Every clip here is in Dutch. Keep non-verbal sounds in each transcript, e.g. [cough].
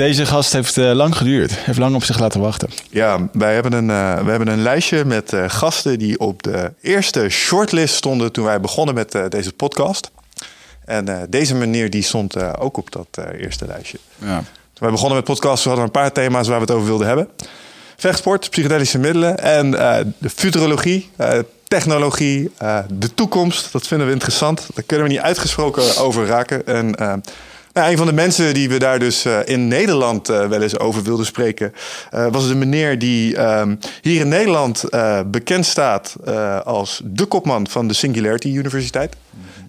Deze gast heeft uh, lang geduurd. Heeft lang op zich laten wachten. Ja, wij hebben een, uh, wij hebben een lijstje met uh, gasten die op de eerste shortlist stonden toen wij begonnen met deze podcast. En deze meneer die stond ook op dat eerste lijstje. Ja. Toen wij begonnen met podcast, we hadden een paar thema's waar we het over wilden hebben. Vechtsport, psychedelische middelen en de futurologie, technologie, de toekomst. Dat vinden we interessant. Daar kunnen we niet uitgesproken over raken. En nou, een van de mensen die we daar dus uh, in Nederland uh, wel eens over wilden spreken, uh, was de meneer die ehm, hier in Nederland bekend staat als de kopman van de Singularity Universiteit.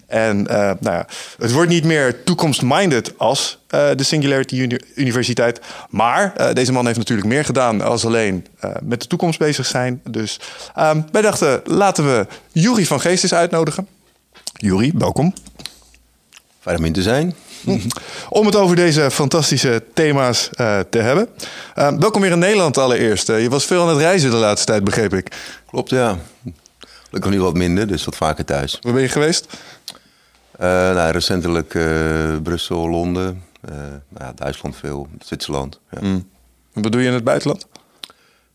En nou ja, het wordt niet meer toekomstminded als de Singularity Uni Universiteit. Maar deze man heeft natuurlijk meer gedaan als alleen met de toekomst bezig zijn. Dus um, wij dachten, laten we Jury van Geest uitnodigen. Jury, welkom. Fijn om in te zijn. Om het over deze fantastische thema's uh, te hebben. Uh, welkom weer in Nederland allereerst. Uh, je was veel aan het reizen de laatste tijd, begreep ik. Klopt, ja. Lukt nu wat minder, dus wat vaker thuis. Waar ben je geweest? nou, recentelijk Brussel, Londen, nou, Duitsland veel, Zwitserland. Ja. Mm. Wat doe je in het buitenland?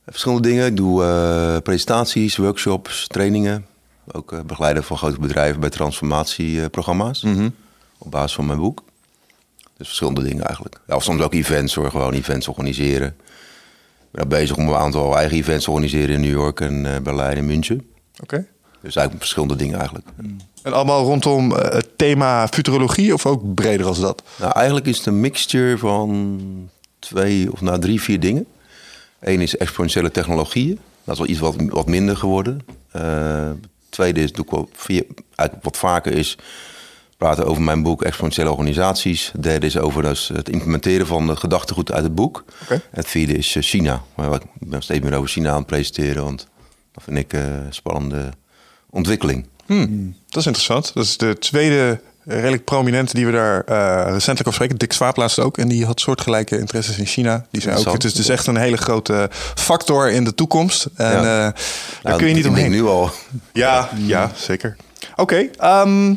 Verschillende dingen. Ik doe presentaties, workshops, trainingen. Ook begeleiden van grote bedrijven bij transformatieprogramma's. Mm -hmm. Op basis van mijn boek. Dus verschillende dingen eigenlijk. Ja, of soms ook events hoor, gewoon events organiseren. Ik ben bezig om een aantal eigen events te organiseren in New York en uh, Berlijn en München. Oké. Dus eigenlijk verschillende dingen eigenlijk. En allemaal rondom uh, het thema futurologie of ook breder als dat? Nou, eigenlijk is het een mixture van twee of nou drie, vier dingen. Eén is exponentiële technologieën. Dat is wel iets wat, wat minder geworden. Uh, tweede is, doe ik wel, wat vaker is praten over mijn boek Exponentiële Organisaties. Het derde is over dus het implementeren van het gedachtegoed uit het boek. Het vierde is eh, China. Ik ben steeds meer over China aan het presenteren, want dat vind ik een uh, spannende ontwikkeling. Hmm, dat is interessant. Dat is de tweede redelijk prominente die we daar uh, recentelijk over spreken. Dick Swaap laatst ook. En die had soortgelijke interesses in China. Die zei ook, het is dus echt een hele grote factor in de toekomst. En ja. uh, daar nou, kun je niet omheen. nu al. Ja, ja zeker. Oké, okay, um, ehm,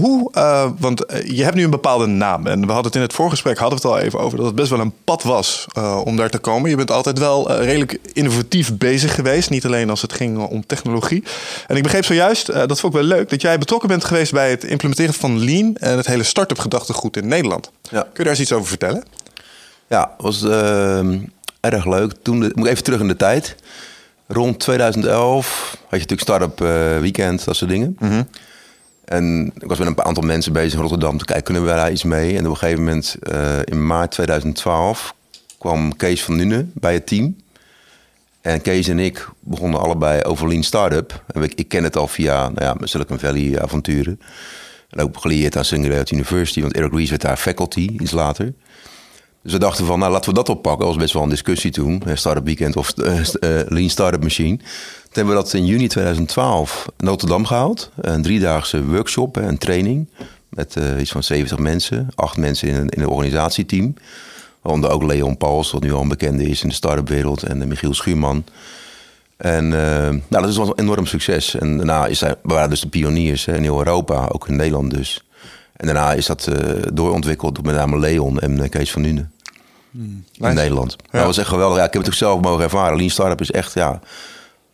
hoe, uh, want eh, je hebt nu een bepaalde naam. En we hadden het in het voorgesprek hadden we het al even over dat het best wel een pad was uh, om daar te komen. Je bent altijd wel uh, redelijk innovatief bezig geweest. Niet alleen als het ging om technologie. En ik begreep zojuist, dat vond ik wel leuk, dat jij betrokken bent geweest bij het implementeren van Lean en het hele start-up gedachtegoed in Nederland. Ja. Kun je daar eens iets over vertellen? Ja, was ehm, erg leuk. Toen de, moet ik even terug in de tijd. Rond 2011 had je natuurlijk start-up weekend, dat soort dingen. Mm -hmm. En ik was met een aantal mensen bezig in Rotterdam te kijken, kunnen we daar iets mee? En op een gegeven moment, uh, in maart 2012, kwam Kees van Nuenen bij het team. En Kees en ik begonnen allebei over Lean Startup. En ik, ik ken het al via nou ja, Silicon Valley avonturen. En ook gelieerd aan Singularity University, want Eric Ries werd daar faculty, iets later. Dus we dachten van, nou laten we dat oppakken. Dat was best wel een discussie toen. Startup Weekend of uh, Lean Startup Machine. Toen hebben we dat in juni 2012 in Rotterdam gehaald. Een driedaagse workshop, een training. Met uh, iets van 70 mensen. Acht mensen in een, in een organisatieteam. Waaronder ook Leon Pauls, wat nu al een bekende is in de start-up wereld. En Michiel Schuurman. En nou, dat is wel een enorm succes. En daarna is hij, waren dus de pioniers in heel Europa, ook in Nederland dus. En daarna is dat doorontwikkeld door met name Leon en Kees van Nuenen. Hmm, in Nederland. Ja. Dat was echt geweldig. Ja, ik heb het ook zelf mogen ervaren. Lean Startup is echt, ja,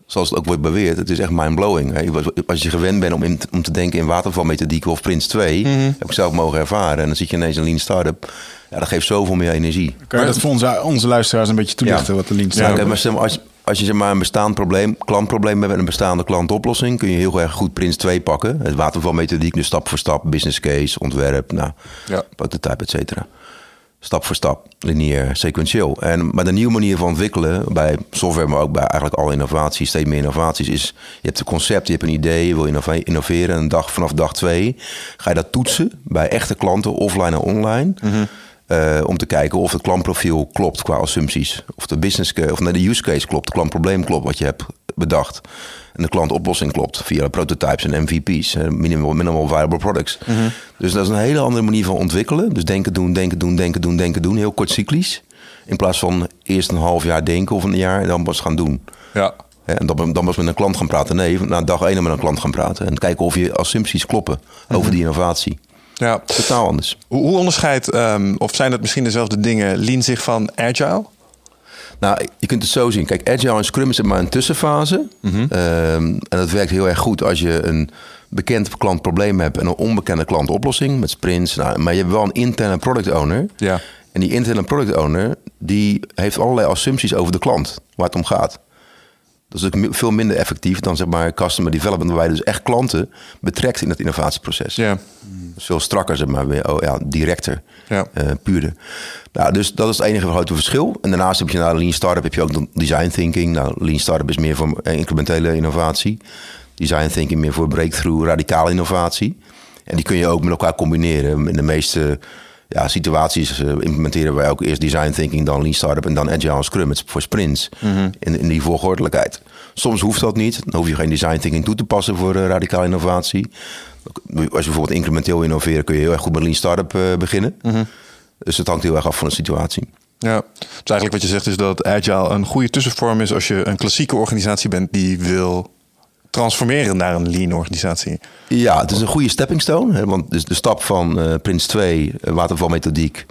zoals het ook wordt beweerd, het is echt mindblowing. Als je gewend bent om, in, om te denken in watervalmethodiek of Prins 2, mm heb ik zelf mogen ervaren. En dan zit je ineens een lean startup. Ja, dat geeft zoveel meer energie. Kan je dat voor onze, onze luisteraars een beetje toelichten, wat de lean startup ja, maar als, als je zeg maar een bestaand probleem, klantprobleem hebt met een bestaande klantoplossing, kun je heel erg goed Prins 2 pakken. Het watervalmethodiek, dus stap voor stap, business case, ontwerp, nou, Ja. prototype, et cetera. Stap voor stap, lineair, sequentieel. En, maar de nieuwe manier van ontwikkelen, bij software, maar ook bij eigenlijk alle innovaties, steeds meer innovaties, is je hebt een concept, je hebt een idee, je wil innove- innoveren. En dag, vanaf dag twee ga je dat toetsen bij echte klanten, offline en online. Eh, om te kijken of het klantprofiel klopt qua assumpties. Of de business case, of de use case klopt, het klantprobleem klopt wat je hebt bedacht. En de klantoplossing klopt via prototypes en MVP's, eh, minimal, minimal viable products. Dus dat is een hele andere manier van ontwikkelen. Dus denken, doen, denken, doen, denken, doen, denken, doen. Heel kort cyclisch. In plaats van eerst een half jaar denken of een jaar en dan pas gaan doen. Ja. En dan, dan was met een klant gaan praten. Nee, na dag één met een klant gaan praten. En kijken of je assumpties kloppen over die innovatie. ja. Totaal anders. Hoe, hoe onderscheidt, ehm, of zijn het misschien dezelfde dingen, Lean zich van Agile? Nou, je kunt het zo zien. Kijk, Agile en Scrum is maar een tussenfase. Ehm, en dat werkt heel erg goed als je een bekend klantprobleem hebt en een onbekende klantoplossing met sprints. Nou, maar je hebt wel een interne product owner. Ja. En die interne product owner die heeft allerlei assumpties over de klant, waar het om gaat. Dat is veel minder effectief dan zeg maar customer development, waarbij je dus echt klanten betrekt in het innovatieproces. Ja. Dat is veel strakker, zeg maar, weer, oh, ja, directer, Ja. eh, puurder. Nou, dus dat is het enige grote verschil. En daarnaast heb je na Lean Startup heb je ook de design thinking. Nou, Lean Startup is meer voor eh, incrementele innovatie. Design thinking meer voor breakthrough, radicale innovatie. En die kun je ook met elkaar combineren. In de meeste ja, situaties eh, implementeren wij ook eerst design thinking, dan Lean Startup en dan Agile en Scrum voor sprints. in, in die volgordelijkheid. Soms hoeft dat niet. Dan hoef je geen design thinking toe te passen voor eh, radicale innovatie. Als je bijvoorbeeld incrementeel innoveren, kun je heel erg goed met Lean Startup eh, beginnen. Dus het hangt heel erg af van de situatie. Ja, dus eigenlijk wat je zegt is dat Agile een goede tussenvorm is als je een klassieke organisatie bent die wil transformeren naar een lean organisatie. Ja, het is een goede stepping stone. Hè, want dus de stap van eh Prins 2, eh, watervalmethodiek,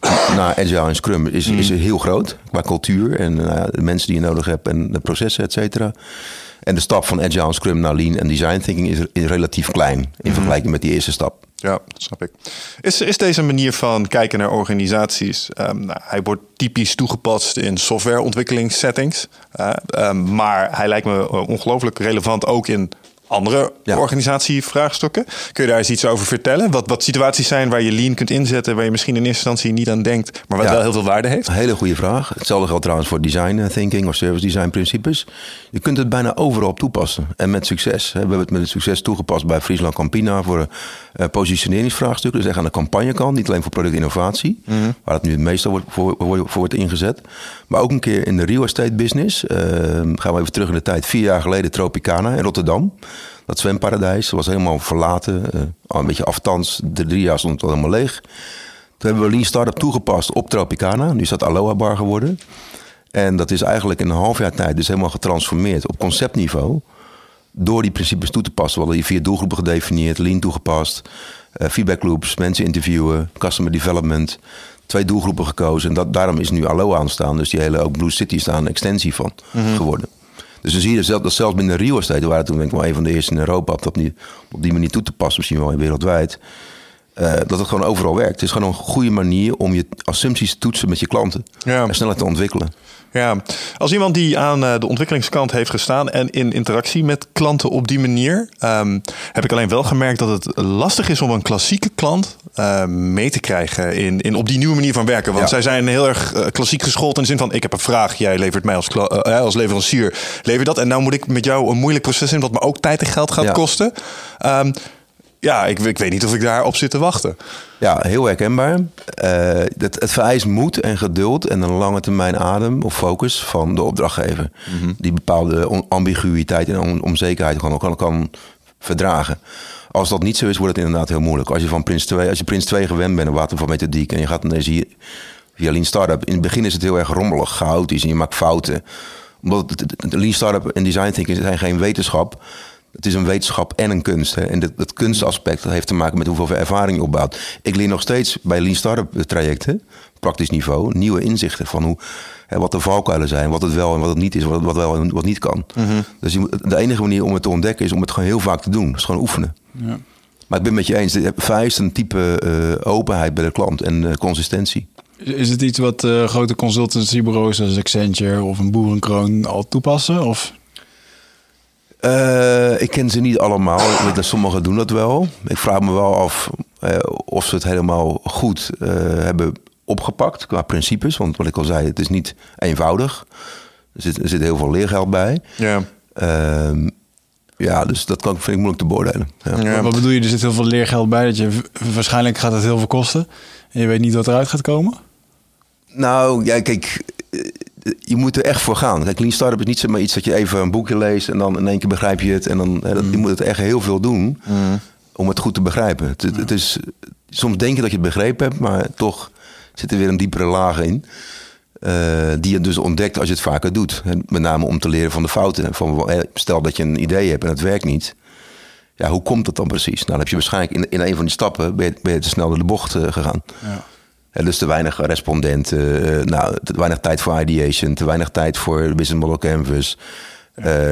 [coughs] naar Agile en Scrum is, is heel groot. Qua cultuur en eh, de mensen die je nodig hebt en de processen, et cetera. En de stap van Agile Scrum naar Lean en Design Thinking is, is relatief klein. In vergelijking met die eerste stap. Ja, dat snap ik. Is, is deze manier van kijken naar organisaties, ehm, nou, hij wordt typisch toegepast in softwareontwikkelingssettings, eh, ehm, maar hij lijkt me eh, ongelooflijk relevant ook in andere Ja. organisatievraagstukken. Kun je daar eens iets over vertellen? Wat, wat situaties zijn waar je lean kunt inzetten, waar je misschien in eerste instantie niet aan denkt, maar wat Ja. wel heel veel waarde heeft? Een hele goede vraag. Hetzelfde geldt trouwens voor design thinking of service design principes. Je kunt het bijna overal toepassen. En met succes. We hebben het met succes toegepast bij Friesland Campina voor uh, positioneringsvraagstukken. Dus echt aan de campagnekant, niet alleen voor productinnovatie. Waar het nu het meestal wordt, voor, voor, voor wordt ingezet. Maar ook een keer in de real estate business. Uh, gaan we even terug in de tijd. Vier jaar geleden Tropicana in Rotterdam. Dat zwemparadijs was helemaal verlaten. Al een beetje aftans. De drie jaar stond het al helemaal leeg. Toen hebben we Lean Startup toegepast op Tropicana. Nu is dat Aloha Bar geworden. En dat is eigenlijk in een half jaar tijd dus helemaal getransformeerd op conceptniveau. Door die principes toe te passen. We hadden hier vier doelgroepen gedefinieerd, Lean toegepast. Uh, feedback loops, mensen interviewen, customer development. Twee doelgroepen gekozen. En dat, daarom is nu Aloha ontstaan. Dus die hele ook Blue City is daar een extensie van mm-hmm. geworden. Dus dan zie je zelf, dat zelfs binnen real estate, waar toen denk ik wel een van de eerste in Europa op, die, op die manier toe te passen, misschien wel wereldwijd. Uh, dat het gewoon overal werkt. Het is gewoon een goede manier om je assumpties te toetsen met je klanten. Ja. En sneller te ontwikkelen. Ja, als iemand die aan de ontwikkelingskant heeft gestaan en in interactie met klanten op die manier, um, heb ik alleen wel gemerkt dat het lastig is om een klassieke klant uh, mee te krijgen in, in op die nieuwe manier van werken. Want ja. zij zijn heel erg uh, klassiek geschoold in de zin van: ik heb een vraag, jij levert mij als, uh, als leverancier, lever dat. En nou moet ik met jou een moeilijk proces in, wat me ook tijd en geld gaat ja. kosten. Um, ja, ik, ik, weet niet of ik daarop zit te wachten. Ja, heel herkenbaar. Uh, het, het, vereist moed en geduld en een lange termijn adem of focus van de opdrachtgever. Mm-hmm. Die bepaalde ambiguïteit en on, onzekerheid kan, kan, kan verdragen. Als dat niet zo is, wordt het inderdaad heel moeilijk. Als je van Prins 2, als je Prins 2 gewend bent, een watervalmethodiek, en je gaat ineens hier via Lean Startup. In het begin is het heel erg rommelig, chaotisch en je maakt fouten. Omdat het Lean Startup en Design Thinking zijn geen wetenschap. Het is een wetenschap en een kunst. Hè. En dat, dat kunstaspect dat heeft te maken met hoeveel ervaring je opbouwt. Ik leer nog steeds bij Lean Startup trajecten, praktisch niveau, nieuwe inzichten van hoe, hè, wat de valkuilen zijn, wat het wel en wat het niet is, wat, wat wel en wat niet kan. Mm-hmm. Dus je, de enige manier om het te ontdekken is om het gewoon heel vaak te doen. Dat is gewoon oefenen. Ja. Maar ik ben met je eens, het vereist een type uh, openheid bij de klant en uh, consistentie. Is het iets wat uh, grote consultancybureaus als Accenture of een Boerenkroon al toepassen? Of? Uh, ik ken ze niet allemaal. Sommigen doen dat wel. Ik vraag me wel af uh, of ze het helemaal goed hebben opgepakt qua principes. Want wat ik al zei, het is niet eenvoudig. Er zit, er zit heel veel leergeld bij. Ja. Ehm, ja, dus dat kan, vind ik moeilijk te beoordelen. Ja. Wat bedoel je? Er zit heel veel leergeld bij. Dat je, waarschijnlijk gaat het heel veel kosten. En je weet niet wat eruit gaat komen? Nou, ja, kijk, je moet er echt voor gaan. Kijk, Lean Startup is niet zomaar iets dat je even een boekje leest en dan in één keer begrijp je het. En dan, hè, dat, je mm. moet het echt heel veel doen mm. om het goed te begrijpen. Het, het, is, soms denk je dat je het begrepen hebt, maar toch zit er weer een diepere laag in. Uh, die je dus ontdekt als je het vaker doet. Met name om te leren van de fouten. Van, stel dat je een idee hebt en het werkt niet. Ja, hoe komt dat dan precies? Nou, dan heb je waarschijnlijk in, in een van die stappen ben je, ben je te snel door de bocht uh, gegaan. Ja. En dus te weinig respondenten, uh, nou, te weinig tijd voor ideation, te weinig tijd voor business model canvas.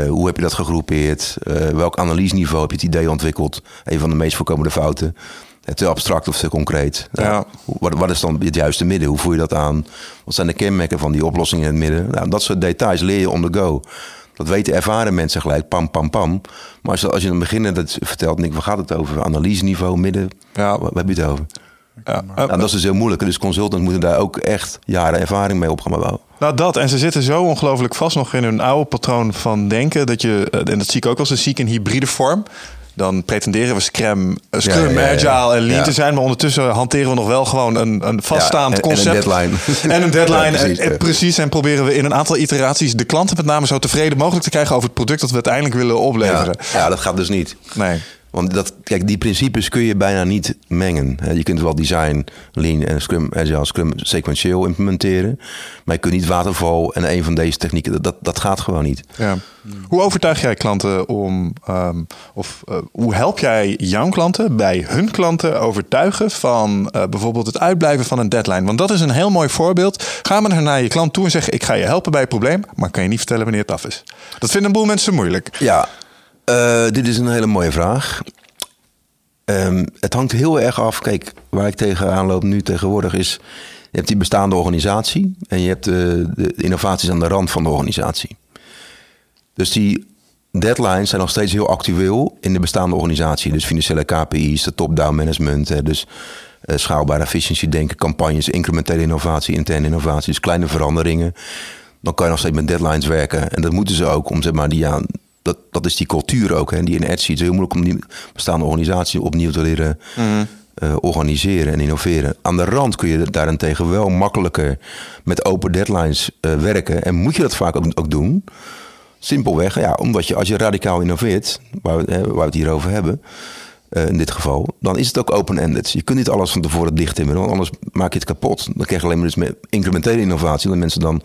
hoe heb je dat gegroepeerd? welk analyseniveau heb je het idee ontwikkeld? Een van de meest voorkomende fouten te abstract of te concreet. Ja. Wat, wat, is dan het juiste midden? Hoe voel je dat aan? Wat zijn de kenmerken van die oplossing in het midden? Nou, dat soort details leer je on the go. Dat weten ervaren mensen gelijk, pam, pam, pam. Maar als, als je een beginner dat vertelt, denk ik, waar gaat het over? Analyseniveau, midden? Ja. Waar, heb je het over? Ja. Nou, dat is dus heel moeilijk. Dus consultants moeten daar ook echt jaren ervaring mee op gaan bouwen. Nou, dat. En ze zitten zo ongelooflijk vast nog in hun oude patroon van denken. Dat je, eh, en dat zie ik ook als een ziek in hybride vorm dan pretenderen we Scrum, eh, Agile en Lean te zijn. Maar ondertussen hanteren we nog wel gewoon een, een vaststaand concept. [laughs] En een deadline. En een deadline. precies, en, precies, En proberen we in een aantal iteraties de klanten met name zo tevreden mogelijk te krijgen over het product dat we uiteindelijk willen opleveren. Ja, dat gaat dus niet. Nee. Want dat, kijk, die principes kun je bijna niet mengen. Je kunt wel design, lean en scrum, agile, scrum sequentieel implementeren. Maar je kunt niet waterval en een van deze technieken. Dat, dat gaat gewoon niet. Ja. Hoe overtuig jij klanten om, um, of uh, hoe help jij jouw klanten bij hun klanten overtuigen van uh, bijvoorbeeld het uitblijven van een deadline? Want dat is een heel mooi voorbeeld. Ga maar naar je klant toe en zeg: Ik ga je helpen bij het probleem, maar kan je niet vertellen wanneer het af is. Dat vinden een boel mensen moeilijk. Ja, uh, dit is een hele mooie vraag. Um, het hangt heel erg af. Kijk, waar ik tegenaan loop nu tegenwoordig is... je hebt die bestaande organisatie... en je hebt de, de innovaties aan de rand van de organisatie. Dus die deadlines zijn nog steeds heel actueel in de bestaande organisatie. Dus financiële KPI's, de top-down management... dus uh, schaalbare efficiëntie denken, campagnes... incrementele innovatie, interne innovatie... dus kleine veranderingen... dan kan je nog steeds met deadlines werken. En dat moeten ze ook om zeg maar, die, aan dat, dat is die cultuur ook. Hè, die in Etsy. Het is heel moeilijk om die bestaande organisatie opnieuw te leren mhm. eh, organiseren en innoveren. Aan de rand kun je daarentegen wel makkelijker met open deadlines uh, werken. En moet je dat vaak ook, ook doen. Simpelweg, ja, omdat je als je radicaal innoveert, waar we, waar we het hier over hebben, uh, in dit geval, dan is het ook open-ended. Je kunt niet alles van tevoren dicht timmeren, want anders maak je het kapot. Dan krijg je alleen maar dus met incrementele innovatie, dat mensen dan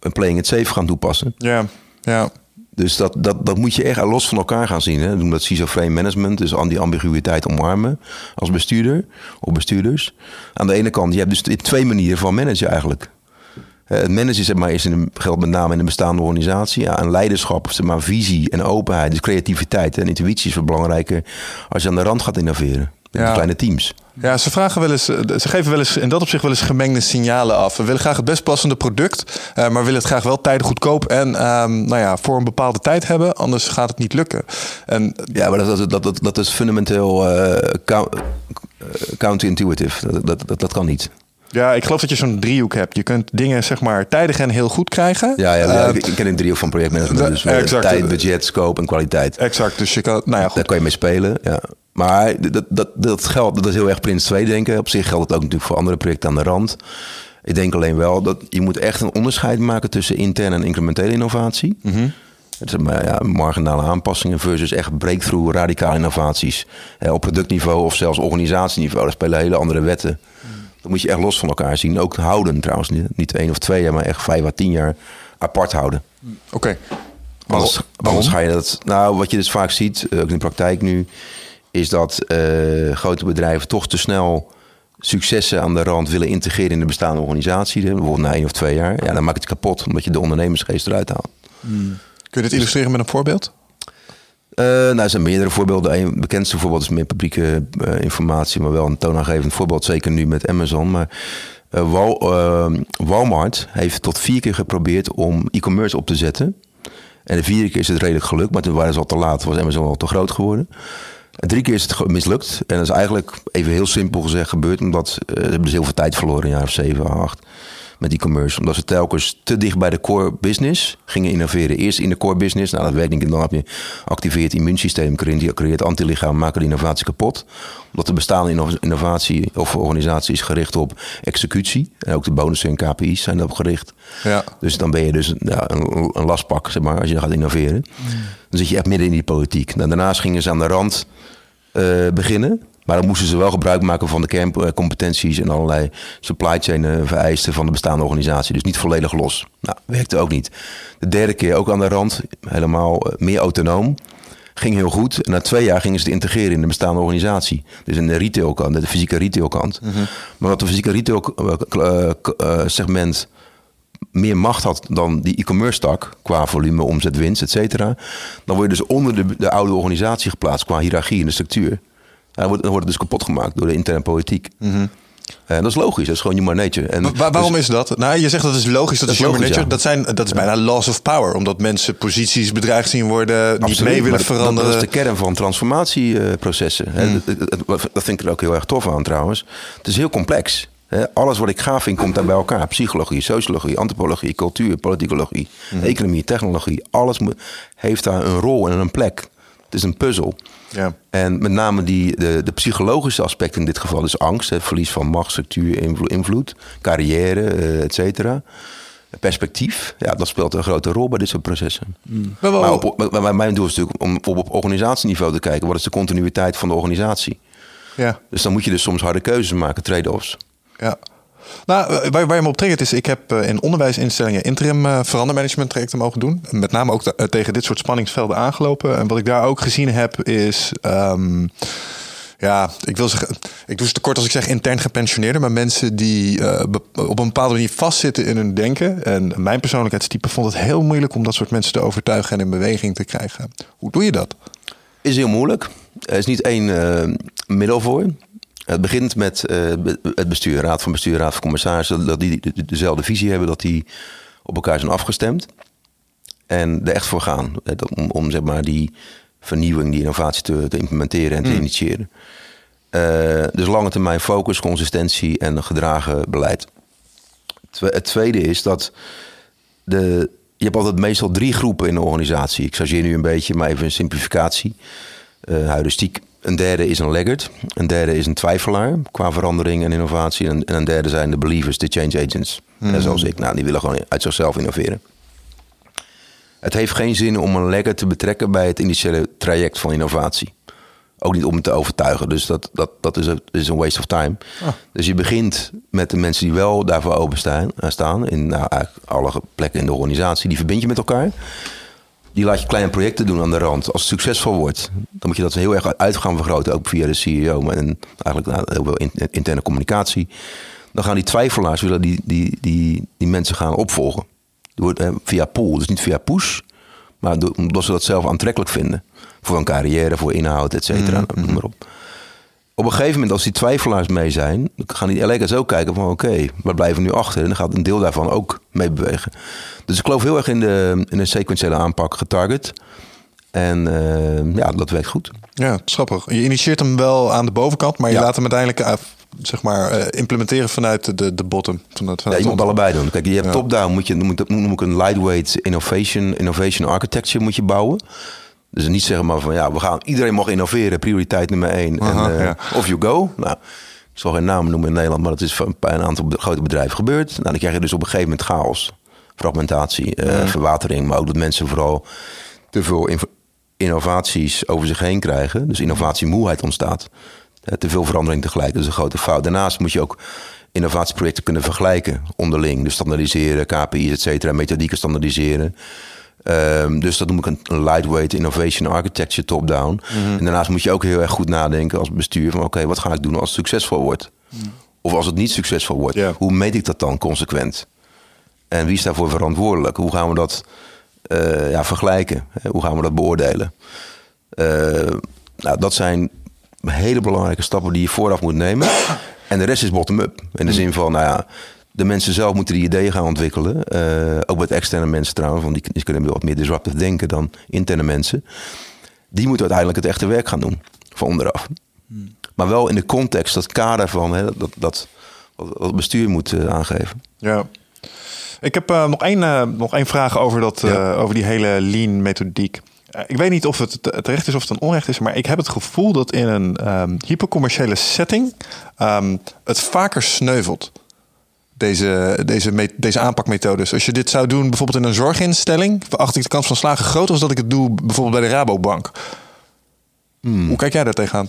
een playing it safe gaan toepassen. Ja, ja. Dus dat, dat, dat moet je echt los van elkaar gaan zien. Hè. Doen dat schizofreen management, dus aan die ambiguïteit omarmen als bestuurder of bestuurders. Aan de ene kant, je hebt dus twee manieren van managen eigenlijk. Het managen zeg maar, is in geldt met name in de bestaande organisatie. Ja, een leiderschap, zeg maar, visie en openheid, dus creativiteit en intuïtie is veel belangrijker als je aan de rand gaat innoveren. Ja. kleine teams. Ja, ze vragen wel eens, eh, ze geven wel eens in dat opzicht wel eens gemengde signalen af. We willen graag het best passende product, uh, maar willen het graag wel tijdig goedkoop en um, nou ja, voor een bepaalde tijd hebben, anders gaat het niet lukken. En, ja, maar dat, dat, dat, dat is fundamenteel uh, counterintuitive. Dat, dat, dat, dat kan niet. Ja, ik geloof dat je zo'n driehoek hebt. Je kunt dingen zeg maar tijdig en heel goed krijgen. Ja, ja, ik, ken een driehoek van projectmanagement. Dus exact. tijd, budget, scope en kwaliteit. Exact. Dus je kan, nou ja, goed. Daar kan je mee spelen. Ja. Maar dat, dat, dat geldt, dat is heel erg Prins 2 denken. Op zich geldt het ook natuurlijk voor andere projecten aan de rand. Ik denk alleen wel dat je moet echt een onderscheid maken tussen interne en incrementele innovatie. Mm -hmm. Het is maar, ja, marginale aanpassingen versus echt breakthrough, radicale innovaties. op productniveau of zelfs organisatieniveau. Daar spelen hele andere wetten. Mm. Dat moet je echt los van elkaar zien. Ook houden trouwens. Niet, niet één of twee jaar, maar echt vijf à tien jaar apart houden. Oké. Okay. Waarom? Anders ga je dat. Nou, wat je dus vaak ziet, ook in de praktijk nu is dat uh, grote bedrijven toch te snel successen aan de rand willen integreren in de bestaande organisatie. Bijvoorbeeld na één of twee jaar. Ja, dan maakt het kapot, omdat je de ondernemersgeest eruit haalt. Hmm. Kun je dit illustreren met een voorbeeld? Uh, nou, er zijn meerdere voorbeelden. Een bekendste voorbeeld is meer publieke uh, informatie, maar wel een toonaangevend voorbeeld. Zeker nu met Amazon. Maar Eh, Wal- eh, Walmart heeft tot vier keer geprobeerd om e-commerce op te zetten. En de vierde keer is het redelijk gelukt, maar toen waren ze al te laat. was Amazon al te groot geworden. Drie keer is het mislukt. En dat is eigenlijk, even heel simpel gezegd, gebeurd. Omdat eh, ze hebben dus heel veel tijd verloren, een jaar of zeven, acht. Met e-commerce. Omdat ze telkens te dicht bij de core business gingen innoveren. Eerst in de core business. Nou, dat werkt niet. Dan heb je activeert immuunsysteem, creëert, antilichaam, maken de innovatie kapot. Omdat de bestaande inno- innovatie of organisatie is gericht op executie. En ook de bonussen en KPI's zijn daarop gericht. Ja. Dus dan ben je dus ja, een, een lastpak, zeg maar, als je gaat innoveren. Dan zit je echt midden in die politiek. Nou, daarnaast gingen ze aan de rand eh, beginnen. Maar dan moesten ze wel gebruik maken van de kerncompetenties en allerlei supply chain eh, vereisten van de bestaande organisatie. Dus niet volledig los. Nou, werkte ook niet. De derde keer ook aan de rand, helemaal eh, meer autonoom. Ging heel goed. En na twee jaar gingen ze het integreren in de bestaande organisatie. Dus in de retailkant, de fysieke retailkant. Maar wat de fysieke retail eh, segment meer macht had dan die e-commerce tak, qua volume, omzet, winst, et cetera, dan word je dus onder de, de oude organisatie geplaatst qua hiërarchie en de structuur. En dan wordt, dan wordt het dus kapot gemaakt door de interne politiek. En dat is logisch, dat is gewoon human nature. En Wa- wa- waarom dus- is dat? Nou, je zegt dat is logisch, dat, Dat is human nature. ja. Dat, zijn, dat is bijna laws of power. Omdat mensen posities bedreigd zien worden, niet Absoluut, mee willen maar dat- dat- veranderen. Dat, is de kern van transformatieprocessen. Hmm. Dat, vind ik er ook heel erg tof aan trouwens. Het is heel complex. hè. Alles wat ik gaaf vind, komt daar bij elkaar. Psychologie, sociologie, antropologie, cultuur, politicologie, Hmm. economie, technologie. Alles heeft daar een rol en een plek. Het is een puzzel. Ja. En met name die, de, de psychologische aspecten in dit geval, dus angst, het verlies van macht, structuur, invloed, invloed carrière, eh, et cetera. Perspectief, ja, dat speelt een grote rol bij dit soort processen. Maar wel- Maar op, maar- maar mijn doel is natuurlijk om op, op organisatieniveau te kijken. Wat is de continuïteit van de organisatie? ja. Dus dan moet je dus soms harde keuzes maken, trade-offs. Ja. Nou, eh, waar, je me op triggert is, ik heb eh, in onderwijsinstellingen interim eh, verandermanagement trajecten mogen doen. En Met name ook te- tegen dit soort spanningsvelden aangelopen. En wat ik daar ook gezien heb is, ehm, ja, ik wil zeggen, ik doe het te kort als ik zeg intern gepensioneerden, maar mensen die op een bepaalde manier vastzitten in hun denken. En mijn persoonlijkheidstype vond het heel moeilijk om dat soort mensen te overtuigen en in beweging te krijgen. Hoe doe je dat? Is heel moeilijk. Er is niet één middel voor. Het begint met eh, het bestuur, raad van bestuur, raad van commissarissen. Dat die de- de- dezelfde visie hebben, dat die op elkaar zijn afgestemd. En er echt voor gaan. eh, Om, om zeg maar die vernieuwing, die innovatie te, te implementeren en te initiëren. Eh, dus lange termijn focus, consistentie en een gedragen beleid. Het tweede is dat de, je hebt altijd meestal drie groepen in een organisatie. Ik chargeer nu een beetje, maar even een simplificatie. Heuristiek. Een derde is een laggard. Een derde is een twijfelaar qua verandering en innovatie. En, en een derde zijn de believers, de change agents. En zoals ik, nou, die willen gewoon uit zichzelf innoveren. Het heeft geen zin om een laggard te betrekken bij het initiële traject van innovatie. Ook niet om het te overtuigen. Dus dat, dat, dat is, een, is een waste of time. Dus je begint met de mensen die wel daarvoor openstaan. Staan, in nou, alle plekken in de organisatie. Die verbind je met elkaar. Die laat je kleine projecten doen aan de rand. Als het succesvol wordt, dan moet je dat heel erg uit gaan vergroten. Ook via de CEO. En eigenlijk nou, heel veel in- interne communicatie. Dan gaan die twijfelaars willen die, die, die, die mensen gaan opvolgen. Door, eh, via pool. Dus niet via push. Maar door- omdat ze dat zelf aantrekkelijk vinden. Voor een carrière, voor inhoud, et cetera. Noem maar op. Op een gegeven moment, als die twijfelaars mee zijn, dan gaan die LEK'ers ook kijken van oké, we blijven nu achter. En dan gaat een deel daarvan ook mee bewegen. Dus ik geloof heel erg in de, in de sequentiële aanpak getarget. En eh, ja, dat werkt goed. Ja, grappig. Je initieert hem wel aan de bovenkant, maar je Ja. laat hem uiteindelijk eh, zeg maar, eh, implementeren vanuit de, de bottom. Vanuit, Ja, je moet allebei doen. Kijk, je hebt Ja. top-down, moet je, moet, noem ik een lightweight innovation, innovation architecture moet je bouwen. Dus niet zeggen maar van ja, we gaan, iedereen mag innoveren, prioriteit nummer één. Aha, en, eh, ja. Off you go. Nou, ik zal geen namen noemen in Nederland, maar dat is van- bij een aantal grote bedrijven gebeurd. Nou, dan krijg je dus op een gegeven moment chaos, fragmentatie, eh, verwatering, maar ook dat mensen vooral te veel innovaties over zich heen krijgen. Dus innovatiemoeheid ontstaat. Eh, te veel verandering tegelijk, dat is een grote fout. Daarnaast moet je ook innovatieprojecten kunnen vergelijken onderling. Dus standaardiseren, KPI's, et cetera, methodieken standaardiseren. Ehm, dus dat noem ik een, lightweight innovation architecture top-down. En daarnaast moet je ook heel erg goed nadenken als bestuur van oké, wat ga ik doen als het succesvol wordt? Of als het niet succesvol wordt, hoe meet ik dat dan consequent? En wie is daarvoor verantwoordelijk? Hoe gaan we dat eh, ja, vergelijken? Hoe gaan we dat beoordelen? Eh, nou, dat zijn hele belangrijke stappen die je vooraf moet nemen. [coughs] En de rest is bottom-up. In de zin van, nou ja, de mensen zelf moeten die ideeën gaan ontwikkelen. Eh, ook met externe mensen trouwens, want die, die kunnen wat meer disruptief denken dan interne mensen. Die moeten uiteindelijk het echte werk gaan doen, van onderaf. Maar wel in de context, dat kader van hè, dat, dat, wat wat het bestuur moet eh, aangeven. Ja. Ik heb eh, nog, één, nog één vraag over, dat, over die hele lean methodiek. Ik weet niet of het te- terecht is of het een onrecht is, maar ik heb het gevoel dat in een ehm, hypercommerciële setting ehm, het vaker sneuvelt. Deze, deze, deze aanpakmethodes. Als je dit zou doen bijvoorbeeld in een zorginstelling, acht ik de kans van slagen groter als dat ik het doe bijvoorbeeld bij de Rabobank. Hoe kijk jij daar tegenaan?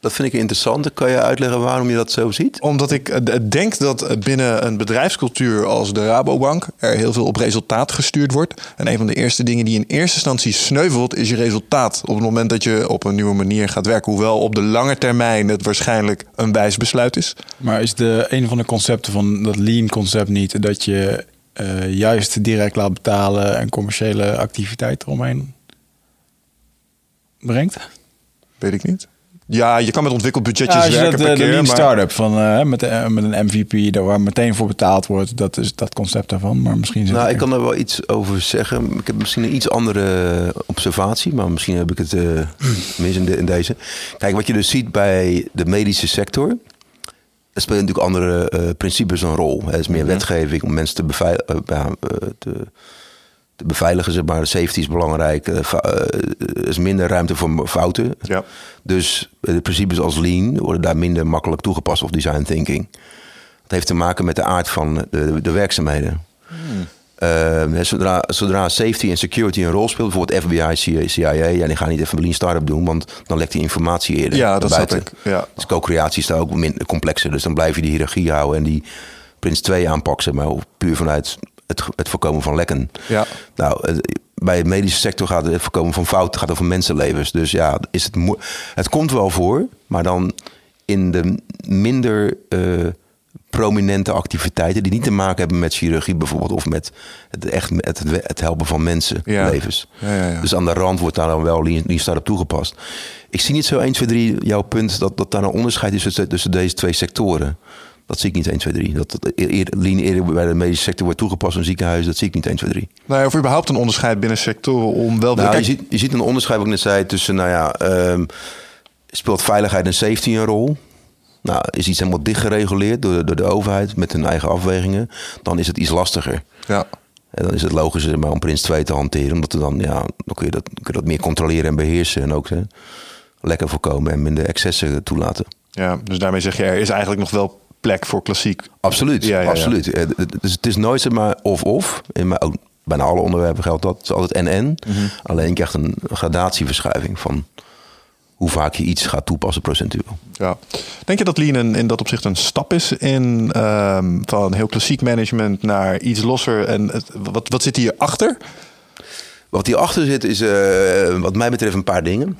Dat vind ik interessant. Kan je uitleggen waarom je dat zo ziet? Omdat ik eh, d- denk dat binnen een bedrijfscultuur als de Rabobank er heel veel op resultaat gestuurd wordt. En een van de eerste dingen die in eerste instantie sneuvelt, is je resultaat. Op het moment dat je op een nieuwe manier gaat werken. Hoewel op de lange termijn het waarschijnlijk een wijs besluit is. Maar is de, een van de concepten van dat lean concept niet dat je eh, juist direct laat betalen en commerciële activiteit eromheen brengt? Weet ik niet. Ja, je kan met ontwikkeld budgetjes Ja, als je werken dat, per de, de keer. lean maar- startup van eh, met, eh, met een MVP daar waar meteen voor betaald wordt, dat is dat concept daarvan. Maar misschien zit Nou, ik ik kan er wel iets over zeggen. Ik heb misschien een iets andere observatie, maar misschien heb ik het eh [clears throat] mis in, de- in deze. Kijk, wat je dus ziet bij de medische sector. Er spelen natuurlijk andere eh, principes een rol. Er is meer wetgeving om mensen te, bevei- eh, ja, eh, te, te beveiligen. Zeg maar. Safety is belangrijk. Eh, fa- eh, er is minder ruimte voor fouten. Ja. Dus eh, de principes als lean worden daar minder makkelijk toegepast of design thinking. Dat heeft te maken met de aard van de, de werkzaamheden. Eh, hè, zodra, zodra safety en security een rol speelt, bijvoorbeeld FBI, CIA, CIA ja, die gaan niet even een lean startup doen, want dan lekt die informatie eerder. Ja, dat buiten. ik. Ja. Dus co-creatie is daar ook minder complexer. Dus dan blijf je die hiërarchie houden en die Prins 2 aanpakken, zeg maar, puur vanuit het, het voorkomen van lekken. Ja. Nou, bij de medische sector gaat het voorkomen van fouten, gaat over mensenlevens. Dus ja, is het, het komt wel voor, maar dan in de minder eh, prominente activiteiten die niet te maken hebben met chirurgie bijvoorbeeld of met het, echt, het, het helpen van mensenlevens. Ja, ja, ja. Dus aan de rand wordt daar dan wel lean startup toegepast. Ik zie niet zo 1, 2, 3 jouw punt dat, dat daar een onderscheid is tussen, tussen deze twee sectoren. Dat zie ik niet 1, 2, 3. Dat, dat eer, lean eerder bij de medische sector wordt toegepast in ziekenhuizen, dat zie ik niet 1, 2, 3. Nou, ja, of überhaupt een onderscheid binnen sectoren om wel... Nou, je, ziet, je ziet een onderscheid, wat ik net zei, tussen, nou ja, ehm, speelt veiligheid en safety een rol? Nou, is iets helemaal dicht gereguleerd door, door de overheid met hun eigen afwegingen, dan is het iets lastiger. ja. En dan is het logischer maar, om Prins 2 te hanteren, omdat er dan, ja, dan kun, je dat, kun je dat meer controleren en beheersen en ook hè, lekker voorkomen en minder excessen toelaten. ja, dus daarmee zeg je, er is eigenlijk nog wel plek voor klassiek. Absoluut, Ja, ja, ja. absoluut. Eh, Dus het is nooit zeg maar of-of. In ook bijna alle onderwerpen geldt dat. Het is altijd en-en. Mhm. Alleen je krijgt een gradatieverschuiving van hoe vaak je iets gaat toepassen procentueel. Ja. Denk je dat Lean in, in dat opzicht een stap is in ehm, van heel klassiek management naar iets losser? En het, wat, wat zit hierachter? Wat hierachter zit is eh, wat mij betreft een paar dingen.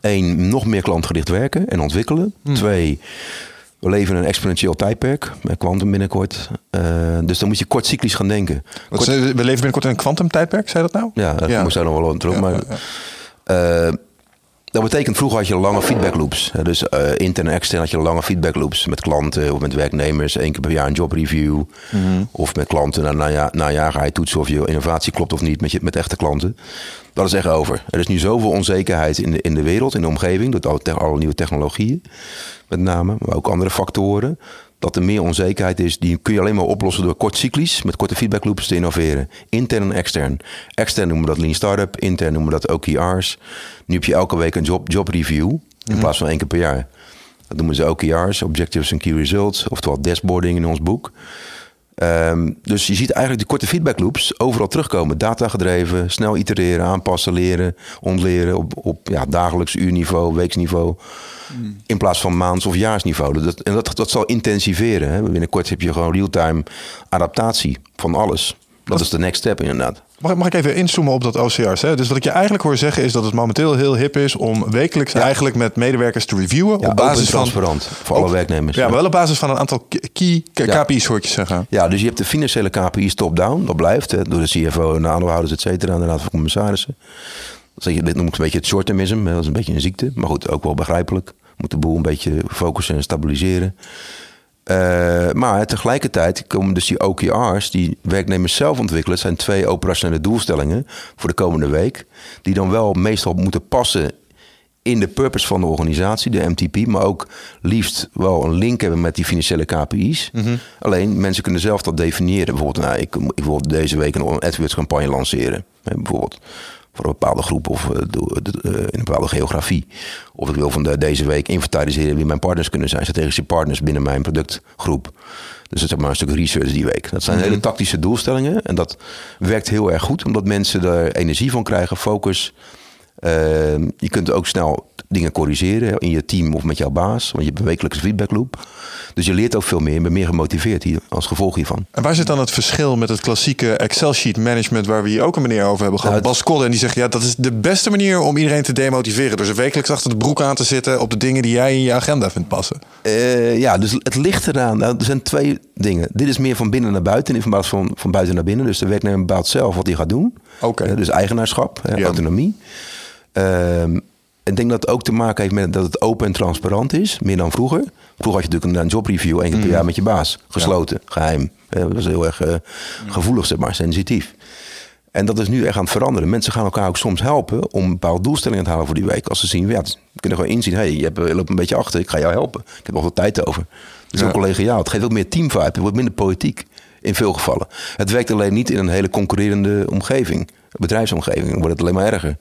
Eén, nog meer klantgericht werken en ontwikkelen. Hmm. Twee, we leven in een exponentieel tijdperk. Met kwantum binnenkort. Eh, dus dan moet je kort cyclisch gaan denken. Kort- we leven binnenkort in een kwantumtijdperk, zei dat nou? Ja, daar kom ik zo nog wel op terug. Ja, maar, ja, ja. Dat betekent vroeger had je lange feedback loops. Dus eh, intern en extern had je lange feedback loops met klanten of met werknemers. één keer per jaar een jobreview. Mhm. Of met klanten. Na, na, ja- na een jaar ga je toetsen of je innovatie klopt of niet met, je, met echte klanten. Dat is echt over. Er is nu zoveel onzekerheid in de, in de wereld, in de omgeving. Door alle, alle nieuwe technologieën met name. Maar ook andere factoren. Dat er meer onzekerheid is. Die kun je alleen maar oplossen door kort cyclisch. Met korte feedback loops te innoveren. Intern en extern. Extern noemen we dat Lean Startup. Intern noemen we dat OKR's. Nu heb je elke week een job, job review. In plaats van één keer per jaar. Dat noemen ze OKR's. Objectives and Key Results. Oftewel dashboarding in ons boek. Ehm, dus je ziet eigenlijk die korte feedback loops overal terugkomen. Data gedreven, snel itereren, aanpassen, leren, ontleren op, op ja, dagelijks uurniveau, weeksniveau. In plaats van maands- of jaarsniveau. Dat, en dat, dat zal intensiveren. Hè. Binnenkort heb je gewoon real-time adaptatie van alles. Dat is de next step inderdaad. Mag, ik- mag ik even inzoomen op dat OCR's? Hè? Dus wat ik je eigenlijk hoor zeggen is dat het momenteel heel hip is om wekelijks eigenlijk met medewerkers te reviewen Ja, op basis van transparant voor alle werknemers. Ja, maar wel op basis van een aantal key. KPI's hoor ik je zeggen. Ja, dus je hebt de financiële KPI's top-down. Dat blijft hè, door de CFO en de aandeelhouders, et cetera. En de raad van commissarissen. Dat zeg je, dit noem ik een beetje het short-termism. hè, Dat is een beetje een ziekte. Maar goed, ook wel begrijpelijk. Moet de boel een beetje focussen en stabiliseren. Uh, maar tegelijkertijd komen dus die OKR's, die werknemers zelf ontwikkelen. Zijn twee operationele doelstellingen voor de komende week. Die dan wel meestal moeten passen in de purpose van de organisatie, de MTP, maar ook liefst wel een link hebben met die financiële KPI's. Mhm. Alleen mensen kunnen zelf dat definiëren. Bijvoorbeeld, nou, ik, ik wil deze week een AdWords campagne lanceren. Bijvoorbeeld voor een bepaalde groep of uh, in een bepaalde geografie. Of ik wil van de, deze week inventariseren wie mijn partners kunnen zijn, strategische partners binnen mijn productgroep. Dus dat is maar een stuk research die week. Dat zijn mhm. hele tactische doelstellingen en dat werkt heel erg goed, omdat mensen er energie van krijgen, focus. Ehm, je kunt ook snel dingen corrigeren in je team of met jouw baas. Want je hebt een wekelijkse feedbackloop. Dus je leert ook veel meer en bent meer gemotiveerd hier, als gevolg hiervan. En waar zit dan het verschil met het klassieke Excel-sheet management... waar we hier ook een meneer over hebben gehad, nou, Bas Kodde. En die zegt, ja, dat is de beste manier om iedereen te demotiveren. Door ze wekelijks achter de broek aan te zitten... op de dingen die jij in je agenda vindt passen. Uh, ja, dus het ligt eraan. Nou, er zijn twee dingen. Dit is meer van binnen naar buiten, in plaats van, van buiten naar binnen. Dus de werknemer bepaalt zelf wat hij gaat doen. Oké. Uh, dus eigenaarschap, ja. autonomie. Ehm, ik denk dat het ook te maken heeft met dat het open en transparant is, meer dan vroeger. Vroeger had je natuurlijk een jobreview één keer per mm. jaar met je baas, gesloten, geheim. Dat was heel erg uh, gevoelig, zeg maar, sensitief. En dat is nu echt aan het veranderen. Mensen gaan elkaar ook soms helpen om bepaalde doelstellingen te halen voor die week. Als ze zien, ja, ze kunnen gewoon inzien, hey, je, hebt, je loopt een beetje achter, ik ga jou helpen. Ik heb nog wat tijd over. Dus ja. ook collegiaal. Het geeft ook meer teamvibe, het wordt minder politiek in veel gevallen. Het werkt alleen niet in een hele concurrerende omgeving, bedrijfsomgeving. Dan wordt het alleen maar erger.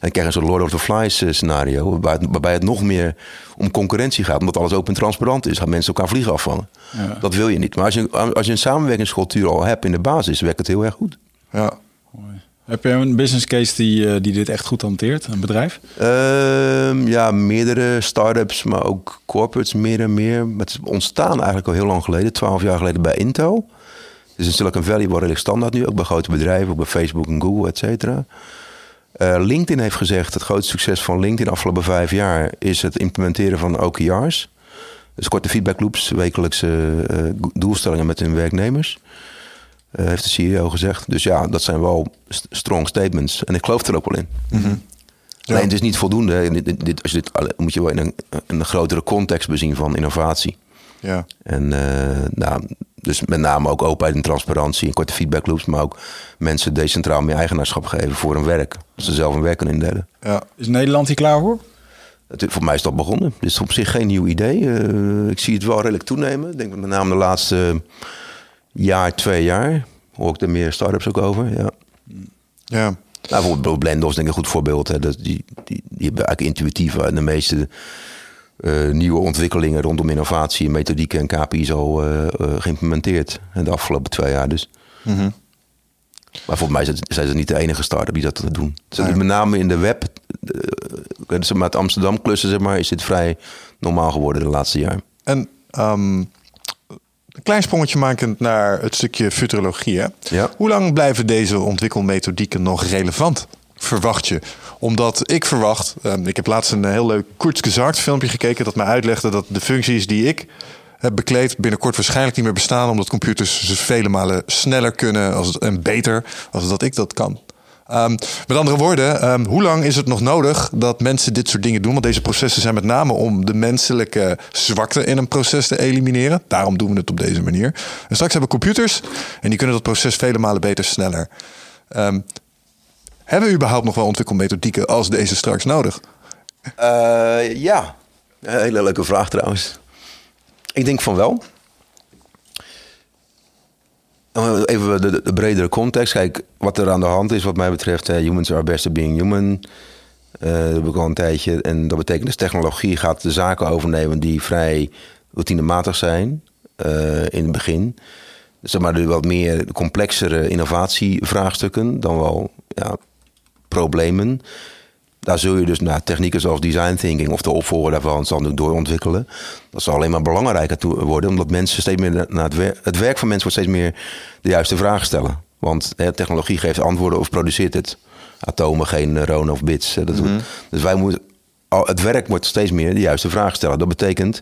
En krijg je een soort Lord of the Flies eh, scenario. Waarbij het nog meer om concurrentie gaat. Omdat alles open en transparant is. Gaan mensen elkaar vliegen afvallen. Ja. Dat wil je niet. Maar als je, als je een samenwerkingscultuur al hebt in de basis, werkt het heel erg goed. Ja. Heb je een business case die, eh, die dit echt goed hanteert, een bedrijf? Uh, ja, meerdere start-ups, maar ook corporates meer en meer. Het is ontstaan eigenlijk al heel lang geleden, twaalf jaar geleden bij Intel. Dus in Silicon Valley wordt redelijk standaard nu, ook bij grote bedrijven, ook bij Facebook en Google, et cetera. Uh, LinkedIn heeft gezegd, het grootste succes van LinkedIn de afgelopen vijf jaar is het implementeren van OKR's. Dus korte feedbackloops, wekelijkse uh, doelstellingen met hun werknemers. Uh, heeft de CEO gezegd. Dus ja, dat zijn wel strong statements. En ik geloof er ook wel in. Mm -hmm. Alleen het is niet voldoende. Dit, dit, als je dit, moet je wel in een, een grotere context bezien van innovatie. Ja. En nou, dus met name ook openheid en transparantie en korte feedbackloops. Maar ook mensen decentraal meer eigenaarschap geven voor hun werk. Dat ze zelf hun werk kunnen indelen. Ja. Is Nederland hier klaar voor? Het, voor mij is dat begonnen. Het is op zich geen nieuw idee. Uh, ik zie het wel redelijk toenemen. Ik denk met name de laatste jaar, twee jaar. Hoor ik er meer start-ups ook over. Ja. ja. Nou, bijvoorbeeld Blenders denk ik een goed voorbeeld. Hè. Dat, die, die, die hebben eigenlijk intuïtief de meeste uh, nieuwe ontwikkelingen rondom innovatie, methodieken en KPI's al uh, geïmplementeerd in de afgelopen twee jaar. Dus. Mm Maar volgens mij zijn ze niet de enige start-up die dat doen. Ze Met name in de web, met Amsterdam klussen, zeg maar, is dit vrij normaal geworden de laatste jaren. En um, een klein sprongetje makend naar het stukje futurologie. Hè? Ja. Hoe lang blijven deze ontwikkelmethodieken nog relevant? verwacht je? Omdat ik verwacht, ehm, ik heb laatst een heel leuk Kurzgesagt filmpje gekeken dat mij uitlegde dat de functies die ik heb bekleed binnenkort waarschijnlijk niet meer bestaan, omdat computers ze vele malen sneller kunnen als, en beter als dat ik dat kan. Um, met andere woorden, um, hoe lang is het nog nodig dat mensen dit soort dingen doen? Want deze processen zijn met name om de menselijke zwakte in een proces te elimineren. Daarom doen we het op deze manier. En straks hebben we computers en die kunnen dat proces vele malen beter sneller. Um, hebben we überhaupt nog wel ontwikkelmethodieken als deze straks nodig? Uh, ja, een hele leuke vraag trouwens. Ik denk van wel. Even de, de, bredere context. Kijk, wat er aan de hand is wat mij betreft. humans are best at being human. Uh, dat heb ik al een tijdje. En dat betekent dus technologie gaat de zaken overnemen die vrij routinematig zijn. In het begin. Zeg maar de wat meer complexere innovatievraagstukken dan wel ja, problemen. Daar zul je dus naar technieken zoals design thinking of de opvolger daarvan zal nu doorontwikkelen. Dat zal alleen maar belangrijker worden, omdat mensen steeds meer naar het werk, het werk van mensen wordt steeds meer de juiste vragen stellen. Want hè, technologie geeft antwoorden of produceert het. Atomen, geen neuronen of bits. Dat mm Dus wij moeten, het werk wordt steeds meer de juiste vraag stellen. Dat betekent,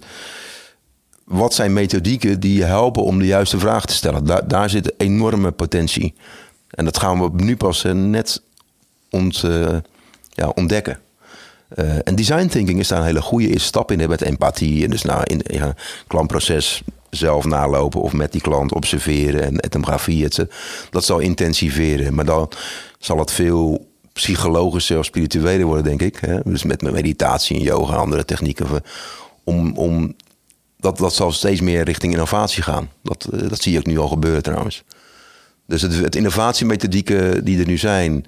wat zijn methodieken die je helpen om de juiste vraag te stellen? Daar, daar zit enorme potentie. En dat gaan we nu pas net uh, ja, ontdekken. Eh, en design thinking is daar een hele goede eerste stap in. Met empathie en dus nou, in ja, klantproces zelf nalopen of met die klant observeren en etnografie. Et. Dat zal intensiveren. Maar dan zal het veel psychologischer of spiritueler worden, denk ik. Hè? Dus met meditatie en yoga en andere technieken. Om, om, dat, dat zal steeds meer richting innovatie gaan. Dat, eh, dat zie je ook nu al gebeuren trouwens. Dus het, het innovatiemethodieken die er nu zijn...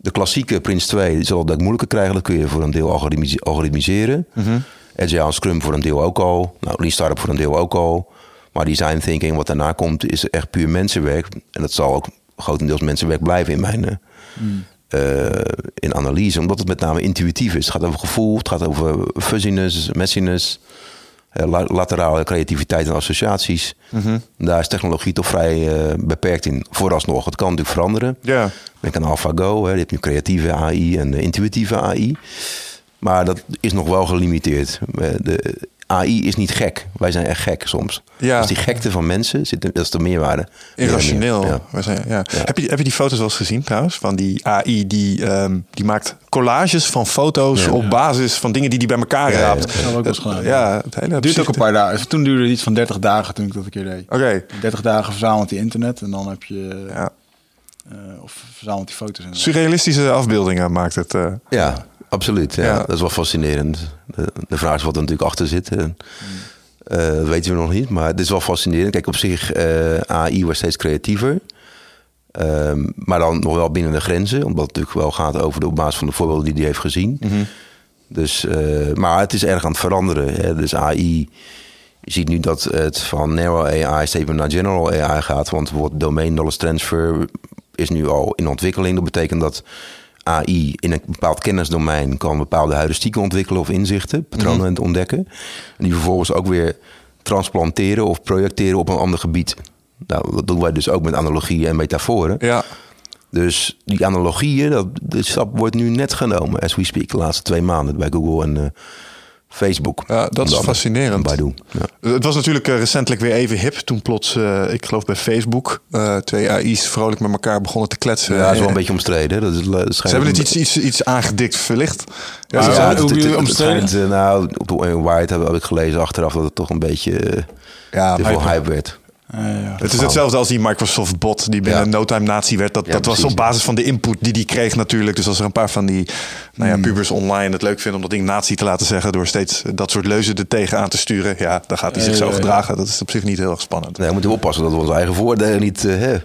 De klassieke Prince 2 die zal dat moeilijker krijgen. Dat kun je voor een deel algoritmis- algoritmiseren. Agile en Scrum voor een deel ook al. Nou, Lean Startup voor een deel ook al. Maar design thinking, wat daarna komt, is echt puur mensenwerk. En dat zal ook grotendeels mensenwerk blijven in mijn... eh, eh, in analyse, omdat het met name intuïtief is. Het gaat over gevoel, het gaat over fuzziness, messiness, laterale creativiteit en associaties. Daar is technologie toch vrij eh, beperkt in. Vooralsnog, het kan natuurlijk veranderen. Ja. Denk aan AlphaGo, hè. je hebt nu creatieve AI en eh, intuïtieve AI. Maar dat is nog wel gelimiteerd. Eh, De AI is niet gek. Wij zijn echt gek soms. Ja. Dus die gekte van mensen, zit, dat is de meerwaarde. Irrationeel. Ja. We zijn- ja. Ja. Heb, je, heb je die foto's wel eens gezien trouwens? Van die AI die, ehm, die maakt collages van foto's Ja. op basis van dingen die die bij elkaar raapt. ja. Dat hebben we ook wel eens gedaan. Ja, het hele duurt ook een paar dagen. Toen duurde het iets van 30 dagen toen ik dat een keer deed. Oké. 30 dagen verzamelt hij internet en dan heb je... Ja. eh, of verzamelt hij foto's. En Surrealistische afbeeldingen maakt het. eh, Ja, absoluut. Ja. Ja. Dat is wel fascinerend. De, de vraag is wat er natuurlijk achter zit. En, eh, dat weten we nog niet, maar het is wel fascinerend. Kijk, op zich, eh, AI wordt steeds creatiever. Ehm, maar dan nog wel binnen de grenzen. Omdat het natuurlijk wel gaat over de, op basis van de voorbeelden die hij heeft gezien. dus, eh, maar het is erg aan het veranderen. Hè. Dus AI, je ziet nu dat het van narrow AI steeds meer naar general AI gaat. Want bijvoorbeeld domain knowledge transfer is nu al in ontwikkeling. Dat betekent dat AI in een bepaald kennisdomein kan bepaalde heuristieken ontwikkelen of inzichten, patronen ontdekken. En die vervolgens ook weer transplanteren of projecteren op een ander gebied. Nou, dat doen wij dus ook met analogieën en metaforen. ja. Dus die analogieën, dat, de stap wordt nu net genomen, as we speak, de laatste twee maanden bij Google en eh, Facebook. Ja, dat is fascinerend. Baidu. Ja. Het was natuurlijk eh, recentelijk weer even hip. Toen plots, eh, ik geloof bij Facebook, eh, twee AI's vrolijk met elkaar begonnen te kletsen. Ja, dat is wel een beetje omstreden. Dat is, dat Ze hebben het iets, iets, iets aangedikt verlicht. Ja, Ja, ze ja, hoe omstreden? schijnt, nou, op de White heb, heb ik gelezen achteraf dat het toch een beetje ja, te veel hype werd. Ja. Het is hetzelfde als die Microsoft bot die binnen Ja. no time nazi werd. Dat, Ja, dat was op basis van de input die die kreeg natuurlijk. Dus als er een paar van die nou ja, Hmm. pubers online het leuk vinden om dat ding nazi te laten zeggen... door steeds dat soort leuzen er tegenaan te sturen... ja, dan gaat hij zich Ja, zo ja, ja. gedragen. Dat is op zich niet heel erg spannend. Nee, we moeten oppassen dat we onze eigen voordelen niet eh hè,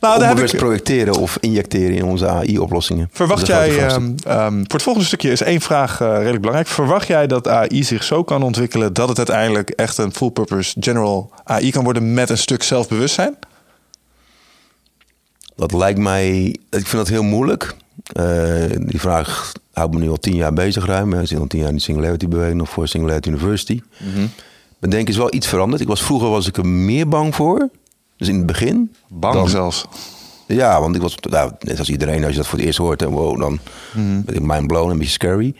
Nou, daar heb ik, projecteren of injecteren in onze AI-oplossingen. Verwacht jij, ehm, ehm, voor het volgende stukje is één vraag eh, redelijk belangrijk. Verwacht jij dat AI zich zo kan ontwikkelen dat het uiteindelijk echt een full-purpose general AI kan worden met een stuk zelfbewustzijn? Dat lijkt mij, ik vind dat heel moeilijk. Eh, die vraag houdt me nu al tien jaar bezig ruim. Ik zit al tien jaar in de Singularity beweging, nog voor Singularity University. Mijn denken is wel iets veranderd. Ik was, vroeger was ik er meer bang voor. Dus in het begin. Bang dan- zelfs. Ja, want ik was, nou, net als iedereen, als je dat voor het eerst hoort, en wow, dan ben ik mind blown, een beetje scary.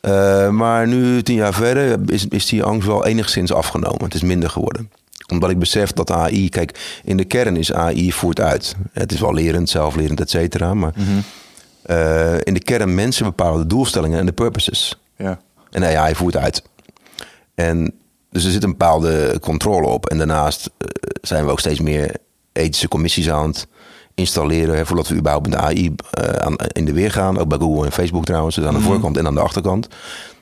Eh, maar nu, tien jaar verder, is, is die angst wel enigszins afgenomen. Het is minder geworden. Omdat ik besef dat AI, kijk, in de kern is AI voert uit. Het is wel lerend, zelflerend, et cetera. Maar eh, in de kern mensen bepalen de doelstellingen en de purposes. Ja. En AI voert uit. En dus er zit een bepaalde controle op. En daarnaast eh, zijn we ook steeds meer ethische commissies aan het installeren. Hè, voordat we überhaupt met de AI eh, aan, in de weer gaan. Ook bij Google en Facebook trouwens. Dus aan de voorkant en aan de achterkant.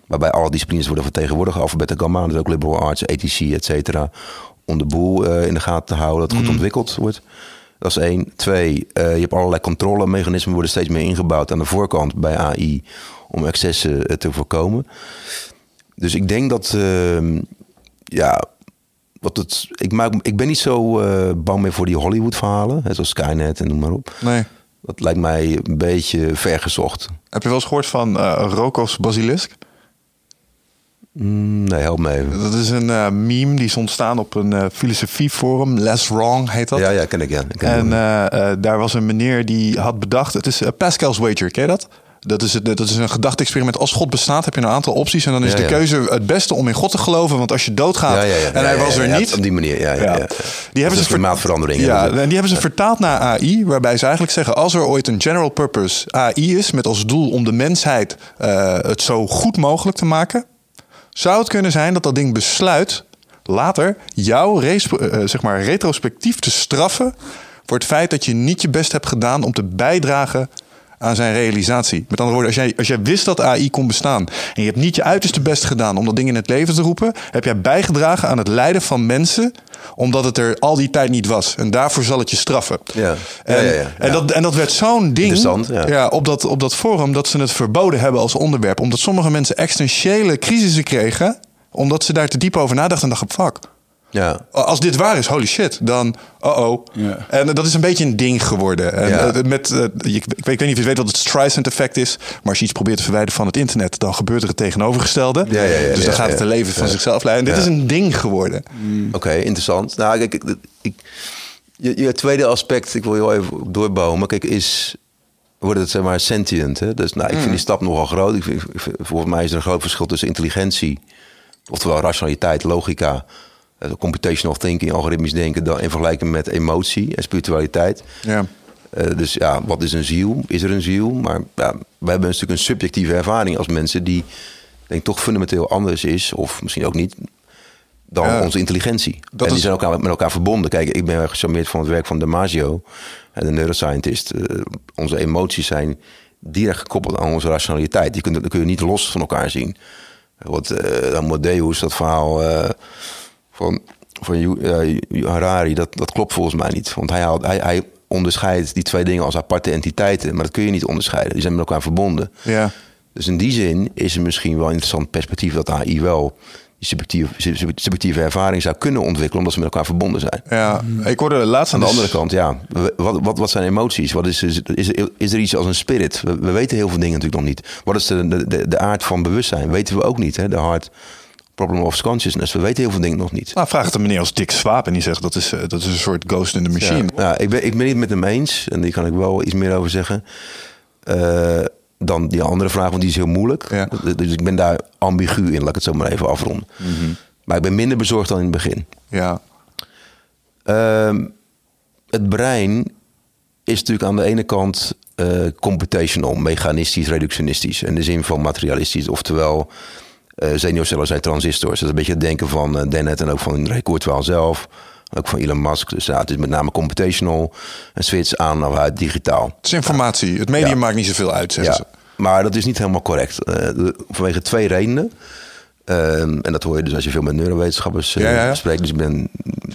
Waarbij alle disciplines worden vertegenwoordigd. Alphabet en gamma. Dus ook liberal arts, ethici, et cetera. Om de boel eh, in de gaten te houden. Dat het goed ontwikkeld wordt. Dat is één. Twee, je hebt allerlei controlemechanismen worden steeds meer ingebouwd aan de voorkant bij AI. Om excessen te voorkomen. Dus ik denk dat, ehm, ja, wat het, ik, maak, ik ben niet zo eh, bang meer voor die Hollywood-verhalen, hè, zoals Skynet en noem maar op. Nee. Dat lijkt mij een beetje vergezocht. Heb je wel eens gehoord van eh Rokos Basilisk? Mm, nee, help me even. Dat is een eh, meme die is ontstaan op een eh, filosofieforum. Less Wrong heet dat. Ja, ja, ken ik, ja. Ken En daar was een meneer die had bedacht... Het is Pascal's Wager, ken je dat? Dat is, het, dat is een gedachte-experiment. Als God bestaat, heb je een aantal opties. En dan is Ja, de ja. keuze het beste om in God te geloven. Want als je doodgaat Ja, en hij was er niet. Op die manier, ja. ja. Die hebben ze ver- klimaatverandering. Ja, en die hebben ze vertaald naar AI, waarbij ze eigenlijk zeggen: als er ooit een general purpose AI is met als doel om de mensheid eh, het zo goed mogelijk te maken, zou het kunnen zijn dat dat ding besluit later jou res- eh, zeg maar retrospectief te straffen voor het feit dat je niet je best hebt gedaan om te bijdragen aan zijn realisatie. Met andere woorden, als jij, als jij wist dat AI kon bestaan en je hebt niet je uiterste best gedaan om dat ding in het leven te roepen, heb jij bijgedragen aan het lijden van mensen omdat het er al die tijd niet was. En daarvoor zal het je straffen. Ja. En, Ja. En, dat, en dat werd zo'n ding ja. op, dat, op dat forum dat ze het verboden hebben als onderwerp. Omdat sommige mensen existentiële crisissen kregen, omdat ze daar te diep over nadachten en dachten, fuck. Ja. Als dit waar is, holy shit, dan uh-oh. Ja. En dat is een beetje een ding geworden. En, Ja. eh, met, eh, ik, ik, weet, ik weet niet of je weet wat het Streisand effect is. Maar als je iets probeert te verwijderen van het internet, dan gebeurt er het tegenovergestelde. Ja, ja, ja, dus dan ja, gaat ja. het een leven van zichzelf leiden. En dit Ja. is een ding geworden. Oké, interessant. Nou, kijk, ik, ik, je, je tweede aspect, ik wil heel even op doorbouwen, maar kijk, is wordt het zeg maar sentient. Hè? Dus nou, ik vind die stap nogal groot. Ik vind, ik vind- volgens mij is er een groot verschil tussen intelligentie, oftewel rationaliteit, logica, computational thinking, algoritmisch denken, dan in vergelijking met emotie en spiritualiteit. Ja. Eh, dus ja, wat is een ziel? Is er een ziel? Maar ja, wij hebben natuurlijk een subjectieve ervaring als mensen die, denk toch fundamenteel anders is, of misschien ook niet, dan Ja. onze intelligentie. En die is- zijn elkaar, met elkaar verbonden. Kijk, ik ben gecharmeerd van het werk van Damasio, en de neuroscientist. Eh, onze emoties zijn direct gekoppeld aan onze rationaliteit. Die kun, dat kun je niet los van elkaar zien. Wat eh Amadeus, dat verhaal eh, van, van eh, Harari, dat, dat klopt volgens mij niet. Want hij, haalt, hij, hij onderscheidt die twee dingen als aparte entiteiten. Maar dat kun je niet onderscheiden. Die zijn met elkaar verbonden. Ja. Dus in die zin is er misschien wel een interessant perspectief dat AI wel die subjectieve, sub- subjectieve ervaring zou kunnen ontwikkelen, omdat ze met elkaar verbonden zijn. Ja, ik hoorde laatst Aan de dus- andere kant, ja, wat, wat, wat zijn emoties? Wat is, is, is, er, is er iets als een spirit? We, we weten heel veel dingen natuurlijk nog niet. Wat is de, de, de, de aard van bewustzijn? Weten we ook niet. Hè? De hard problem of consciousness. We weten heel veel dingen nog niet. Nou, vraag het een meneer als Dick Swaap en die zegt dat is, eh, dat is een soort ghost in the machine. Ja, ik, ben, ik ben niet met hem eens. En die kan ik wel iets meer over zeggen. Eh, dan die andere vraag, want die is heel moeilijk. Ja. Dus ik ben daar ambigu in, laat ik het zo maar even afronden. Maar ik ben minder bezorgd dan in het begin. Ja. Ehm, het brein is natuurlijk aan de ene kant eh, computational, mechanistisch, reductionistisch. In de zin van materialistisch. Oftewel, zenuwcellen zijn transistors. Dat is een beetje het denken van eh, Dennett en ook van Ray Kurzweil zelf. Ook van Elon Musk. Dus ja, het is met name computational. En switch aan of uit digitaal. Het is informatie. Het medium Ja. maakt niet zoveel uit, zeggen Ja, ze. maar dat is niet helemaal correct. Eh, vanwege twee redenen. Ehm, en dat hoor je dus als je veel met neurowetenschappers eh, spreekt. Dus ik ben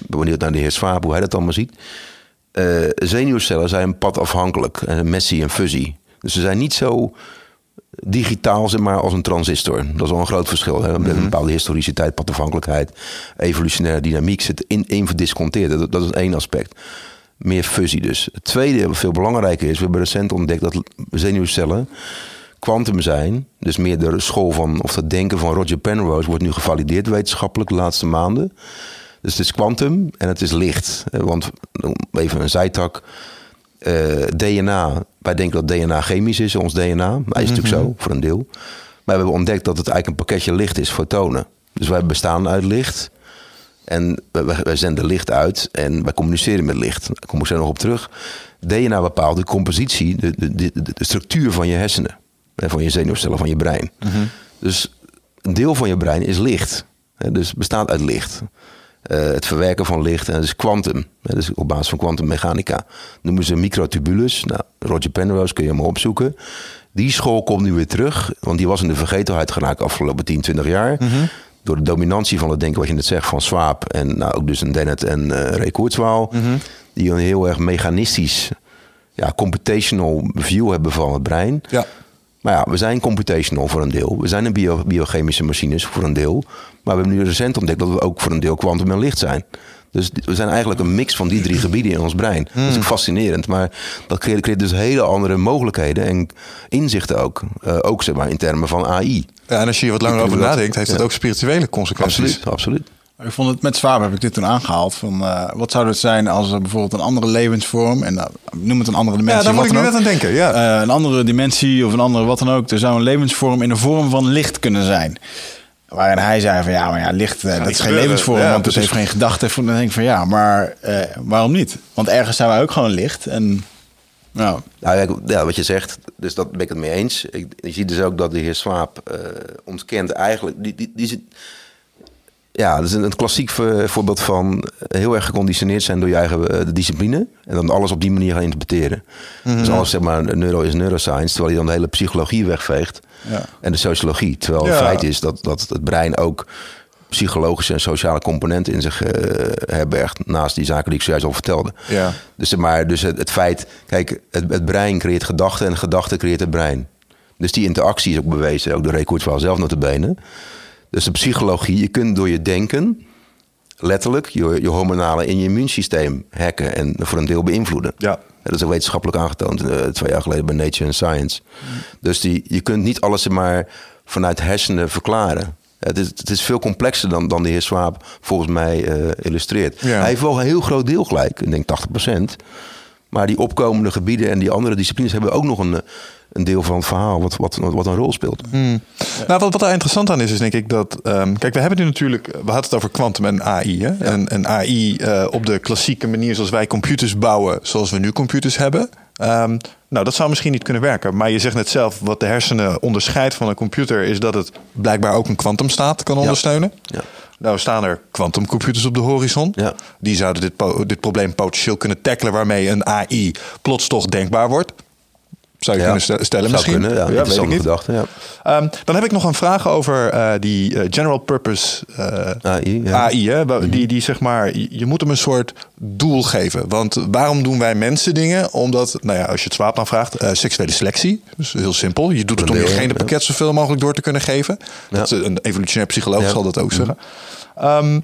benieuwd naar de heer Swaap, hoe hij dat allemaal ziet. Eh, zenuwcellen zijn padafhankelijk. En messie en fusie. Dus ze zijn niet zo digitaal zeg maar, als een transistor. Dat is wel een groot verschil. Hè? Met een bepaalde historiciteit, padafhankelijkheid, evolutionaire dynamiek zit in één verdisconteerd. Dat, dat is één aspect. Meer fusie dus. Het tweede, wat veel belangrijker is, we hebben recent ontdekt dat zenuwcellen kwantum zijn. Dus meer de school van, of dat denken van Roger Penrose wordt nu gevalideerd wetenschappelijk de laatste maanden. Dus het is kwantum en het is licht. Want even een zijtak. Eh, DNA, wij denken dat DNA chemisch is, ons DNA. Maar is natuurlijk zo, voor een deel. Maar we hebben ontdekt dat het eigenlijk een pakketje licht is, fotonen. Dus wij bestaan uit licht. En wij, zenden licht uit en wij communiceren met licht. Daar kom ik zo nog op terug. DNA bepaalt de compositie, de, de, de, de structuur van je hersenen. En van je zenuwcellen, van je brein. Dus een deel van je brein is licht. Dus bestaat uit licht. Eh, het verwerken van licht, en dat is kwantum. Hè, Dus op basis van kwantummechanica. Noemen ze microtubules. Nou, Roger Penrose kun je hem opzoeken. Die school komt nu weer terug, want die was in de vergetelheid geraakt afgelopen 10, 20 jaar. Door de dominantie van het denken, wat je net zegt, van Swaap en nou, ook dus een Dennett en eh Ray Kurzweil. Die een heel erg mechanistisch, ja, computational view hebben van het brein. Ja. Maar ja, we zijn computational voor een deel. We zijn een bio, biochemische machines voor een deel. Maar we hebben nu recent ontdekt dat we ook voor een deel kwantum en licht zijn. Dus we zijn eigenlijk een mix van die drie gebieden in ons brein. Dat is ook fascinerend. Maar dat creëert, creëert dus hele andere mogelijkheden en inzichten ook. Eh, ook zeg maar in termen van AI. Ja, en als je hier wat langer over nadenkt, heeft dat ja. ook spirituele consequenties. Absoluut, absoluut. Ik vond het met Zwaar heb ik dit toen aangehaald. Van, eh, wat zou het zijn als er bijvoorbeeld een andere levensvorm, en uh, noem het een andere dimensie. Ja, daar moet ik nu net aan denken. Ja. Uh, een andere dimensie of een andere wat dan ook. Er zou een levensvorm in de vorm van licht kunnen zijn. Waarin hij zei van ja, maar ja, licht, dat is geen gebeuren. levensvorm, Ja, want het heeft geen gedachte. Dan denk ik van ja, maar eh, waarom niet? Want ergens zijn wij ook gewoon licht. En nou, Nou, ja, ja, wat je zegt, dus dat ben ik het mee eens. Ik, je ziet dus ook dat de heer Swaap eh, ontkent eigenlijk... Die, die, die zit, ja, dat is een, een klassiek vo- voorbeeld van heel erg geconditioneerd zijn door je eigen eh, discipline. En dan alles op die manier gaan interpreteren. Dus alles zeg maar, neuro is neuroscience, terwijl hij dan de hele psychologie wegveegt. Ja. En de sociologie. Terwijl Ja. het feit is dat, dat het brein ook psychologische en sociale componenten in zich eh, herbergt. Naast die zaken die ik zojuist al vertelde. Ja. Dus, maar, dus het, het feit, kijk, het, het brein creëert gedachten en gedachten creëert het brein. Dus die interactie is ook bewezen, ook door Ray Kurzweil zelf notabene. Dus de psychologie, je kunt door je denken letterlijk je, je hormonale in je immuunsysteem hacken en voor een deel beïnvloeden. Ja. Dat is ook wetenschappelijk aangetoond, eh, twee jaar geleden bij Nature and Science. Dus die, je kunt niet alles maar vanuit hersenen verklaren. Het is, het is veel complexer dan, dan de heer Swaap volgens mij eh, illustreert. Ja. Hij heeft wel een heel groot deel gelijk, ik denk 80% Maar die opkomende gebieden en die andere disciplines hebben ook nog een, een deel van het verhaal wat, wat, wat een rol speelt. Nou, wat, wat daar interessant aan is, is denk ik dat. ehm, kijk, we hebben nu natuurlijk. We hadden het over kwantum en AI. Hè? En, en AI eh, op de klassieke manier zoals wij computers bouwen, zoals we nu computers hebben. Ehm, nou, dat zou misschien niet kunnen werken. Maar je zegt net zelf, wat de hersenen onderscheidt van een computer, is dat het blijkbaar ook een kwantumstaat kan ondersteunen. Ja. Nou staan er kwantumcomputers op de horizon. Ja. Die zouden dit, dit probleem potentieel kunnen tackelen, waarmee een AI plots toch denkbaar wordt. Zou je Ja. kunnen stel- stellen misschien? kunnen, ja. weet ik niet. gedachte, ja. Ehm, dan heb ik nog een vraag over eh, die eh, general purpose eh, AI, ja. Mhm. AI. Hè? Wa- Die, die zeg maar, je moet hem een soort doel geven. Want waarom doen wij mensen dingen? Omdat, nou ja, als je het zwaap aanvraagt, eh seksuele selectie. Dus heel simpel. Je doet het om je genenpakket zoveel mogelijk door te kunnen geven. Dat een evolutionair psycholoog. Mhm. zal dat ook zeggen. Ehm,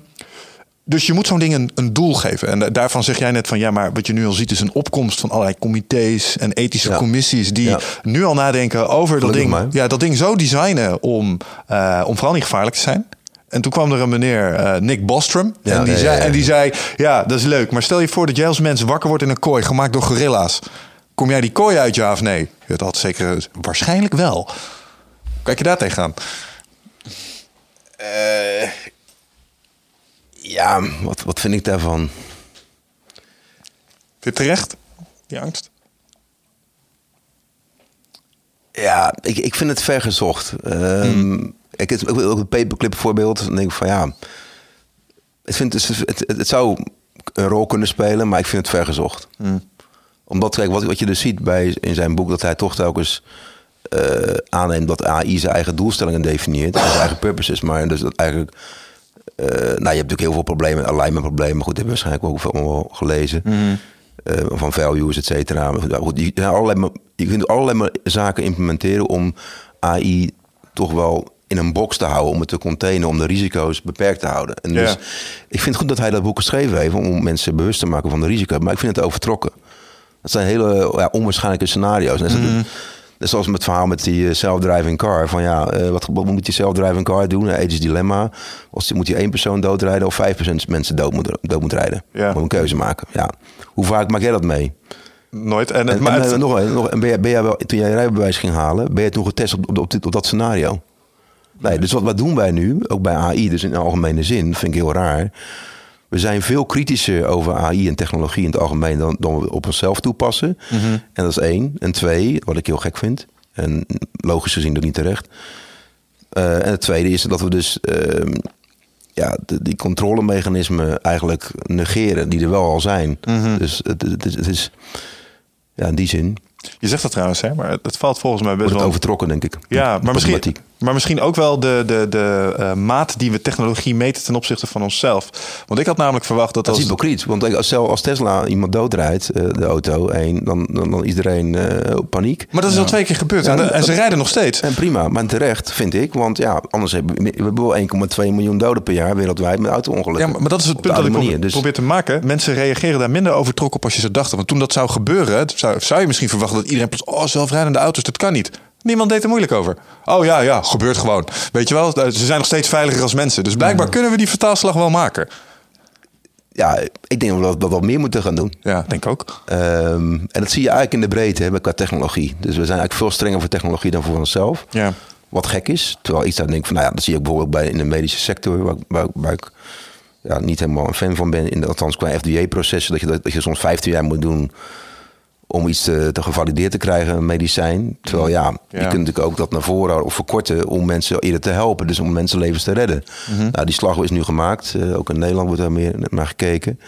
dus je moet zo'n ding een, een doel geven. En da- daarvan zeg jij net van ja, maar wat je nu al ziet is een opkomst van allerlei comité's en ethische Ja. commissies die Ja. nu al nadenken over dat ding, maar. ja, dat ding zo designen om, eh, om vooral niet gevaarlijk te zijn. En toen kwam er een meneer, eh, Nick Bostrom. Ja, en, die zei, ja, ja. en die zei: Ja, dat is leuk. Maar stel je voor dat jij als mens wakker wordt in een kooi gemaakt door gorilla's. Kom jij die kooi uit, ja of nee? Dat had zeker waarschijnlijk wel. Kijk je daar tegenaan? Ja, wat, wat vind ik daarvan? Vind je terecht, die angst? Ja, ik, ik vind het ver gezocht. Ehm, ik, het, ook een paperclip voorbeeld. Dan denk ik van ja, ik vind het, het, het, het zou een rol kunnen spelen, maar ik vind het ver gezocht. Omdat, kijk, wat, wat je dus ziet bij, in zijn boek, dat hij toch telkens eh, aanneemt dat AI zijn eigen doelstellingen definieert zijn eigen purposes. Maar dus dat eigenlijk, nou, je hebt natuurlijk heel veel problemen, alignment problemen. Goed, dat heb je waarschijnlijk ook veel gelezen. Eh, van values, et cetera. Goed, Je, allerlei, je kunt allerlei zaken implementeren om AI toch wel in een box te houden, om het te containen, om de risico's beperkt te houden. En Ja. dus, ik vind het goed dat hij dat boek geschreven heeft om mensen bewust te maken van de risico's. Maar ik vind het overtrokken. Dat zijn hele ja, onwaarschijnlijke scenario's. En dat Net zoals met het verhaal met die eh, self-driving car. Van ja, eh, wat, wat moet die self-driving car doen? Eh, Ethisch dilemma. Of moet hij één persoon doodrijden of vijf mensen dood moet, dood moet rijden? Ja. Moet een keuze maken. Ja. Hoe vaak maak jij dat mee? Nooit. En, het En, maar en, het- nog, een- nog, en ben jij, ben jij wel, toen jij je rijbewijs ging halen, ben je toen getest op, op, op, dit- op dat scenario? Nee, dus wat, wat doen wij nu, ook bij AI, dus in algemene zin, vind ik heel raar. We zijn veel kritischer over AI en technologie in het algemeen dan, dan we op onszelf toepassen. En dat is één. En twee, wat ik heel gek vind, en logisch gezien ook niet terecht. Eh, en het tweede is dat we dus ehm, ja, de, die controlemechanismen eigenlijk negeren, die er wel al zijn. Dus het, het, is- het is, ja, in die zin, je zegt dat trouwens, hè, maar het, het valt volgens mij best wordt het wel... overtrokken, denk ik. Ja, maar misschien. Maar misschien ook wel de, de, de eh, maat die we technologie meten ten opzichte van onszelf. Want ik had namelijk verwacht dat Dat is hypocriet. Want als, als Tesla iemand doodrijdt, eh, de auto, één, dan, dan, dan is iedereen eh, op paniek. Maar dat is al twee keer gebeurd Ja, en, dat- en ze rijden nog steeds. En prima, maar terecht vind ik. Want ja, anders hebben we, we hebben wel 1,2 miljoen doden per jaar wereldwijd met auto-ongelukken. Ja, maar maar dat is het Op punt dat ik manier. Dus probeer te maken. Mensen reageren daar minder overtrokken op als je ze dachten. Want toen dat zou gebeuren, zou, zou je misschien verwachten dat iedereen plots... Oh, zelfrijdende auto's, dat kan niet. Niemand deed er moeilijk over. Oh ja, ja, gebeurt gewoon. Weet je wel, ze zijn nog steeds veiliger als mensen. Dus blijkbaar kunnen we die vertaalslag wel maken. Ja, ik denk dat we dat wat meer moeten gaan doen. Ja, denk ook. Ehm, en dat zie je eigenlijk in de breedte hè, qua technologie. Dus we zijn eigenlijk veel strenger voor technologie dan voor onszelf. Ja. Wat gek is. Terwijl ik zou denken van, nou ja, dat zie je ook bijvoorbeeld bij in de medische sector, waar, waar, waar ik ja, niet helemaal een fan van ben. In de, althans qua FDA-processen, dat je, dat, dat je soms 15 jaar moet doen om iets te, te gevalideerd te krijgen, een medicijn. Terwijl ja, je kunt natuurlijk ook dat naar voren of verkorten om mensen eerder te helpen. Dus om mensenlevens te redden. Nou, die slag is nu gemaakt. Eh, ook in Nederland wordt daar meer naar gekeken.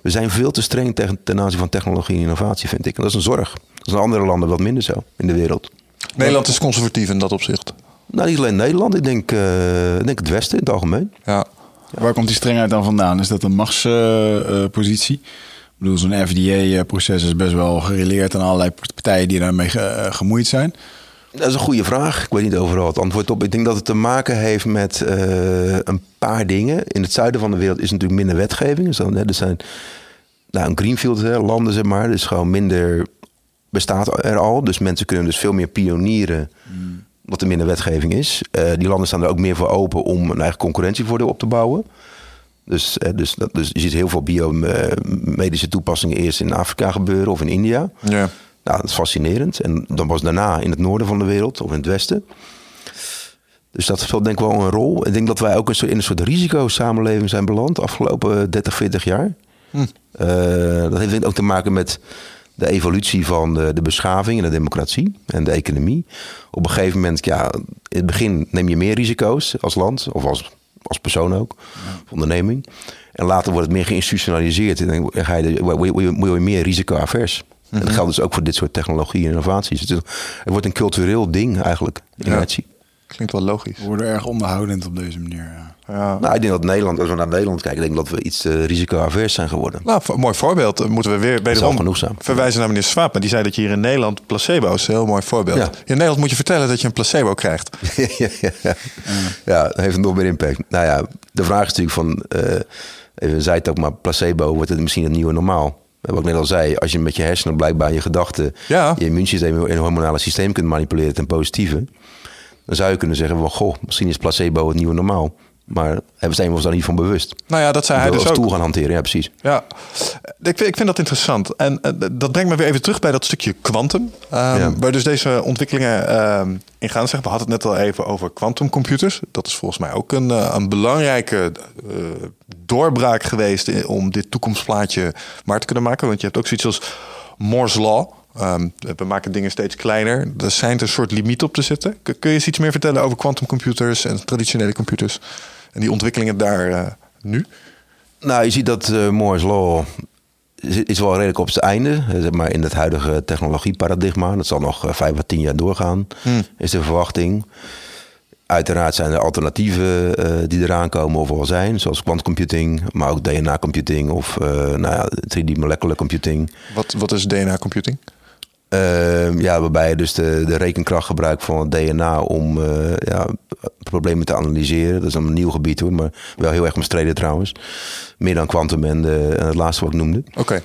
We zijn veel te streng tegen, ten aanzien van technologie en innovatie, vind ik. En dat is een zorg. Dat is in andere landen wat minder zo in de wereld. Nederland is conservatief in dat opzicht. Nou, niet alleen Nederland. Ik denk, eh, ik denk het Westen in het algemeen. Ja. Waar komt die strengheid dan vandaan? Is dat een machtspositie? Ik bedoel, zo'n FDA-proces is best wel gereleerd aan allerlei partijen die daarmee ge- eh, gemoeid zijn. Dat is een goede vraag. Ik weet niet overal het antwoord op. Ik denk dat het te maken heeft met eh, een paar dingen. In het zuiden van de wereld is natuurlijk minder wetgeving. Dus dan, hè, er zijn nou, een greenfield hè, landen, zeg maar. Dus gewoon minder bestaat er al. Dus mensen kunnen dus veel meer pionieren. Omdat er minder wetgeving is. Eh, die landen staan er ook meer voor open om een eigen concurrentievoordeel op te bouwen. Dus, eh, dus, dat, dus je ziet heel veel biomedische toepassingen eerst in Afrika gebeuren of in India. Ja. Nou, dat is fascinerend. En dan was daarna in het noorden van de wereld of in het westen. Dus dat speelt denk ik wel een rol. Ik denk dat wij ook een soort, in een soort risicosamenleving zijn beland de afgelopen 30, 40 jaar. Eh, dat heeft denk ik ook te maken met de evolutie van de, de beschaving en de democratie en de economie. Op een gegeven moment, ja, in het begin neem je meer risico's als land of als, als persoon ook, of onderneming. En later wordt het meer geïnstitutionaliseerd en dan ga je, word je- meer risico-avers. En dat geldt dus ook voor dit soort technologie en innovaties. Het, wordt een cultureel ding eigenlijk, innovatie. Klinkt wel logisch. We worden erg onderhoudend op deze manier. ja. Ja. Nou, ik denk dat Nederland, als we naar Nederland kijken, denk ik dat we iets te risico-avers zijn geworden. Nou, voor- mooi voorbeeld. Dan moeten we weer wederom Zelfgenoegzaam. verwijzen naar meneer Swaap. Maar die zei dat je hier in Nederland placebo's, een heel mooi voorbeeld. Ja. In Nederland moet je vertellen dat je een placebo krijgt. [laughs] ja, ja, ja. ja, dat heeft nog meer impact. Nou ja, de vraag is natuurlijk van, eh even zei het ook maar, placebo wordt het misschien het nieuwe normaal. Wat ik net al zei, als je met je hersenen blijkbaar je gedachten, Ja. je immuunsysteem en hormonale systeem kunt manipuleren ten positieve, dan zou je kunnen zeggen van, goh, misschien is placebo het nieuwe normaal. Maar we zijn we ons daar niet van bewust. Nou ja, dat zei hij dus ook. tool gaan hanteren, ja precies. Ja, ik vind, ik vind dat interessant. En eh, dat brengt me weer even terug bij dat stukje quantum. ehm, Ja. Waar dus deze ontwikkelingen ehm, in gaan. Zeg, we hadden het net al even over quantumcomputers. Dat is volgens mij ook een, eh, een belangrijke eh, doorbraak geweest om dit toekomstplaatje waar te kunnen maken. Want je hebt ook zoiets als Moore's Law. Ehm, we maken dingen steeds kleiner. Er zijn een soort limiet op te zetten. Kun je eens iets meer vertellen over quantumcomputers en traditionele computers? En die ontwikkelingen daar eh, nu? Nou, je ziet dat eh Moore's Law is, wel redelijk op zijn einde. eh, Zeg maar in het huidige technologieparadigma. Dat zal nog vijf à tien jaar doorgaan, is de verwachting. Uiteraard zijn er alternatieven die eraan komen of al zijn. Zoals quantumcomputing, maar ook DNA-computing of nou ja, 3D molecular computing. Wat, wat is DNA-computing? Ehm, ja, waarbij je dus de, de rekenkracht gebruikt van het DNA om eh, ja, problemen te analyseren. Dat is een nieuw gebied hoor, maar wel heel erg omstreden trouwens. Meer dan quantum en, de, en het laatste wat ik noemde. Oké.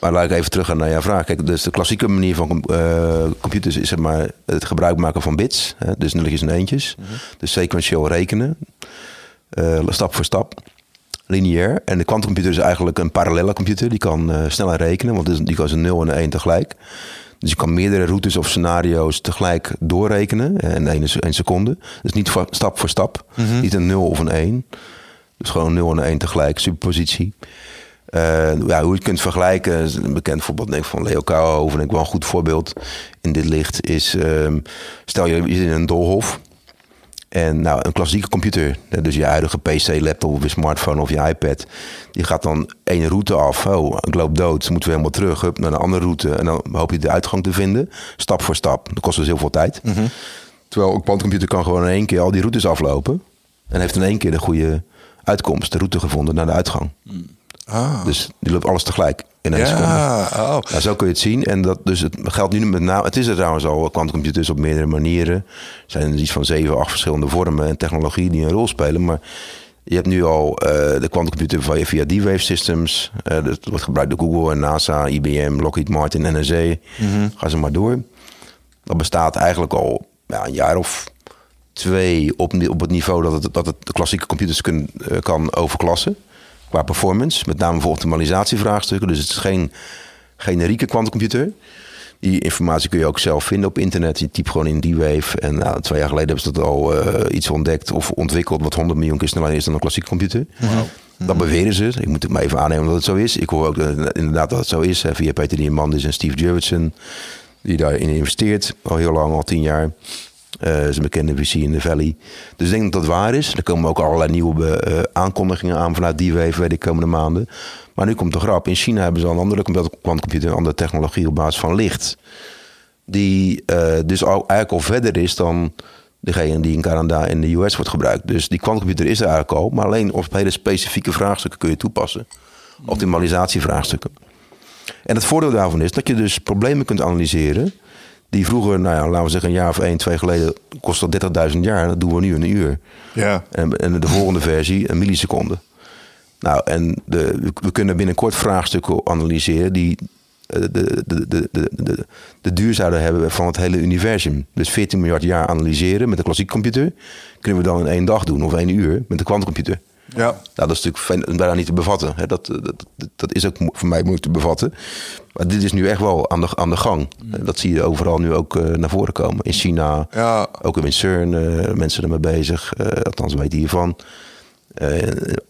Maar laat ik even terug gaan naar jouw vraag. Kijk, dus de klassieke manier van eh, computers is zeg maar, het gebruik maken van bits. Hè, dus nulletjes en eentjes. Dus sequentieel rekenen. eh, stap voor stap. Lineair. En de quantumcomputer is eigenlijk een parallelle computer. Die kan eh, sneller rekenen, want die kan een 0 en een 1 tegelijk. Dus je kan meerdere routes of scenario's tegelijk doorrekenen eh, in één, één seconde. Dus niet voor- stap voor stap. Niet een 0 of een 1. Dus gewoon een 0 en een 1 tegelijk, superpositie. Eh, ja, hoe je het kunt vergelijken, een bekend voorbeeld denk ik, van Leo Kouwenhoven, denk ik wel een goed voorbeeld in dit licht, is ehm, stel je, je zit in een doolhof. En nou, een klassieke computer, dus je huidige PC, laptop of je smartphone of je iPad, die gaat dan één route af. Oh, ik loop dood, moeten we helemaal terug hup, naar een andere route. En dan hoop je de uitgang te vinden, stap voor stap. Dat kost dus heel veel tijd. Terwijl een quantumcomputer kan gewoon in één keer al die routes aflopen. En heeft in één keer de goede uitkomst, de route gevonden naar de uitgang. Ah. Dus die loopt alles tegelijk in één seconde. Ja, oh. Ja, zo kun je het zien. En dat, dus het geldt nu met name. Het is er trouwens al, quantumcomputers op meerdere manieren. Er zijn iets van zeven, acht verschillende vormen en technologieën die een rol spelen. Maar je hebt nu al eh, de quantumcomputer via, via D-Wave Systems. Eh, dat wordt gebruikt door Google en NASA, IBM, Lockheed Martin, NRC. Ga ze maar door. Dat bestaat eigenlijk al ja, een jaar of twee op, op het niveau dat het, dat het de klassieke computers kun, eh, kan overklassen. Qua performance, met name voor optimalisatievraagstukken. Dus het is geen generieke quantumcomputer. Die informatie kun je ook zelf vinden op internet. Je typt gewoon in D-Wave. En nou, twee jaar geleden hebben ze dat al eh, iets ontdekt of ontwikkeld... wat 100 miljoen keer sneller is dan een klassieke computer. Dat beweren ze. Ik moet het maar even aannemen dat het zo is. Ik hoor ook dat, inderdaad dat het zo is. Hè, via Peter Diamandis en Steve Jurvetson. Die daarin investeert. Al heel lang, al tien jaar. Eh is een bekende VC in de Valley. Dus ik denk dat dat waar is. Er komen ook allerlei nieuwe eh, aankondigingen aan vanuit die wave de komende maanden. Maar nu komt de grap. In China hebben ze al een andere quantumcomputer, een andere technologie op basis van licht. Die eh, dus al, eigenlijk al verder is dan degene die in Canada en de US wordt gebruikt. Dus die quantumcomputer is er eigenlijk al. Maar alleen op hele specifieke vraagstukken kun je toepassen. Optimalisatievraagstukken. En het voordeel daarvan is dat je dus problemen kunt analyseren. Die vroeger, nou ja, laten we zeggen een jaar of één, twee geleden, kostte dat 30.000 jaar. Dat doen we nu in een uur. Ja. En, en de volgende versie een milliseconde. Nou, en de, we- kunnen binnenkort vraagstukken analyseren die eh, de, de, de, de, de, de, de duur zouden hebben van het hele universum. Dus 14 miljard jaar analyseren met een klassieke computer. Kunnen we dan in één dag doen of één uur met een kwantumcomputer. Ja. Nou, dat is natuurlijk bijna niet te bevatten. Hè. Dat, dat, dat, dat is ook voor mij moeilijk te bevatten. Maar dit is nu echt wel aan de, aan de gang. Dat zie je overal nu ook eh, naar voren komen. In China, Ja. ook in CERN, eh, mensen ermee bezig. eh, althans, weten hiervan. Eh,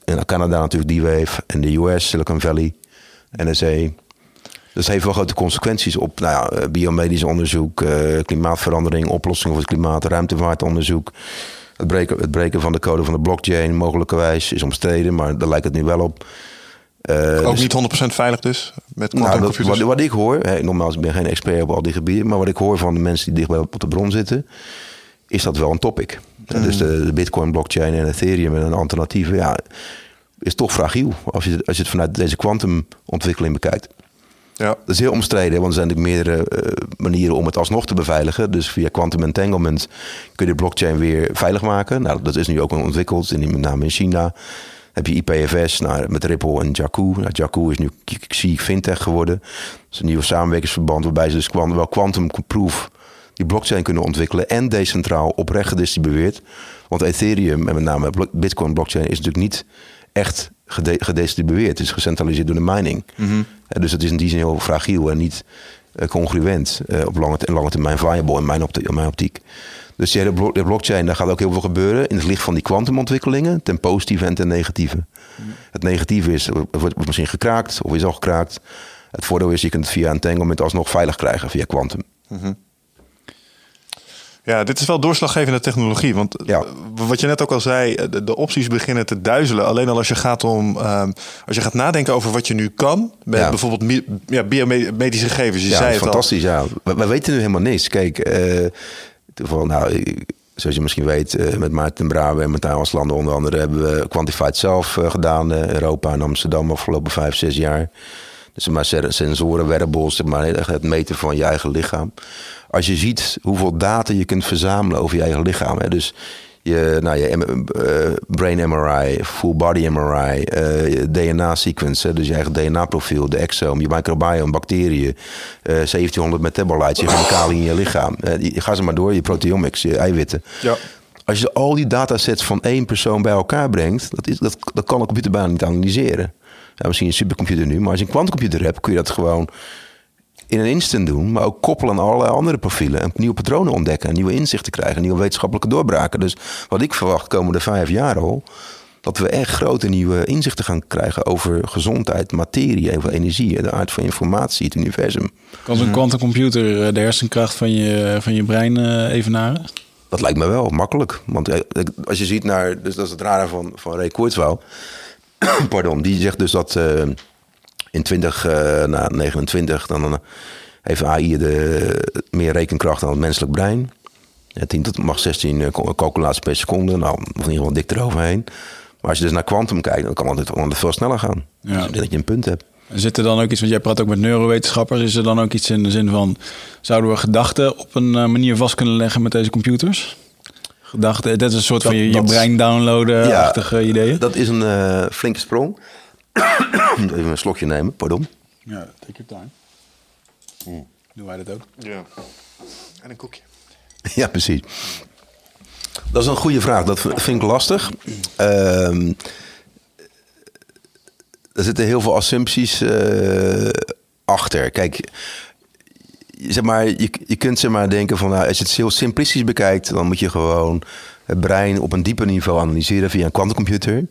in Canada natuurlijk D-Wave. En de US, Silicon Valley, NSA. Dus heeft wel grote consequenties op nou ja, eh, biomedisch onderzoek, eh, klimaatverandering, oplossingen voor het klimaat, ruimtevaartonderzoek. Het breken, het breken van de code van de blockchain, mogelijkerwijs, is omstreden, maar daar lijkt het nu wel op. Eh, Ook dus- niet 100% veilig dus, met nou, wat, wat ik hoor, hè, nogmaals, ik ben geen expert op al die gebieden, maar wat ik hoor van de mensen die dicht bij op de bron zitten, is dat wel een topic. Dus de, de Bitcoin, blockchain en Ethereum en een alternatieve, ja, is toch fragiel als je, als je het vanuit deze kwantumontwikkeling bekijkt. Ja. Dat is heel omstreden, want er zijn meerdere eh, manieren om het alsnog te beveiligen. Dus via quantum entanglement kun je de blockchain weer veilig maken. Nou, dat is nu ook ontwikkeld, in, met name in China. Heb je IPFS nou, met Ripple en Jakku. Nou, Jakku is nu Xi Fintech geworden. Dat is een nieuw samenwerkingsverband waarbij ze dus wel quantum proof die blockchain kunnen ontwikkelen en decentraal oprecht gedistribueerd. Want Ethereum en met name Bitcoin blockchain is natuurlijk niet echt gede- gedistribueerd. Het is gecentraliseerd door de mining. Eh, dus het is in die zin heel fragiel en niet eh, congruent eh, op lange, lange termijn viable in mijn, opti- in mijn optiek. Dus die hele blo- de blockchain, daar gaat ook heel veel gebeuren in het licht van die kwantumontwikkelingen, ten positieve en ten negatieve. Het negatieve is, het wordt wordt misschien gekraakt of is al gekraakt. Het voordeel is, je kunt het via entanglement alsnog veilig krijgen via quantum. Ja, dit is wel doorslaggevende technologie. Want Ja. eh, wat je net ook al zei, eh, de, de opties beginnen te duizelen. Alleen al als je gaat om, ehm, als je gaat nadenken over wat je nu kan, met Ja. bijvoorbeeld ja, biomedische gegevens. Je ja, zei het al. fantastisch. Ja. We, we weten nu helemaal niks. Kijk, toevallig, nou, zoals je misschien weet, met Maarten Brabe en Martijn Aslander onder andere hebben we Quantified zelf eh, gedaan. Europa en Amsterdam afgelopen vijf, zes jaar. Dus maar sen- sensoren, wearables, maar het meten van je eigen lichaam. Als je ziet hoeveel data je kunt verzamelen over je eigen lichaam. Hè, dus je, nou, je eh, brain MRI, full body MRI, eh, DNA-sequence, dus je eigen DNA-profiel, de exome, je microbiome, bacteriën, eh 1700 metabolites, je chemicaliën in je lichaam. Eh, ga ze maar door, je proteomics, je eiwitten. Ja. Als je al die datasets van één persoon bij elkaar brengt, dat, is, dat, dat kan een computer bijna niet analyseren. Ja, misschien een supercomputer nu, maar als je een quantumcomputer hebt, kun je dat gewoon in een instant doen, maar ook koppelen aan allerlei andere profielen en nieuwe patronen ontdekken, en nieuwe inzichten krijgen, nieuwe wetenschappelijke doorbraken. Dus wat ik verwacht komende vijf jaar al, dat we echt grote nieuwe inzichten gaan krijgen over gezondheid, materie, over energie, de aard van informatie, het universum. Kan zo'n quantumcomputer eh, de hersenkracht van je, van je brein eh, evenaren? Dat lijkt me wel makkelijk. Want eh, als je ziet naar, dus dat is het rare van, van Ray Kurzweil. [coughs] Pardon, die zegt dus dat eh, in 2029 dan eh, heeft AI de, meer rekenkracht dan het menselijk brein. Ja, 10 tot mag 16 eh, cal- calculaties per seconde. Nou, of in ieder geval dik eroverheen. Maar als je dus naar kwantum kijkt, dan kan het, veel sneller gaan. Ja. Dus dat je een punt hebt. Zit er dan ook iets, want jij praat ook met neurowetenschappers, is er dan ook iets in de zin van, zouden we gedachten op een manier vast kunnen leggen met deze computers? Gedachten, dit is een soort van Dat- je, je dat- brein downloaden-achtige ideeën? Dat is een eh, flinke sprong. [coughs] Even een slokje nemen, pardon. Ja, take your time. Doen wij dat ook? Ja. En een koekje. [laughs] Ja, precies. Dat is een goede vraag. Dat vind ik lastig. Ehm, er zitten heel veel assumpties eh, achter. Kijk, zeg maar, je, je kunt zeg maar denken van, nou, als je het heel simplistisch bekijkt, dan moet je gewoon het brein op een dieper niveau analyseren via een kwantumcomputer.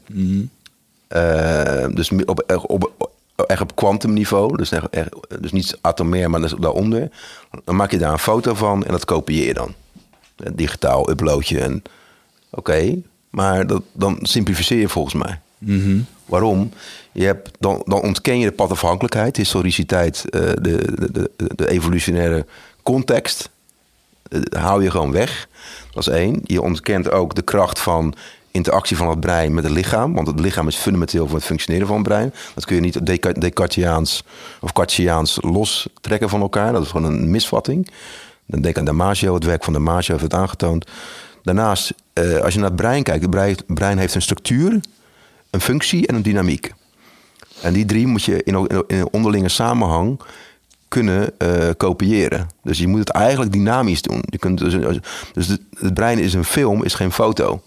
Eh, dus op, op, op, echt op kwantumniveau, dus, echt- dus niet atomair, maar dus daaronder. Dan maak je daar een foto van en dat kopieer je dan. Digitaal upload je en oké, maar dat, dan simplificeer je volgens mij. Waarom? Je dan, ontken je de padafhankelijkheid, historiciteit, eh, de, de, de, de evolutionaire context. Eh, hou je gewoon weg. Dat is één. Je ontkent ook de kracht van interactie van het brein met het lichaam. Want het lichaam is fundamenteel voor het functioneren van het brein. Dat kun je niet Desca- Descartiaans of Cartesiaans lostrekken van elkaar. Dat is gewoon een misvatting. Dan denk aan Damasio, het werk van Damasio heeft het aangetoond. Daarnaast, eh, als je naar het brein kijkt, het brein heeft een structuur, een functie en een dynamiek. En die drie moet je in, onderlinge samenhang kunnen eh, kopiëren. Dus je moet het eigenlijk dynamisch doen. Je kunt dus, dus het, het brein is een film, is geen foto.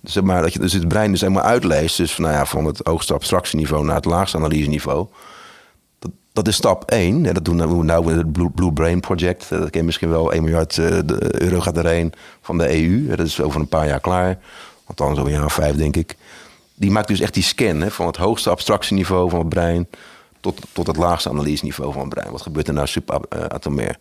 Dus, zeg maar, dat je dus het brein dus helemaal uitleest. Dus van, nou ja, van het hoogste abstractieniveau naar het laagste analyseniveau. Dat, dat is stap 1. Dat doen we nou met het Blue, Blue Brain Project. Dat ken je misschien wel. 1 miljard eh, euro gaat erheen van de EU. Dat is over een paar jaar klaar. Althans, over een jaar of vijf, denk ik. Die maakt dus echt die scan hè, van het hoogste abstractieniveau van het brein tot, tot het laagste analyseniveau van het brein. Wat gebeurt er nou subatomair?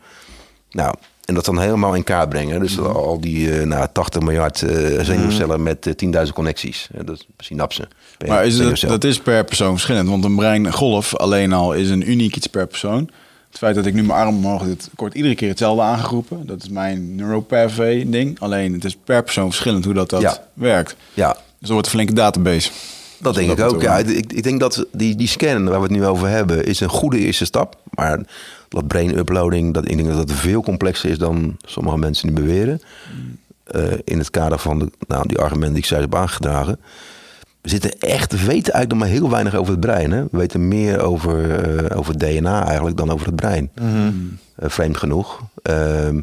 Nou, en dat dan helemaal in kaart brengen. Dus al die eh, nou, 80 miljard eh, zenuwcellen met eh, 10.000 connecties. Eh, dat is synapsen. Maar is het, dat is per persoon verschillend. Want een breingolf alleen al is een uniek iets per persoon. Het feit dat ik nu mijn arm omhoog doe, wordt iedere keer hetzelfde aangeroepen. Dat is mijn neuropathway ding. Alleen het is per persoon verschillend hoe dat, dat Ja. werkt. Ja, Dus dat wordt een flinke database. Dat denk dat ik ook. Ja, ik, ik denk dat die, die scan waar we het nu over hebben, is een goede eerste stap. Maar dat brain uploading, dat, ik denk dat het veel complexer is dan sommige mensen nu beweren. Eh, in het kader van de, nou, die argumenten die ik zojuist heb aangedragen. We zitten echt, we weten eigenlijk nog maar heel weinig over het brein. Hè? We weten meer over, eh, over DNA eigenlijk dan over het brein. Eh, vreemd genoeg. Ehm,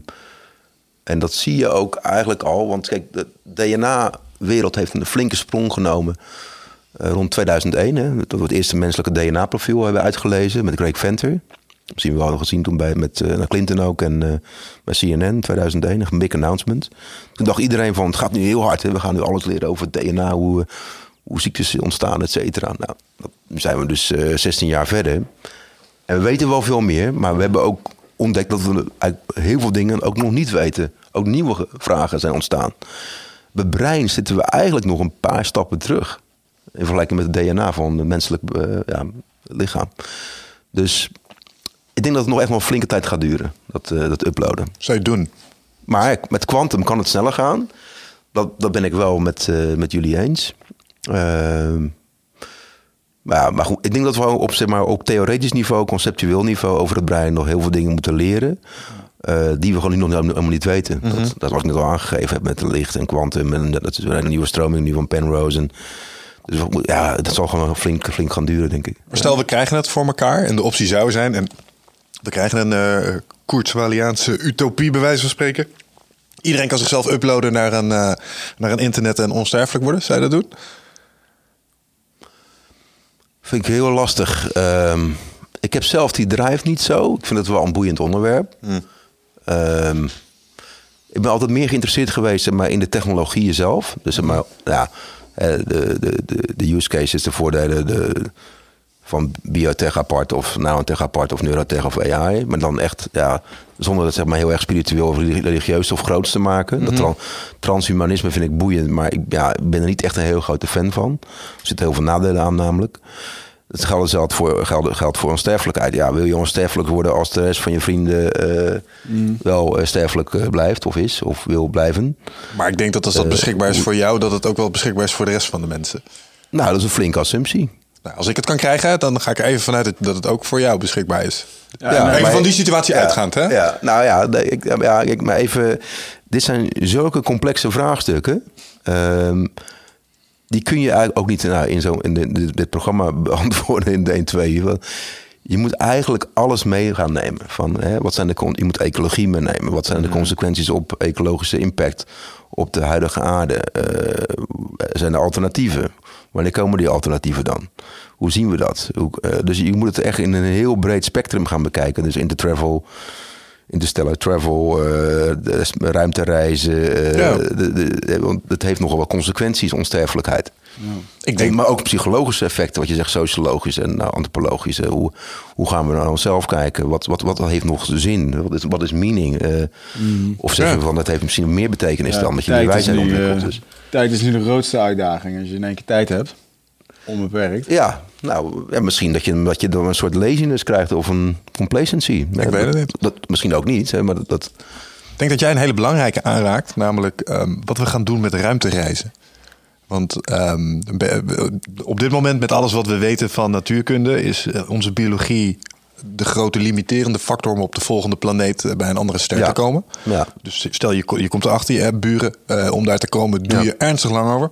en dat zie je ook eigenlijk al. Want kijk, de DNA-wereld heeft een flinke sprong genomen. eh, rond 2001. Hè, dat we het eerste menselijke DNA-profiel hebben uitgelezen met Greg Venter. Misschien wel gezien toen bij, met eh, Clinton ook en eh, bij CNN 2001. Een big announcement. Toen dacht iedereen van het gaat nu heel hard. Hè, we gaan nu alles leren over DNA, hoe, hoe ziektes ontstaan, et cetera. Nou, dat- nu zijn we dus eh, 16 jaar verder. En we weten wel veel meer, maar we hebben ook ontdekt dat we heel veel dingen ook nog niet weten. Ook nieuwe ge- vragen zijn ontstaan. Bij brein zitten we eigenlijk nog een paar stappen terug. In vergelijking met het DNA van het menselijk eh, ja, lichaam. Dus ik denk dat het nog echt wel een flinke tijd gaat duren, dat, eh, dat uploaden. Zou je doen? Maar met quantum kan het sneller gaan. Dat, dat ben ik wel met, eh, met jullie eens. Ehm, maar, ja, maar goed, ik denk dat we op, zeg maar, op theoretisch niveau, conceptueel niveau over het brein nog heel veel dingen moeten leren. Eh, die we gewoon nu nog helemaal niet weten. dat, dat was ik net al aangegeven heb met licht en kwantum. En dat is weer een nieuwe stroming nu van Penrose. En, dus ja, dat zal gewoon flink, flink gaan duren, denk ik. Maar stel, we krijgen het voor elkaar en de optie zou zijn... en we krijgen een eh Kurzweiliaanse utopie, bij wijze van spreken. Iedereen kan zichzelf uploaden naar een, eh, naar een internet en onsterfelijk worden. Zou je dat doen? Vind ik heel lastig. Ehm, ik heb zelf die drive niet zo. Ik vind het wel een boeiend onderwerp. Ehm, ik ben altijd meer geïnteresseerd geweest maar, in de technologieën zelf. Dus maar, ja, eh, de, de, de, de use cases, de voordelen de, van biotech apart of nanotech apart of neurotech of AI. Maar dan echt, ja, zonder het zeg maar heel erg spiritueel of religieus of groots te maken. Dat tran- transhumanisme vind ik boeiend, maar ik, ja, ik ben er niet echt een heel grote fan van. Er zitten heel veel nadelen aan namelijk. Het geldt, geldt, voor, geldt, geldt voor onsterfelijkheid. Ja, wil je onsterfelijk worden als de rest van je vrienden eh, wel eh, sterfelijk eh, blijft of is of wil blijven? Maar ik denk dat als dat beschikbaar is voor jou... dat het ook wel beschikbaar is voor de rest van de mensen. Nou, dat is een flinke assumptie. Nou, als ik het kan krijgen, dan ga ik er even vanuit dat- het ook voor jou beschikbaar is. Ja, even maar- van die situatie Ja, uitgaand, hè? Ja, nou ja, ik, ja, ik, maar even. Dit zijn zulke complexe vraagstukken. Ehm, die kun je eigenlijk ook niet nou, in, zo, in, de- dit- dit programma [laughs] beantwoorden in de 1, 2. Want je moet eigenlijk alles mee gaan nemen. Van, hè, wat zijn de, je moet ecologie meenemen. Wat zijn de consequenties op ecologische impact op de huidige aarde? Eh, zijn er alternatieven? Wanneer komen die alternatieven dan? Hoe zien we dat? Hoe, eh, dus je moet het echt in een heel breed spectrum gaan bekijken. Dus intertravel, interstellar travel, s- ruimtereizen. eh, Ja. de, de, want het heeft nogal wat consequenties, onsterfelijkheid. Ik denk, maar ook psychologische effecten, wat je zegt, sociologisch en nou, antropologische. Hoe, hoe gaan we naar onszelf kijken? Wat, wat, wat heeft nog zin? Wat is, wat is meaning? Eh, Of zeggen Ja. we van dat heeft misschien meer betekenis Ja, dan dat je die wijsheid nu, ontwikkelt. eh, Dus. Tijd is nu de grootste uitdaging. Als je in één keer tijd hebt, onbeperkt. Ja, nou, ja, misschien dat je, dat je dan een soort laziness krijgt of een complacency. Ik weet het niet. Dat, misschien ook niet, hè, maar dat, dat, Ik denk dat jij een hele belangrijke aanraakt, namelijk ehm, wat we gaan doen met ruimtereizen. Want ehm, op dit moment, met alles wat we weten van natuurkunde, is eh, onze biologie de grote limiterende factor om op de volgende planeet eh, bij een andere ster Ja. te komen. Ja. Dus stel je, je komt erachter, je hebt buren, eh, om daar te komen doe Ja. je ernstig lang over.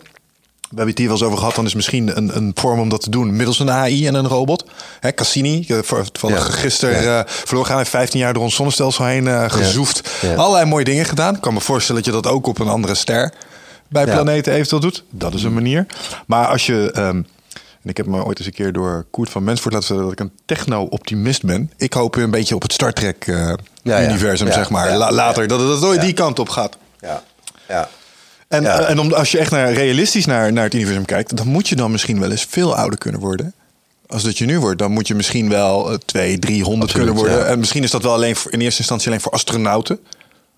We hebben het hier wel eens over gehad. Dan is misschien een, een vorm om dat te doen middels een AI en een robot. Hè, Cassini, eh, van Ja. gisteren Ja. eh, verloren gaan. heeft 15 jaar door ons zonnestelsel heen eh, gezoefd. Ja. Allerlei mooie dingen gedaan. Ik kan me voorstellen dat je dat ook op een andere ster bij planeten eventueel doet. Dat is een manier. Maar als je... ehm, en ik heb me ooit eens een keer door Koert van Mensvoort laten vertellen dat ik een techno-optimist ben. Ik hoop een beetje op het Star. Trek-universum, zeg maar. La- later, dat het ooit Ja. die kant op gaat. ja, ja. En, Ja. eh, en om, als je echt naar, realistisch naar, naar het universum kijkt, dan moet je dan misschien wel eens veel ouder kunnen worden. Als dat je nu wordt, dan moet je misschien wel eh, 200, 300 Absoluut, kunnen worden. ja. En misschien is dat wel alleen voor, in eerste instantie alleen voor astronauten.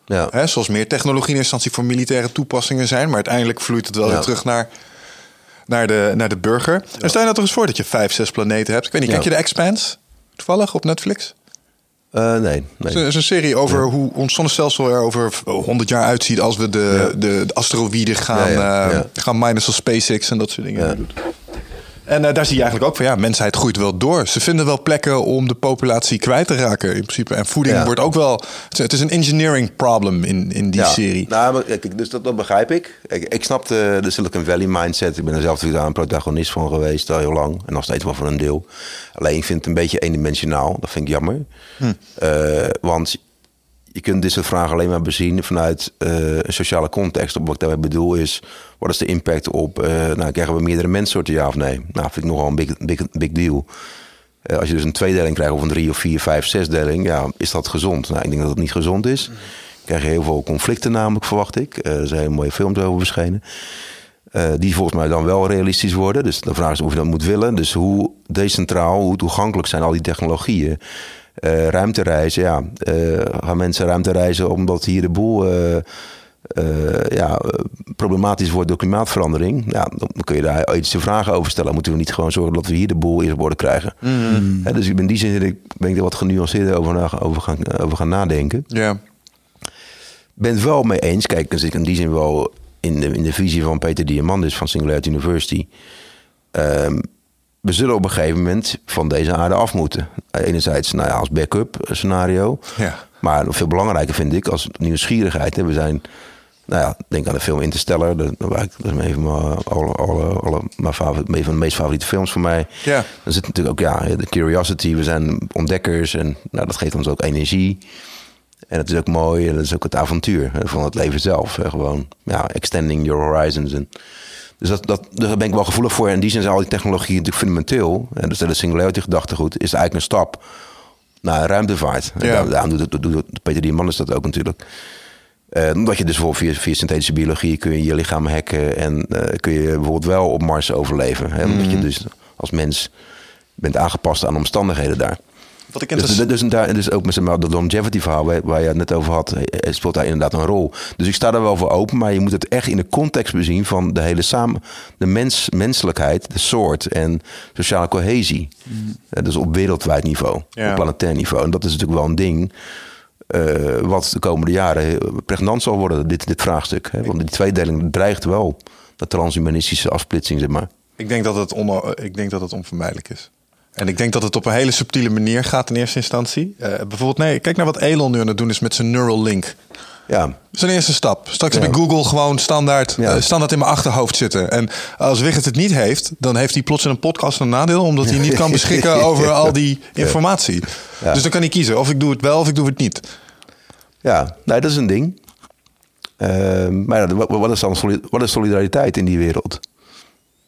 ja. Hè, zoals meer technologie in eerste instantie voor militaire toepassingen zijn. Maar uiteindelijk vloeit het wel Ja. weer terug naar, naar, de, naar de burger. En stel je nou toch eens voor dat je vijf, zes planeten hebt. Ik weet niet, kijk je de Expanse toevallig op Netflix? Eh, nee, Het nee. is een- is een serie over hoe ons zonnestelsel er over 100 jaar uitziet als we de, de, de asteroïden gaan, Ja, ja. gaan minen zoals SpaceX en dat soort dingen. En eh, daar zie je eigenlijk ook van ja, mensheid groeit wel door. Ze vinden wel plekken om de populatie kwijt te raken in principe. En voeding Ja. wordt ook wel. Het is- een engineering problem in, in die Ja, serie. Nou, maar kijk, dus dat, dat begrijp ik. ik. Ik snap de, de Silicon Valley mindset. Ik ben er zelf natuurlijk een protagonist van geweest, al heel lang. En nog steeds wel voor een deel. Alleen ik vind het een beetje eendimensionaal. Dat vind ik jammer. Eh, want je kunt dit soort vragen alleen maar bezien vanuit eh, een sociale context. Wat ik daarmee bedoel is, wat is de impact op... eh, nou, krijgen we meerdere menssoorten, ja of nee? Nou, vind ik nogal een big, big, big deal. Eh, als je dus een tweedeling krijgt of een drie of vier, vijf, zesdeling, ja, is dat gezond? Nou, ik denk dat het niet gezond is. Dan krijg je heel veel conflicten namelijk, verwacht ik. Er zijn hele mooie films over verschenen. Die volgens mij dan wel realistisch worden. Dus de vraag is of je dat moet willen. Dus hoe decentraal, hoe toegankelijk zijn al die technologieën? Eh ruimtereizen, ja. eh, gaan mensen ruimtereizen omdat hier de boel eh, ja, problematisch wordt door klimaatverandering? Ja, dan kun je daar iets te vragen over stellen. Moeten we niet gewoon zorgen dat we hier de boel eerst op orde krijgen? Hè, dus in die zin ben ik- er wat genuanceerder over, over, gaan, over gaan nadenken Ja. ben het wel mee eens. Kijk, dus ik in die zin wel in de, in de visie van Peter Diamandis van Singularity University. Ehm, we zullen op een gegeven moment van deze aarde af moeten. Enerzijds nou ja, als backup scenario. Ja. Maar veel belangrijker vind ik als nieuwsgierigheid. Hè. We zijn, nou ja, denk aan de film Interstellar. Dat, dat is een van mijn, alle, alle, alle, mijn favoriet, een van de meest favoriete films voor mij. Ja. Dan zit natuurlijk ook ja, de curiosity. We zijn ontdekkers en nou, dat geeft ons ook energie. En het is ook mooi en dat is ook het avontuur hè, van het leven zelf. Hè. Gewoon ja, extending your horizons. En, dus dat, dat, daar ben ik wel gevoelig voor. En in die zin zijn al die technologieën natuurlijk fundamenteel. En dus de singularity gedachtegoed is eigenlijk een stap naar ruimtevaart. En Ja. daar- Daarom doet, doet, doet Peter is dat ook natuurlijk. Eh, omdat je dus bijvoorbeeld via, via synthetische biologie kun je je lichaam hacken en eh, kun je bijvoorbeeld wel op Mars overleven. Hè? Omdat je dus als mens bent aangepast aan de omstandigheden daar. Wat ik Dus, dus, dus, daar, dus ook met zeg maar, dat longevity verhaal waar, waar je het net over had, eh, speelt daar inderdaad een rol. Dus ik sta daar wel voor open, maar je moet het echt in de context bezien van de hele samen, de mens, menselijkheid, de soort en sociale cohesie. Eh, dus op wereldwijd niveau, Ja. op planetair niveau. En dat is natuurlijk wel een ding. eh, wat de komende jaren pregnant zal worden, dit, dit vraagstuk. Hè? Want die tweedeling dreigt wel. De transhumanistische afsplitsing, zeg maar. Ik denk dat het, on, ik denk dat het onvermijdelijk is. En ik denk dat het op een hele subtiele manier gaat in eerste instantie. Eh, bijvoorbeeld, nee, kijk naar wat Elon nu aan het doen is met zijn Neuralink. Ja, Dat is een eerste stap. Straks Ja. heb ik Google gewoon standaard, Ja. eh, standaard in mijn achterhoofd zitten. En als Wigert het niet heeft, dan heeft hij plots in een podcast een nadeel. Omdat hij niet kan [laughs] beschikken over al die informatie. Ja. Dus dan kan hij kiezen of ik doe het wel of ik doe het niet. ja nee, dat is een ding. Ehm, maar ja, wat, is dan wat is solidariteit in die wereld?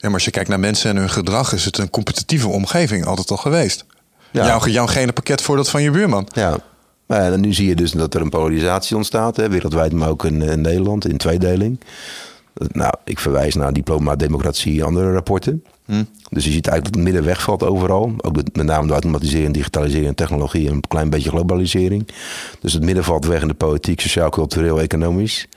Ja, maar als je kijkt naar mensen en hun gedrag, is het een competitieve omgeving altijd al geweest. Ja. Jouw, jouw gene pakket voor dat van je buurman. Ja. Nou ja, en nu zie je dus dat er een polarisatie ontstaat, hè, wereldwijd, maar ook in, in Nederland, in tweedeling. Nou, ik verwijs naar diploma democratie en andere rapporten. Dus je ziet eigenlijk dat het midden wegvalt overal. Ook met name door automatisering, digitalisering en technologie en een klein beetje globalisering. Dus het midden valt weg in de politiek, sociaal, cultureel, economisch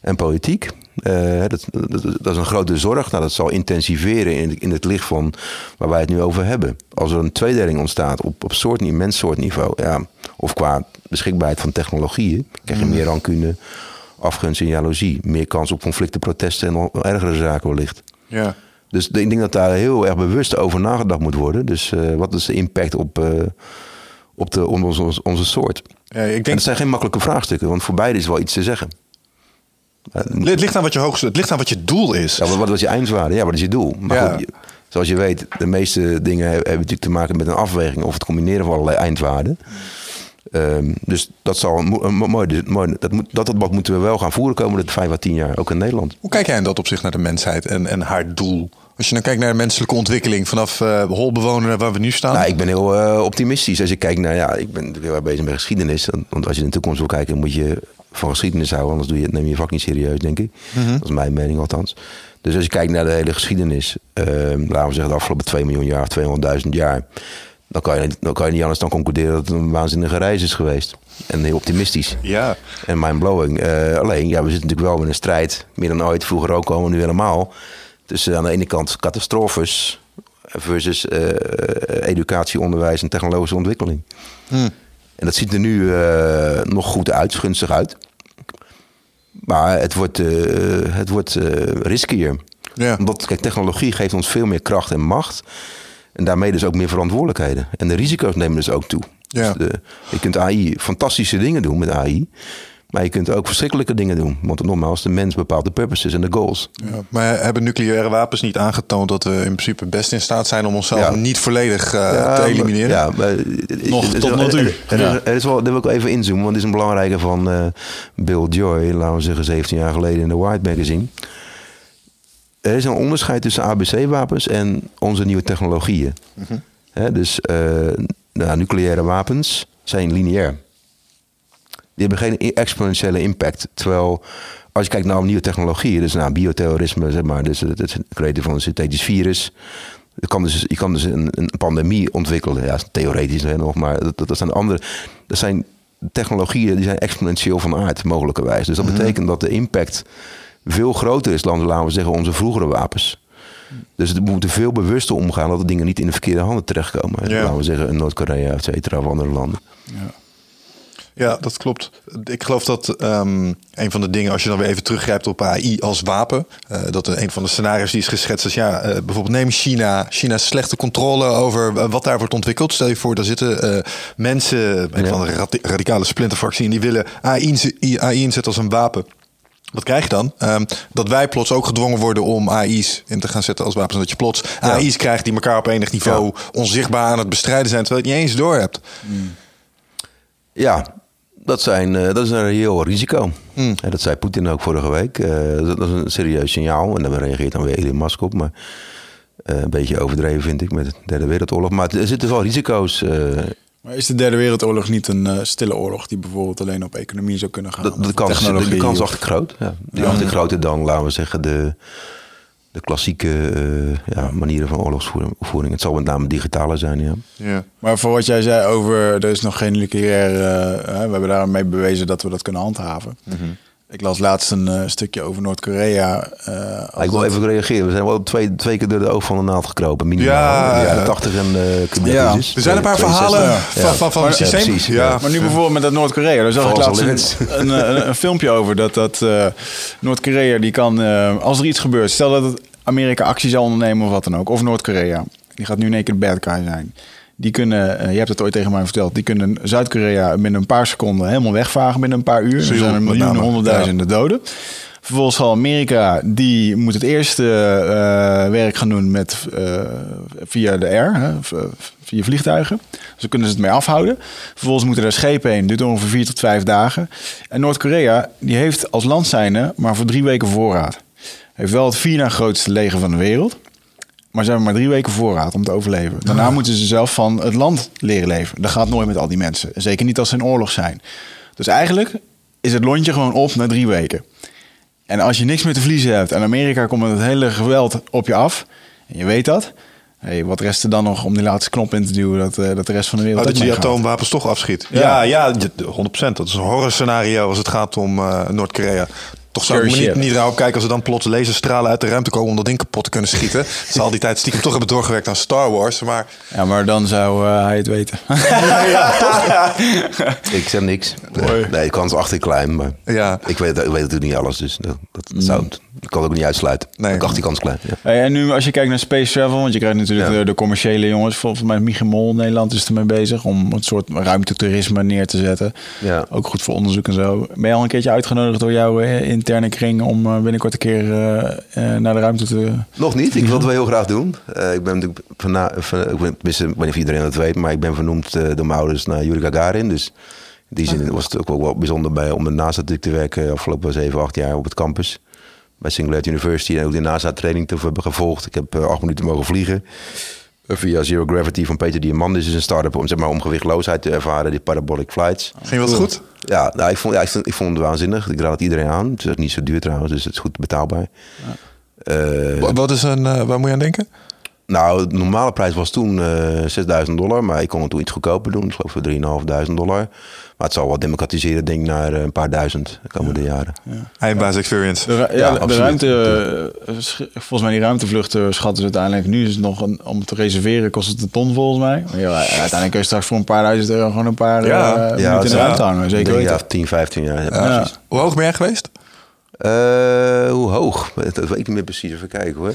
en politiek. Eh, dat, dat, dat is een grote zorg. Nou, dat zal intensiveren in, in het licht van waar wij het nu over hebben. Als er een tweedeling ontstaat op, op soort, menssoortniveau, ja, of qua beschikbaarheid van technologieën, krijg je meer rancune, afgunst en jaloezie. Meer kans op conflicten, protesten en nog ergere zaken wellicht. Ja. Dus ik denk dat daar heel erg bewust over nagedacht moet worden. Dus eh, wat is de impact op, eh, op de, onze, onze, soort? Ja, ik En denk, het zijn geen makkelijke vraagstukken, want voor beide is wel iets te zeggen. Het ligt aan wat je hoogste, het ligt aan wat je doel is. Ja, wat, was je eindwaarde? Ja, wat is je doel? Maar Ja. goed, je- zoals je weet, de meeste dingen hebben natuurlijk te maken met een afweging of het combineren van allerlei eindwaarden. Ehm, dus dat zal een, mooi dat, moet, dat debat moeten we wel gaan voeren komende vijf à tien jaar, ook in Nederland. Hoe kijk jij in dat opzicht naar de mensheid en, en haar doel? Als je dan kijkt naar de menselijke ontwikkeling vanaf eh holbewoner naar waar we nu staan. Nou, ik ben heel eh, optimistisch. Als ik kijk naar, ja, ik ben heel erg bezig met geschiedenis. Want- als je in de toekomst wil kijken, moet je van geschiedenis houden. Anders doe je, neem je je vak niet serieus, denk ik. Dat is mijn mening althans. Dus als je kijkt naar de hele geschiedenis, eh, laten we zeggen de afgelopen 2 miljoen jaar of 200.000 jaar. Dan kan, je, dan kan je niet anders dan concluderen dat het een waanzinnige reis is geweest. En heel optimistisch. ja. En mindblowing. Eh alleen, ja, we zitten natuurlijk wel in een strijd. Meer dan ooit. Vroeger ook komen nu helemaal. Tussen aan de ene kant catastrofes versus eh, educatie, onderwijs en technologische ontwikkeling. En dat ziet er nu eh, nog goed uit, gunstig uit. Maar het wordt, eh het wordt riskier. Ja. Omdat, kijk, technologie geeft ons veel meer kracht en macht. En daarmee dus ook meer verantwoordelijkheden. En de risico's nemen dus ook toe. Ja. Dus de, je kunt AI fantastische dingen doen met AI. Maar je kunt ook verschrikkelijke dingen doen. Want nogmaals, de mens bepaalt de purposes en de goals. Ja, maar hebben nucleaire wapens niet aangetoond dat we in principe best in staat zijn om onszelf Ja. niet volledig eh, Ja, te elimineren? Ja, maar, Nog tot nog toe. Er, is wel, daar wil ik even inzoomen, want dit is een belangrijke van eh, Bill Joy, laten we zeggen 17 jaar geleden in de White Magazine. Er is een onderscheid tussen ABC-wapens en onze nieuwe technologieën. Hè, dus eh, nou, nucleaire wapens zijn lineair. Die hebben geen exponentiële impact. Terwijl als je kijkt naar nieuwe technologieën, dus nou, bioterrorisme, zeg maar, dus het, het creëren van een synthetisch virus. Je kan dus, je kan dus een, een pandemie ontwikkelen. Ja, theoretisch nog, maar dat, dat zijn andere. Dat zijn technologieën die zijn exponentieel van aard, mogelijkerwijs. Dus dat betekent dat de impact veel groter is dan, laten we zeggen, onze vroegere wapens. Dus we moeten veel bewuster omgaan dat de dingen niet in de verkeerde handen terechtkomen. Ja. Laten we zeggen, in Noord-Korea, et cetera, of andere landen. Ja, dat klopt. Ik geloof dat ehm, een van de dingen, als je dan weer even teruggrijpt op AI als wapen, eh, dat een van de scenario's die is geschetst is, ja, eh, bijvoorbeeld neem China. China heeft slechte controle over eh, wat daar wordt ontwikkeld. Stel je voor, daar zitten mensen, een Ja. van de radi- radicale splinterfractie, en die willen AI, AI inzetten als een wapen. Wat krijg je dan? Ehm, dat wij plots ook gedwongen worden om AI's in te gaan zetten als wapens. En dat je plots AI's krijgt die elkaar op enig niveau onzichtbaar aan het bestrijden zijn, terwijl je het niet eens door hebt. Ja, dat, zijn, eh, dat is een reëel risico. En dat zei Poetin ook vorige week. Eh, dat, is een serieus signaal. En daar reageert dan weer Elon Musk op. Maar eh, een beetje overdreven vind ik met de Derde Wereldoorlog. Maar er zitten wel risico's. Maar is de Derde Wereldoorlog niet een stille oorlog die bijvoorbeeld alleen op economie zou kunnen gaan? dat, de, kans, de, kans of- achter groot. Ja. Die achter groter dan, laten we zeggen, de, de klassieke eh, ja, manieren van oorlogsvoering. Het zal met name digitale zijn, ja. Ja. Maar voor wat jij zei over, er is nog geen nucleair, eh, hè, we hebben daarmee bewezen dat we dat kunnen handhaven. Mhm. Ik las laatst een eh, stukje over Noord-Korea. eh, ik wil dat- even reageren. We zijn wel twee, twee keer door de oog van de naald gekropen. Minimaal. Ja, Ja, de jaren ja. 80 en de Ja. Er zijn een paar 62. verhalen Ja. van, van, van Maar- het ja, systeem. precies. Ja. Maar nu bijvoorbeeld met dat Noord-Korea. Daar zag ik laatst een, een, een, een filmpje over. Dat, dat eh, Noord-Korea, die kan, eh, als er iets gebeurt. Stel dat het Amerika actie zou ondernemen of wat dan ook. Of Noord-Korea. Die gaat nu in één keer de bad guy zijn. Die kunnen, eh, je hebt het ooit tegen mij verteld, die kunnen Zuid-Korea binnen een paar seconden helemaal wegvagen binnen een paar uur. Er zijn er met miljoenen, name, honderdduizenden doden. Vervolgens zal Amerika, die moet het eerste eh, werk gaan doen met, eh, via de air, hè, via vliegtuigen. Dus kunnen ze het mee afhouden. Vervolgens moeten er schepen heen, duurt ongeveer vier tot vijf dagen. En Noord-Korea, die heeft als land zijnde maar voor drie weken voorraad. Heeft wel het vier na grootste leger van de wereld. Maar ze hebben maar drie weken voorraad om te overleven. Daarna moeten ze zelf van het land leren leven. Dat gaat nooit met al die mensen. Zeker niet als ze in oorlog zijn. Dus eigenlijk is het lontje gewoon op na drie weken. En als je niks meer te verliezen hebt en Amerika komt met het hele geweld op je af, en je weet dat, hey, wat rest er dan nog om die laatste knop in te duwen dat, eh, dat de rest van de wereld Oh, dat je die atoomwapens toch afschiet. Ja. Ja, ja, je- 100%. Dat is een horrorscenario als het gaat om eh, Noord-Korea. Toch zou ik me niet, niet erop kijken als er dan plots laserstralen uit de ruimte komen om dat ding kapot te kunnen schieten. [laughs] Ze al die tijd stiekem toch hebben doorgewerkt aan Star Wars. Maar Ja, maar dan zou eh, hij het weten. [laughs] [laughs] Ik zeg niks. Nee, de kans is achter klein, maar ja, ik weet, ik weet natuurlijk niet alles. Dus dat, dat, zou, ik kan het ook niet uitsluiten. Nee. ik acht die kans klein. Ja. Hey, en nu als je kijkt naar space travel, want je krijgt natuurlijk Ja. de, de commerciële jongens, volgens mij Michiel Mol in Nederland is ermee bezig om een soort ruimtetoerisme neer te zetten. Ja. Ook goed voor onderzoek en zo. Ben je al een keertje uitgenodigd door jouw eh, interne kring om eh, binnenkort een keer eh, eh, naar de ruimte te... Nog niet. Ik wil het wel heel graag doen. Eh, ik ben natuurlijk van, van, ik ben, ik weet niet of iedereen dat weet, maar ik ben vernoemd eh, door mijn ouders naar Yuri Gagarin. Dus in die zin was het ook wel, wel bijzonder bij, om de NASA natuurlijk te werken afgelopen 7, 8 jaar op het campus. Bij Singularity University en ook de NASA-training te hebben gevolgd. Ik heb acht minuten mogen vliegen. Via Zero Gravity van Peter Diamandis is een start-up om, zeg maar, om gewichtloosheid te ervaren, die parabolic flights. ging dat goed? Ja, nou, ik, vond, ja ik, vond, ik vond het waanzinnig. Ik raad het iedereen aan. Het is niet zo duur trouwens, dus het is goed betaalbaar. Wa- Wat is een, eh, waar moet je aan denken? Nou, de normale prijs was toen eh 6000 dollar, maar ik kon het toen iets goedkoper doen. Ik geloof voor 3.500 dollar. Maar het zal wel democratiseren, denk ik, naar eh, een paar duizend de komende jaren. Eindbaas experience. De, ja, Ja, de ruimte, eh, volgens mij die ruimtevluchten schatten ze uiteindelijk. Nu is het nog een, om te reserveren kost het een ton volgens mij. Maar ja, uiteindelijk kun je straks voor een paar duizend euro gewoon een paar Ja. eh, Ja, minuten in de ja. ruimte hangen. Zeker denk, weten. Ja, 10, 15 jaar. Ja, Ja. precies. Hoe hoog ben jij geweest? Eh, hoe hoog? [laughs] Dat weet ik niet meer precies. Even kijken hoor.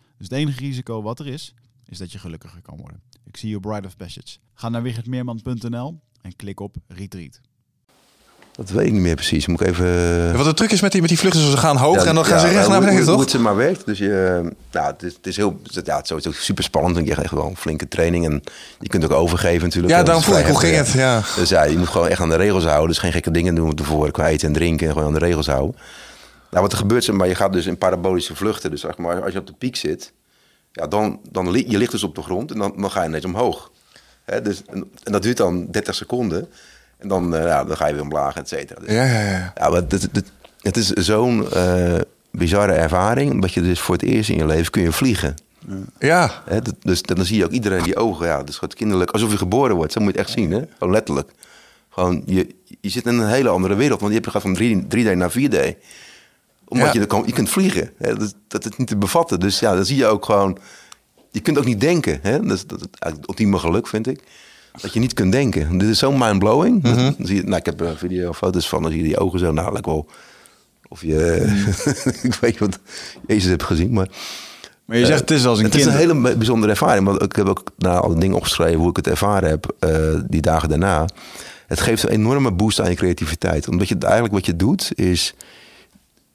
Dus het enige risico wat er is, is dat je gelukkiger kan worden. Ik zie je op Bride of Passage. Ga naar wichertmeerman.nl en klik op Retreat. Dat weet ik niet meer precies. Moet ik even... Ja, Wat de truc is met die, met die vluchten, ze gaan hoog Ja, en dan gaan ja, ze recht naar beneden, toch? Hoe het ze maar werkt. Dus je, nou, het, is, het is heel, ja, het is sowieso super spannend. En je krijgt echt wel een flinke training. En je kunt ook overgeven natuurlijk. Ja, daarom is vroeg ik, hoe ging het? Ja. Dus ja, je moet gewoon echt aan de regels houden. Dus geen gekke dingen doen tevoren eten en drinken. En gewoon aan de regels houden. Nou, wat er gebeurt, maar, je gaat dus in parabolische vluchten. Dus zeg maar, als je op de piek zit, ja, dan, dan je ligt dus op de grond en dan, dan ga je ineens omhoog. Hè, dus, en, en dat duurt dan 30 seconden. En dan, eh, ja, dan ga je weer omlaag, et cetera. Dus- Ja, ja, ja. ja, maar dit, dit- het is zo'n eh, bizarre ervaring. Omdat je dus voor het eerst in je leven kun je vliegen. Ja, Hè? Dat- Dus dan zie je ook iedereen die ogen. Ja, dat is gewoon kinderlijk. Alsof je geboren wordt. Zo moet je het echt zien. Hè? Gewoon letterlijk. Gewoon, je, je zit in een hele andere wereld. Want je hebt gaat van 3, 3D naar 4D. Omdat Ja. je, er kan, je kunt vliegen. Hè? Dat, dat is niet te bevatten. Dus ja, dan zie je ook gewoon... Je kunt ook niet denken. Hè? Dat is, dat het ultieme geluk, vind ik. dat je niet kunt denken. Dit is zo mind-blowing. Dan zie je, nou, ik heb een video, foto's van, dan zie je die ogen zo, nou, wel... Of je, [laughs] ik weet niet wat Jezus hebt gezien, maar... Maar je zegt het is als een het kind. is een hele bijzondere ervaring. Want ik heb ook naar alle dingen opgeschreven hoe ik het ervaren heb eh, die dagen daarna. Het geeft een enorme boost aan je creativiteit. Omdat je eigenlijk wat je doet is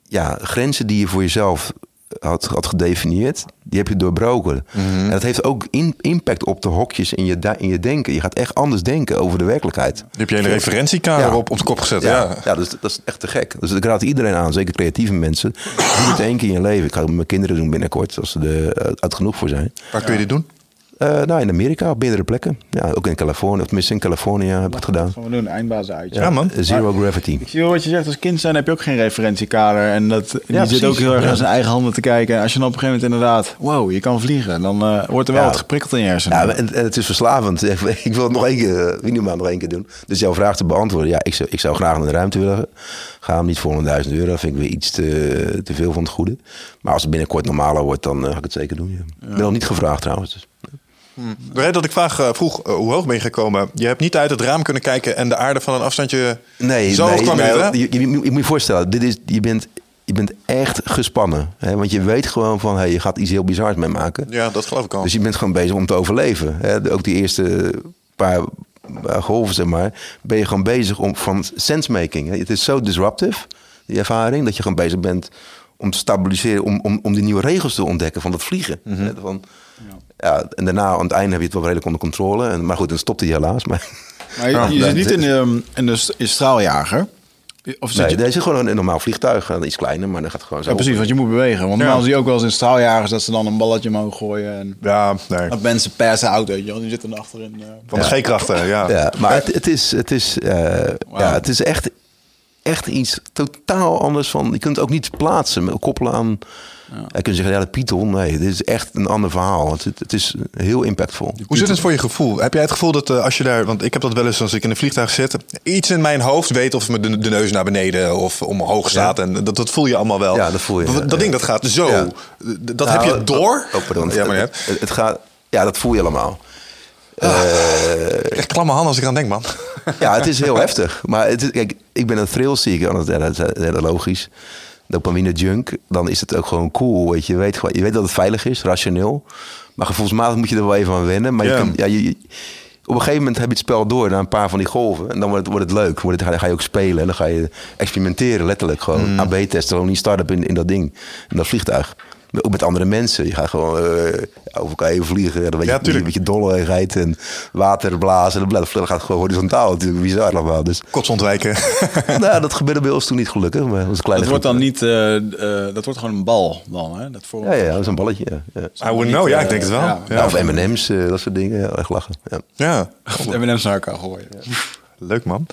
ja, grenzen die je voor jezelf had, had gedefinieerd, die heb je doorbroken. En dat heeft ook in- impact op de hokjes in je, in je denken. Je gaat echt anders denken over de werkelijkheid. Je hebt je hele referentiekader Ja. op, op de kop gezet. Ja. Ja, ja. dus, dat is echt te gek. Dus ik raad iedereen aan, zeker creatieve mensen. Doe het één keer in je leven. Ik ga het met mijn kinderen doen binnenkort, als ze er eh, uit genoeg voor zijn. Waar kun je dit doen? Eh, nou, in Amerika, op meerdere plekken. Ja, ook in Californië, of tenminste in Californië heb ik het gedaan. Gaan we doen, eindbaas uit. Ja, man. Zero gravity. Ik zie wel wat je zegt, als kind zijn heb je ook geen referentiekader. En dat, die Ja, zit precies. ook heel erg Ja. aan zijn eigen handen te kijken. En als je dan op een gegeven moment inderdaad, wow, je kan vliegen. Dan eh, wordt er wel Ja. wat geprikkeld in je hersenen. Ja, en, en het is verslavend. [laughs] Ik wil het nog één keer, eh, minimaal nog één keer doen. Dus jouw vraag te beantwoorden. Ja, ik zou, ik zou graag naar de ruimte willen gaan. Niet voor 100.000 euro. Dat vind ik weer iets te, te veel van het goede. Maar als het binnenkort normaler wordt, dan eh, ga ik het zeker doen. Ja. Ik ben nog niet gevraagd trouwens. De reden dat ik vraag, eh, vroeg eh, hoe hoog ben je gekomen? Je hebt niet uit het raam kunnen kijken en de aarde van een afstandje... Nee, Zo nee, kwam nee, hè? je, je, je moet je voorstellen, dit is, je, bent, je bent echt gespannen. Hè? Want je weet gewoon van, hey, je gaat iets heel bizars mee maken. Ja, dat geloof ik al. Dus je bent gewoon bezig om te overleven. Hè? Ook die eerste paar golven, zeg maar, ben je gewoon bezig om van sensemaking. hè. Het is zo disruptive, die ervaring, dat je gewoon bezig bent om te stabiliseren, om, om, om die nieuwe regels te ontdekken van dat vliegen. Hè? Van, ja. en daarna aan het einde heb je het wel redelijk onder controle. En, maar goed, dan stopte hij helaas. Maar, maar je, je zit niet in de, in de straaljager. Of zit nee, je, deze is gewoon een normaal vliegtuig. eh, Iets kleiner, maar dan gaat het gewoon zo. ja, precies, want je moet bewegen. Want normaal zie je ook wel eens in straaljagers dat ze dan een balletje omhoog gooien. En Ja, nee. dat mensen passen out, weet je wel. Die zitten er achterin. eh. Van de G-krachten, ja. Ja, maar het, het, is, het, is, eh, ja, het is echt, echt iets totaal anders van. Je kunt het ook niet plaatsen, met- koppelen aan. Je kunt zeggen, ja, de Python. Nee, dit is echt een ander verhaal. Het, het, is heel impactvol. Hoe zit het voor je gevoel? Heb jij het gevoel dat eh, als je daar, want ik heb dat wel eens als ik in een vliegtuig zit, iets in mijn hoofd weet of me de, de neus naar beneden of omhoog staat. En dat, dat voel je allemaal wel. Ja, dat voel je, Dat, dat ja. ding dat gaat zo. Ja. Dat Nou, heb je door. Oh, pardon. Ja, maar het, het, het gaat, ja, dat voel je allemaal. echt klamme handen als ik aan denk, man. Ja, het is heel [laughs] heftig. Maar het is, kijk, ik ben een thrill seeker. Dat is, ja, dat is heel logisch. Dopamine junk. Dan is het ook gewoon cool. Weet je. Je, weet, je weet dat het veilig is, rationeel. Maar gevoelsmatig moet je er wel even aan wennen. Maar je kunt, ja, je, op een gegeven moment heb je het spel door na een paar van die golven. En dan wordt het, wordt het leuk. Wordt het, dan ga je ook spelen. En dan ga je experimenteren, letterlijk. Gewoon Mm. AB-testen. Gewoon die start-up in, in dat ding. In dat vliegtuig. Ook met andere mensen. Je gaat gewoon eh, over elkaar heen vliegen. Dan weet Ja, je, een beetje dolligheid en water blazen. En dat gaat gewoon horizontaal. Natuurlijk bizar allemaal. Dus Kots ontwijken. [laughs] nou, dat gebeurde bij ons toen niet gelukkig. Maar dat was een kleine Dat wordt dan niet, eh, eh, dat wordt gewoon een bal dan, hè? Dat voor, Ja, ja, dat is een balletje. Ja. I wouldn't know. Ja, ik denk het wel. Ja. Ja. Ja, of M&M's, eh, dat soort dingen. Ja, echt lachen. Ja. Ja. [laughs] M&M's naar elkaar gooien. Leuk man.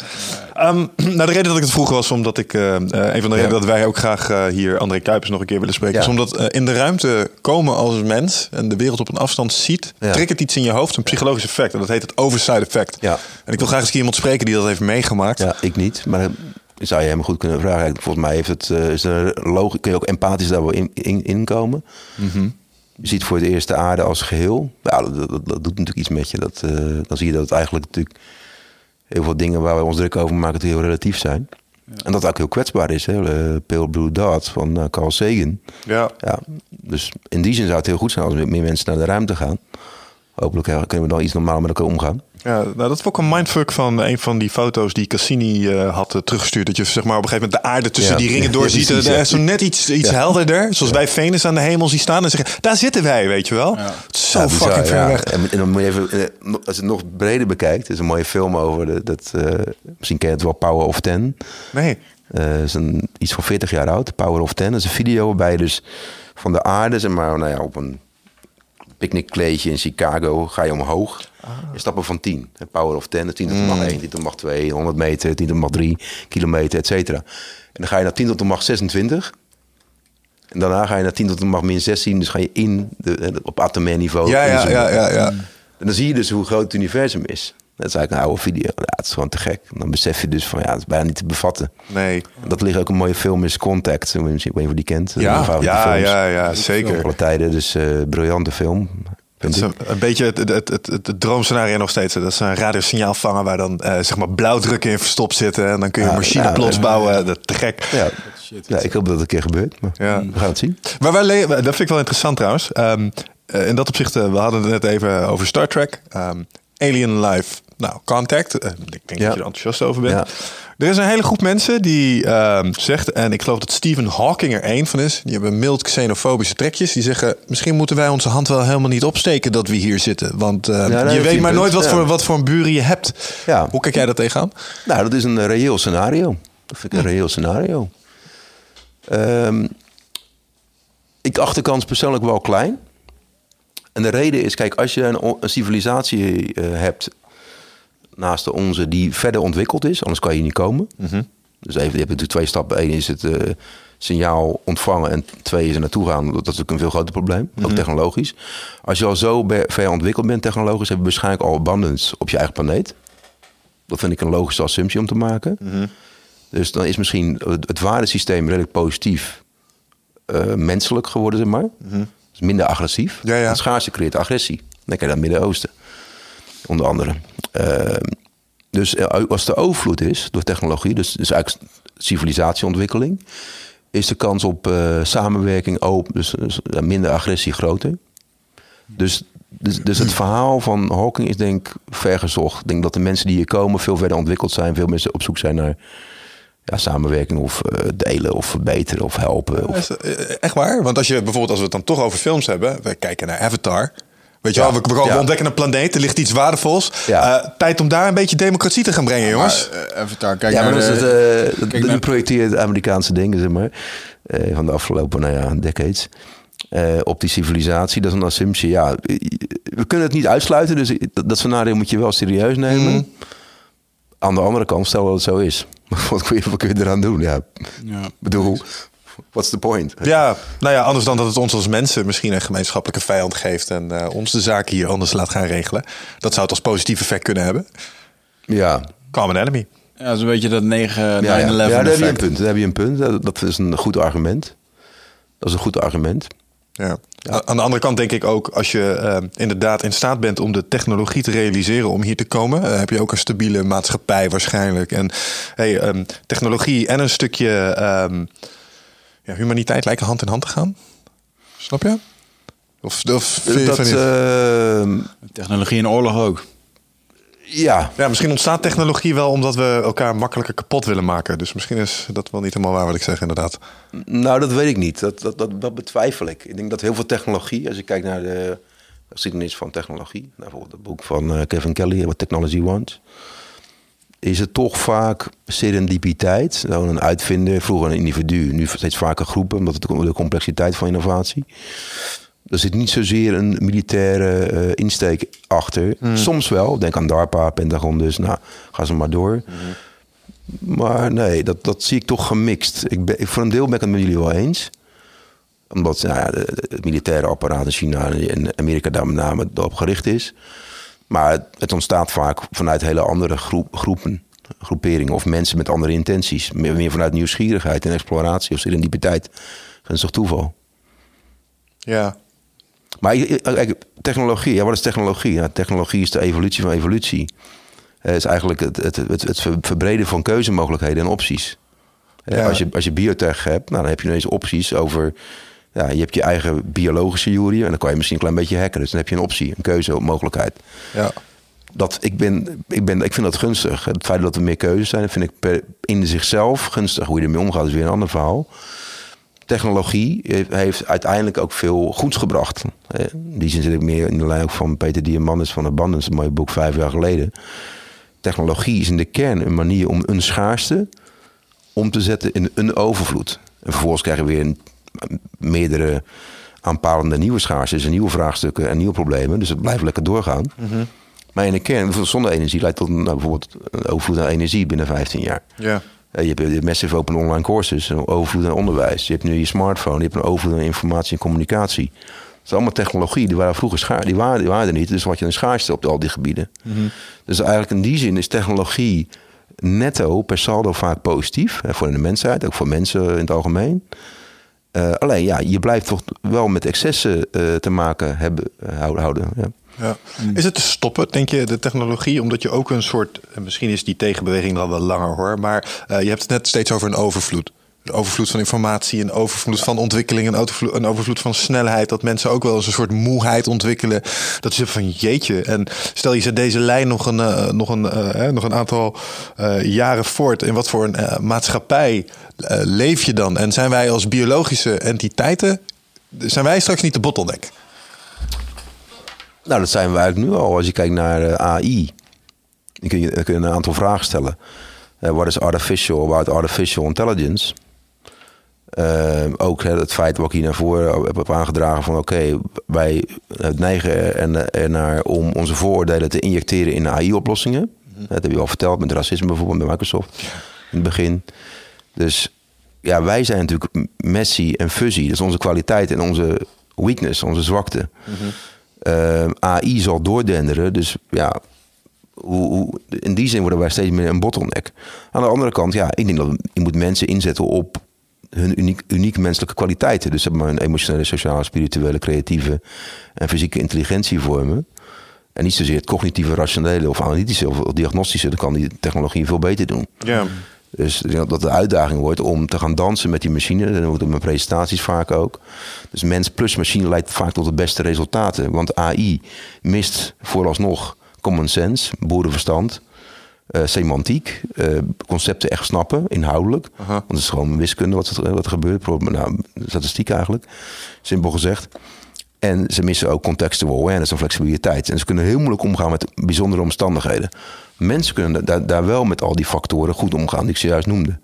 Ehm, nou, de reden dat ik het vroeg was omdat ik. eh, eh, een van de redenen dat wij ook graag eh, hier André Kuipers nog een keer willen spreken. Ja. Is omdat in de ruimte komen als mens en de wereld op een afstand ziet. Ja. triggert iets in je hoofd, een psychologisch effect. En dat heet het overside effect. Ja. En ik wil graag eens iemand spreken die dat heeft meegemaakt. ja, ik niet. Maar zou je hem goed kunnen vragen. Volgens mij heeft het, is er logisch, kun je ook empathisch daar wel in, in, in komen. Je ziet voor het eerst de aarde als geheel. Ja, dat, dat, dat doet natuurlijk iets met je. Dat, dan zie je dat het eigenlijk natuurlijk heel veel dingen waar we ons druk over maken, die heel relatief zijn. En dat ook heel kwetsbaar is. Hè? Pale Blue Dot van eh, Carl Sagan. Ja. Ja, dus in die zin zou het heel goed zijn als meer mensen naar de ruimte gaan. Hopelijk eh, kunnen we dan iets normaal met elkaar omgaan. Ja, nou, dat was ook een mindfuck van een van die foto's die Cassini eh, had eh, teruggestuurd. Dat je zeg maar op een gegeven moment de aarde tussen Ja. die ringen [laughs] Ja, doorziet. precies, Er ja. is zo net iets, iets helderder. Zoals wij Venus aan de hemel zien staan. En zeggen, daar zitten wij, weet je wel. Is zo Ja, bizar, fucking ver ja. weg. En, en dan moet je even, als je het nog breder bekijkt, is een mooie film over. de- Dat, eh, misschien ken je het wel, Power of Ten. Nee. Eh is een, iets van 40 jaar oud, Power of Ten. Dat is een video waarbij je dus van de aarde, zeg maar, nou ja, op een picknickkleedje in Chicago ga je omhoog. Je stappen van 10. hè, Power of 10, 10 tot de macht 1, 10 tot de macht 2, 100 meter, 10 tot de macht 3, kilometer, et cetera. En dan ga je naar 10 tot de macht 26. En daarna ga je naar 10 tot de macht min 16. Dus ga je in de, op atomair niveau. Ja, ja, ja, ja, ja. En dan zie je dus hoe groot het universum is. Dat is eigenlijk een oude video. Ja, het is gewoon te gek. En dan besef je dus van, ja, het is bijna niet te bevatten. Nee. Dat ligt ook een mooie film is Contact. Ik weet niet of je die kent. Ja, ja, films. ja, ja, zeker. Alle tijden, dus eh briljante film. Het is een, een beetje het, het, het, het, het droomscenario nog steeds. Dat is een radiosignaal vangen waar dan eh, zeg maar blauwdrukken in verstopt zitten. En dan kun je een Ja, machine ja, plots ja. bouwen. Dat te gek. Ja. ja, ik hoop dat het een keer gebeurt. Maar Ja. we gaan het zien. Maar wij le- dat vind ik wel interessant trouwens. Ehm, eh, in dat opzicht, eh, we hadden het net even over Star Trek. Ehm, Alien Life, nou, Contact. Eh, ik denk Ja. dat je er enthousiast over bent. Ja. Er is een hele groep mensen die ehm, zegt, en ik geloof dat Stephen Hawking er één van is. Die hebben mild xenofobische trekjes. Die zeggen, misschien moeten wij onze hand wel helemaal niet opsteken dat we hier zitten. Want eh, daar je weet maar nooit wat, voor, wat voor een buren je hebt. Hoe kijk jij dat tegenaan? Nou, dat is een eh, reëel scenario. Dat vind ik een reëel scenario. Ehm, ik acht de kans persoonlijk wel klein. En de reden is, kijk, als je een, een civilisatie eh, hebt naast de onze die verder ontwikkeld is, anders kan je hier niet komen. Dus even, je hebt natuurlijk twee stappen. Eén is het eh, signaal ontvangen en twee is er naartoe gaan. Dat is natuurlijk een veel groter probleem, ook technologisch. Als je al zo ver ontwikkeld bent technologisch, heb je waarschijnlijk al abundance op je eigen planeet. Dat vind ik een logische assumptie om te maken. Dus dan is misschien het, het waardesysteem redelijk positief eh, menselijk geworden, zeg maar. Dus minder agressief. Ja, schaarste creëert agressie. Dan kijk je naar het Midden-Oosten, onder andere. Eh, dus eh, als er overvloed is door technologie, dus, dus eigenlijk civilisatieontwikkeling, is de kans op eh, samenwerking open, dus, dus, eh, minder agressie groter. Dus, dus, dus het verhaal van Hawking is denk ik vergezocht. Ik denk dat de mensen die hier komen veel verder ontwikkeld zijn. Veel mensen op zoek zijn naar ja, samenwerking of eh, delen of verbeteren of helpen. Of, eh, Echt waar? Want als je bijvoorbeeld, als we het dan toch over films hebben, we kijken naar Avatar. Weet je Ja, wel, we, ja. ontdekken een planeet, er ligt iets waardevols. Ja. Eh, tijd om daar een beetje democratie te gaan brengen, jongens. Maar, daar, kijk ja, maar naar dat is het, de- kijk naar- projecteert Amerikaanse dingen, zeg maar. eh, van de afgelopen, nou ja, decades. eh, op die civilisatie. Dat is een assumptie. Ja, we kunnen het niet uitsluiten. Dus dat, dat scenario moet je wel serieus nemen. Mhm. Aan de andere kant, stel dat het zo is. [laughs] Wat kun je, wat kun je eraan doen? Ja, Ja. ik bedoel, what's the point? Ja, nou ja, anders dan dat het ons als mensen misschien een gemeenschappelijke vijand geeft en eh, ons de zaken hier anders laat gaan regelen. Dat zou het als positief effect kunnen hebben. Ja, Common enemy. Ja, zo'n beetje dat 9 9-11 ja, ja. ja daar heb je een punt. Daar heb je een punt. Dat, dat is een goed argument. Dat is een goed argument. Ja. Aan de andere kant denk ik ook, als je eh, inderdaad in staat bent om de technologie te realiseren om hier te komen, eh, heb je ook een stabiele maatschappij waarschijnlijk. En hey, ehm, technologie en een stukje ehm, ja, humaniteit lijken hand in hand te gaan. Snap je? Of, of vind je Dat, ehm, Technologie en oorlog ook. Ja, ja, misschien ontstaat technologie wel omdat we elkaar makkelijker kapot willen maken. Dus misschien is dat wel niet helemaal waar wat ik zeg, inderdaad. Nou, dat weet ik niet. Dat, dat, dat, dat betwijfel ik. Ik denk dat heel veel technologie, als je kijkt naar de geschiedenis van technologie, nou, bijvoorbeeld het boek van eh, Kevin Kelly, What Technology Wants, is het toch vaak serendipiteit. Nou, een uitvinder, vroeger een individu, nu steeds vaker groepen, omdat het de complexiteit van innovatie. Er zit niet zozeer een militaire eh, insteek achter. Soms wel, denk aan DARPA, Pentagon dus. Nou, ga ze maar door. Maar nee, dat, dat zie ik toch gemixt. Ik ben, ik- voor een deel ben ik het met jullie wel eens. Omdat nou ja, het militaire apparaat in China en Amerika daar met name op gericht is. Maar het, het ontstaat vaak vanuit hele andere groep, groepen, groeperingen of mensen met andere intenties. Meer, meer vanuit nieuwsgierigheid en exploratie of serendipiteit. Gunstig toeval. Ja. Maar kijk, technologie, ja, wat is technologie? Ja, technologie is de evolutie van evolutie. Het is eigenlijk het, het, het, het ver- verbreden van keuzemogelijkheden en opties. Eh, Ja. Als, je, als je biotech hebt, nou, dan heb je ineens opties over... Ja, je hebt je eigen biologische jury en dan kan je misschien een klein beetje hacken. Dus dan heb je een optie, een keuzemogelijkheid. Ja. Dat, ik, ben, ik, ben, ik vind dat gunstig. Het feit dat er meer keuzes zijn, vind ik per, in zichzelf gunstig. Hoe je ermee omgaat is weer een ander verhaal. Technologie heeft, uiteindelijk ook veel goeds gebracht. In die zin zit ik meer in de lijn ook van Peter Diamandis van Abundance, een mooi boek vijf jaar geleden. Technologie is in de kern een manier om een schaarste om te zetten in een overvloed. En vervolgens krijgen we weer een, meerdere aanpalende nieuwe schaarstes en nieuwe vraagstukken en nieuwe problemen. Dus het blijft lekker doorgaan. Maar in de kern, zonne-energie leidt tot nou, bijvoorbeeld een overvloed aan energie binnen 15 jaar. Ja. Je hebt hebt massive open online courses, een overvloed aan onderwijs. Je hebt nu je smartphone, je hebt een overvloed aan informatie en communicatie. Dat is allemaal technologie, die waren vroeger schaar, die waren, die waren er niet. Dus wat je een schaarste op al die gebieden. Dus eigenlijk in die zin is technologie netto per saldo vaak positief. Hè, voor de mensheid, ook voor mensen in het algemeen. Eh, alleen ja, je blijft toch wel met excessen eh, te maken hebben, eh, houden. houden ja. Ja. Is het te stoppen, denk je, de technologie? Omdat je ook een soort, en misschien is die tegenbeweging dan wel langer hoor, maar eh, je hebt het net steeds over een overvloed. Een overvloed van informatie, een overvloed van ontwikkeling, een overvloed, een overvloed van snelheid. Dat mensen ook wel eens een soort moeheid ontwikkelen. Dat ze van jeetje. En stel je zet deze lijn nog een, eh, nog een, eh, hè, nog een aantal eh, jaren voort. In wat voor een eh, maatschappij eh, leef je dan? En zijn wij als biologische entiteiten, zijn wij straks niet de bottleneck? Nou, dat zijn we eigenlijk nu al. Als je kijkt naar eh, AI, dan kun je, dan kun je een aantal vragen stellen. Eh, Wat is artificial about artificial intelligence? Eh, ook hè, het feit wat ik hier naar voren heb, heb aangedragen van oké, wij eh, neigen er, er naar om onze vooroordelen te injecteren in AI-oplossingen. Dat heb je al verteld met racisme bijvoorbeeld bij Microsoft in het begin. Dus ja, wij zijn natuurlijk Messi en fuzzy. Dat is onze kwaliteit en onze weakness, onze zwakte. Eh, AI zal doordenderen. Dus ja, hoe, in die zin worden wij steeds meer een bottleneck. Aan de andere kant, ja, ik denk dat je moet mensen inzetten op hun uniek, unieke menselijke kwaliteiten. Dus zeg maar hun emotionele, sociale, spirituele, creatieve en fysieke intelligentie vormen. En niet zozeer het cognitieve, rationele of analytische of diagnostische. Dat kan die technologie veel beter doen. Ja. Dus ik denk dat de uitdaging wordt om te gaan dansen met die machine. Dat doe ik in mijn presentaties vaak ook. Dus mens plus machine leidt vaak tot de beste resultaten. Want AI mist vooralsnog common sense, boerenverstand, eh, semantiek, eh, concepten echt snappen, inhoudelijk. Want het is gewoon wiskunde wat, er- wat er gebeurt. Nou, statistiek eigenlijk, simpel gezegd. En ze missen ook contextual awareness en flexibiliteit. En ze kunnen heel moeilijk omgaan met bijzondere omstandigheden. Mensen kunnen daar, daar wel met al die factoren goed omgaan die ik zojuist noemde.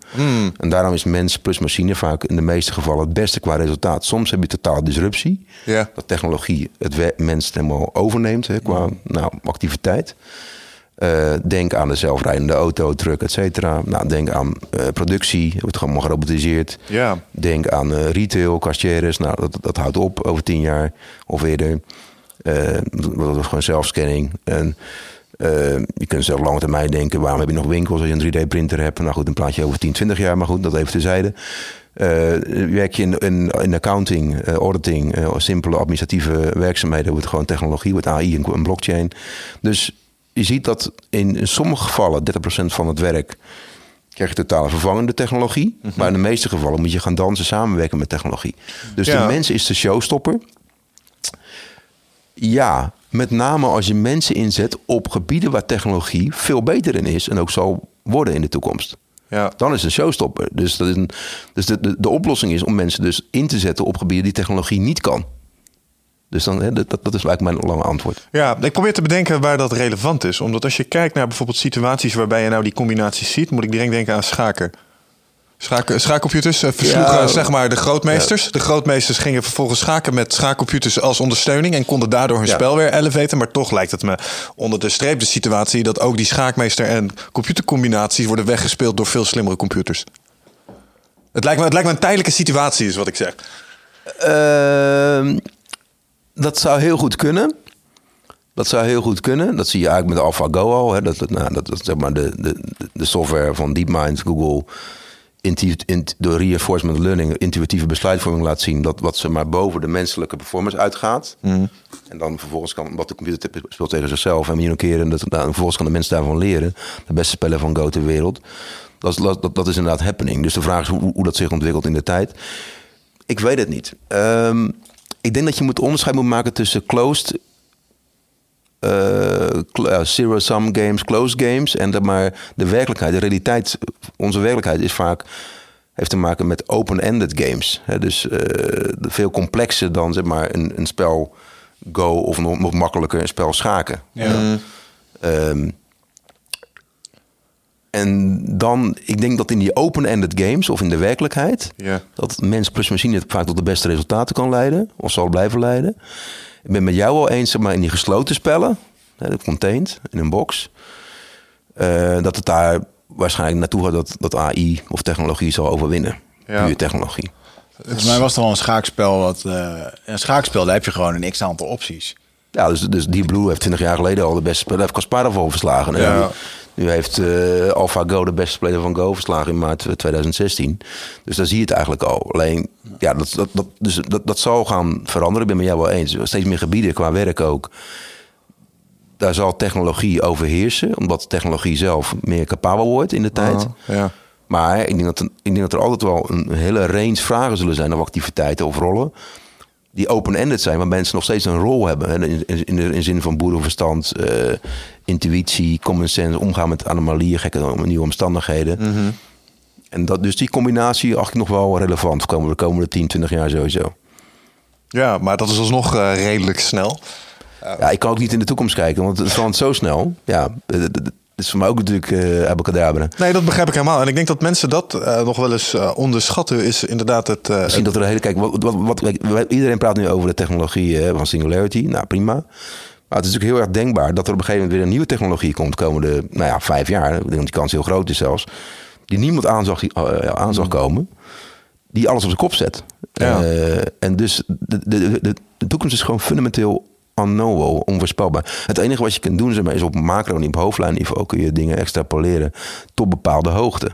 En daarom is mens plus machine vaak in de meeste gevallen het beste qua resultaat. Soms heb je totaal disruptie. Dat technologie het mens helemaal overneemt hè, qua nou, activiteit. Eh, denk aan de zelfrijdende auto, truck, et cetera. Nou, denk aan eh, productie, het wordt allemaal gerobotiseerd. Ja. Denk aan eh, retail, cashiers. Nou, dat, dat houdt op over tien jaar of eerder. Dat is gewoon zelfscanning. En je kunt zelf lange termijn denken... waarom heb je nog winkels als je een 3D-printer hebt? Nou goed, een plaatje over 10, 20 jaar. Maar goed, dat even terzijde. Werk je in, in, in accounting, auditing... simpele administratieve werkzaamheden... wordt gewoon technologie, wordt AI en blockchain. Dus je ziet dat in, sommige gevallen... 30% van het werk krijg je totale vervangende technologie. Maar in de meeste gevallen moet je gaan dansen samenwerken met technologie. Dus Ja. de mens is de showstopper. Ja, met name als je mensen inzet op gebieden waar technologie veel beter in is en ook zal worden in de toekomst. Ja. Dan is het een showstopper. Dus, dat is een, dus de, de, de oplossing is om mensen dus in te zetten op gebieden die technologie niet kan. Dus dan, hè, dat, dat is eigenlijk mijn lange antwoord. Ja, ik probeer te bedenken waar dat relevant is. Omdat als je kijkt naar bijvoorbeeld situaties waarbij je nou die combinaties ziet, moet ik direct denken aan schaken. Schaak, schaakcomputers eh, versloegen Ja. zeg maar de grootmeesters. De grootmeesters gingen vervolgens schaken met schaakcomputers als ondersteuning en konden daardoor hun Ja. spel weer elevaten. Maar toch lijkt het me onder de streep de situatie dat ook die schaakmeester en computercombinaties worden weggespeeld door veel slimmere computers. Het lijkt me, het lijkt me een tijdelijke situatie, is wat ik zeg. Ehm, dat zou heel goed kunnen. Dat zou heel goed kunnen. Dat zie je eigenlijk met AlphaGo al. Hè. Dat, dat, nou, dat, dat zeg maar de, de, de software van DeepMind, Google... Intu, int- door reinforcement learning intuïtieve besluitvorming laat zien... dat wat ze maar boven de menselijke performance uitgaat. En dan vervolgens kan, wat de computer te- speelt tegen zichzelf... en miljoenen keren, dat, nou, vervolgens kan de mens daarvan leren. De beste speler van Go ter wereld. Dat is, dat, dat is inderdaad happening. Dus de vraag is hoe, hoe dat zich ontwikkelt in de tijd. Ik weet het niet. Ehm, ik denk dat je moet onderscheid moet maken tussen closed, eh, zero-sum games, closed games en de, maar de werkelijkheid, de realiteit, onze werkelijkheid is vaak heeft te maken met open-ended games. Dus eh, veel complexer dan zeg maar een, een spel Go of nog, nog makkelijker een spel schaken. Ja. Ehm, en dan, ik denk dat in die open-ended games of in de werkelijkheid, Ja. dat mens plus machine vaak tot de beste resultaten kan leiden, of zal blijven leiden. Ik ben met jou wel eens, maar in die gesloten spellen, hè, de contained, in een box, eh, dat het daar waarschijnlijk naartoe gaat dat, dat AI of technologie zal overwinnen. Ja. Puur technologie. Volgens mij was er al een schaakspel. Wat, eh, een schaakspel, daar heb je gewoon een x-aantal opties. Ja, dus, dus Deep Blue heeft 20 jaar geleden al de beste spellen. Heeft Kasparov al verslagen. Ja. Nu heeft eh AlphaGo de beste speler van Go verslagen in maart 2016. Dus daar zie je het eigenlijk al. Alleen, ja, dat, dat, dat, dus dat, dat zal gaan veranderen. Ik ben met jou wel eens. Steeds meer gebieden, qua werk ook. Daar zal technologie overheersen. Omdat technologie zelf meer capabel wordt in de tijd. Ah, ja. Maar ik denk, dat, er- ik denk dat er altijd wel een hele range vragen zullen zijn of activiteiten of rollen. Die open-ended zijn, waar mensen nog steeds een rol hebben. in, in, de- in zin van boerenverstand, eh, intuïtie, common sense, omgaan met anomalieën, gekke nieuwe omstandigheden. En dat, dus die combinatie acht ik nog wel relevant komen de komende 10, 20 jaar sowieso. ja, maar dat is alsnog eh, redelijk snel. Ja, ik kan ook niet in de toekomst kijken, want het verandert zo snel. Ja, d- d- d- het is voor mij ook natuurlijk uh, abracadabra. Nee, dat begrijp ik helemaal. En ik denk dat mensen dat eh, nog wel eens onderschatten. Is inderdaad het... Misschien dat er een hele. Kijk, wat, wat, iedereen praat nu over de technologie van Singularity. Nou, prima. Maar het is natuurlijk heel erg denkbaar dat er op een gegeven moment weer een nieuwe technologie komt. komende, nou ja, vijf jaar. Ik denk dat die kans heel groot is zelfs. Die niemand aan zag, eh, aan zag komen. Die alles op zijn kop zet. Ja. Eh, en dus de, de, de, de toekomst is gewoon fundamenteel unknowable, onvoorspelbaar. Het enige wat je kunt doen zeg maar, is op macro en op hoofdlijnniveau kun je dingen extrapoleren tot bepaalde hoogte.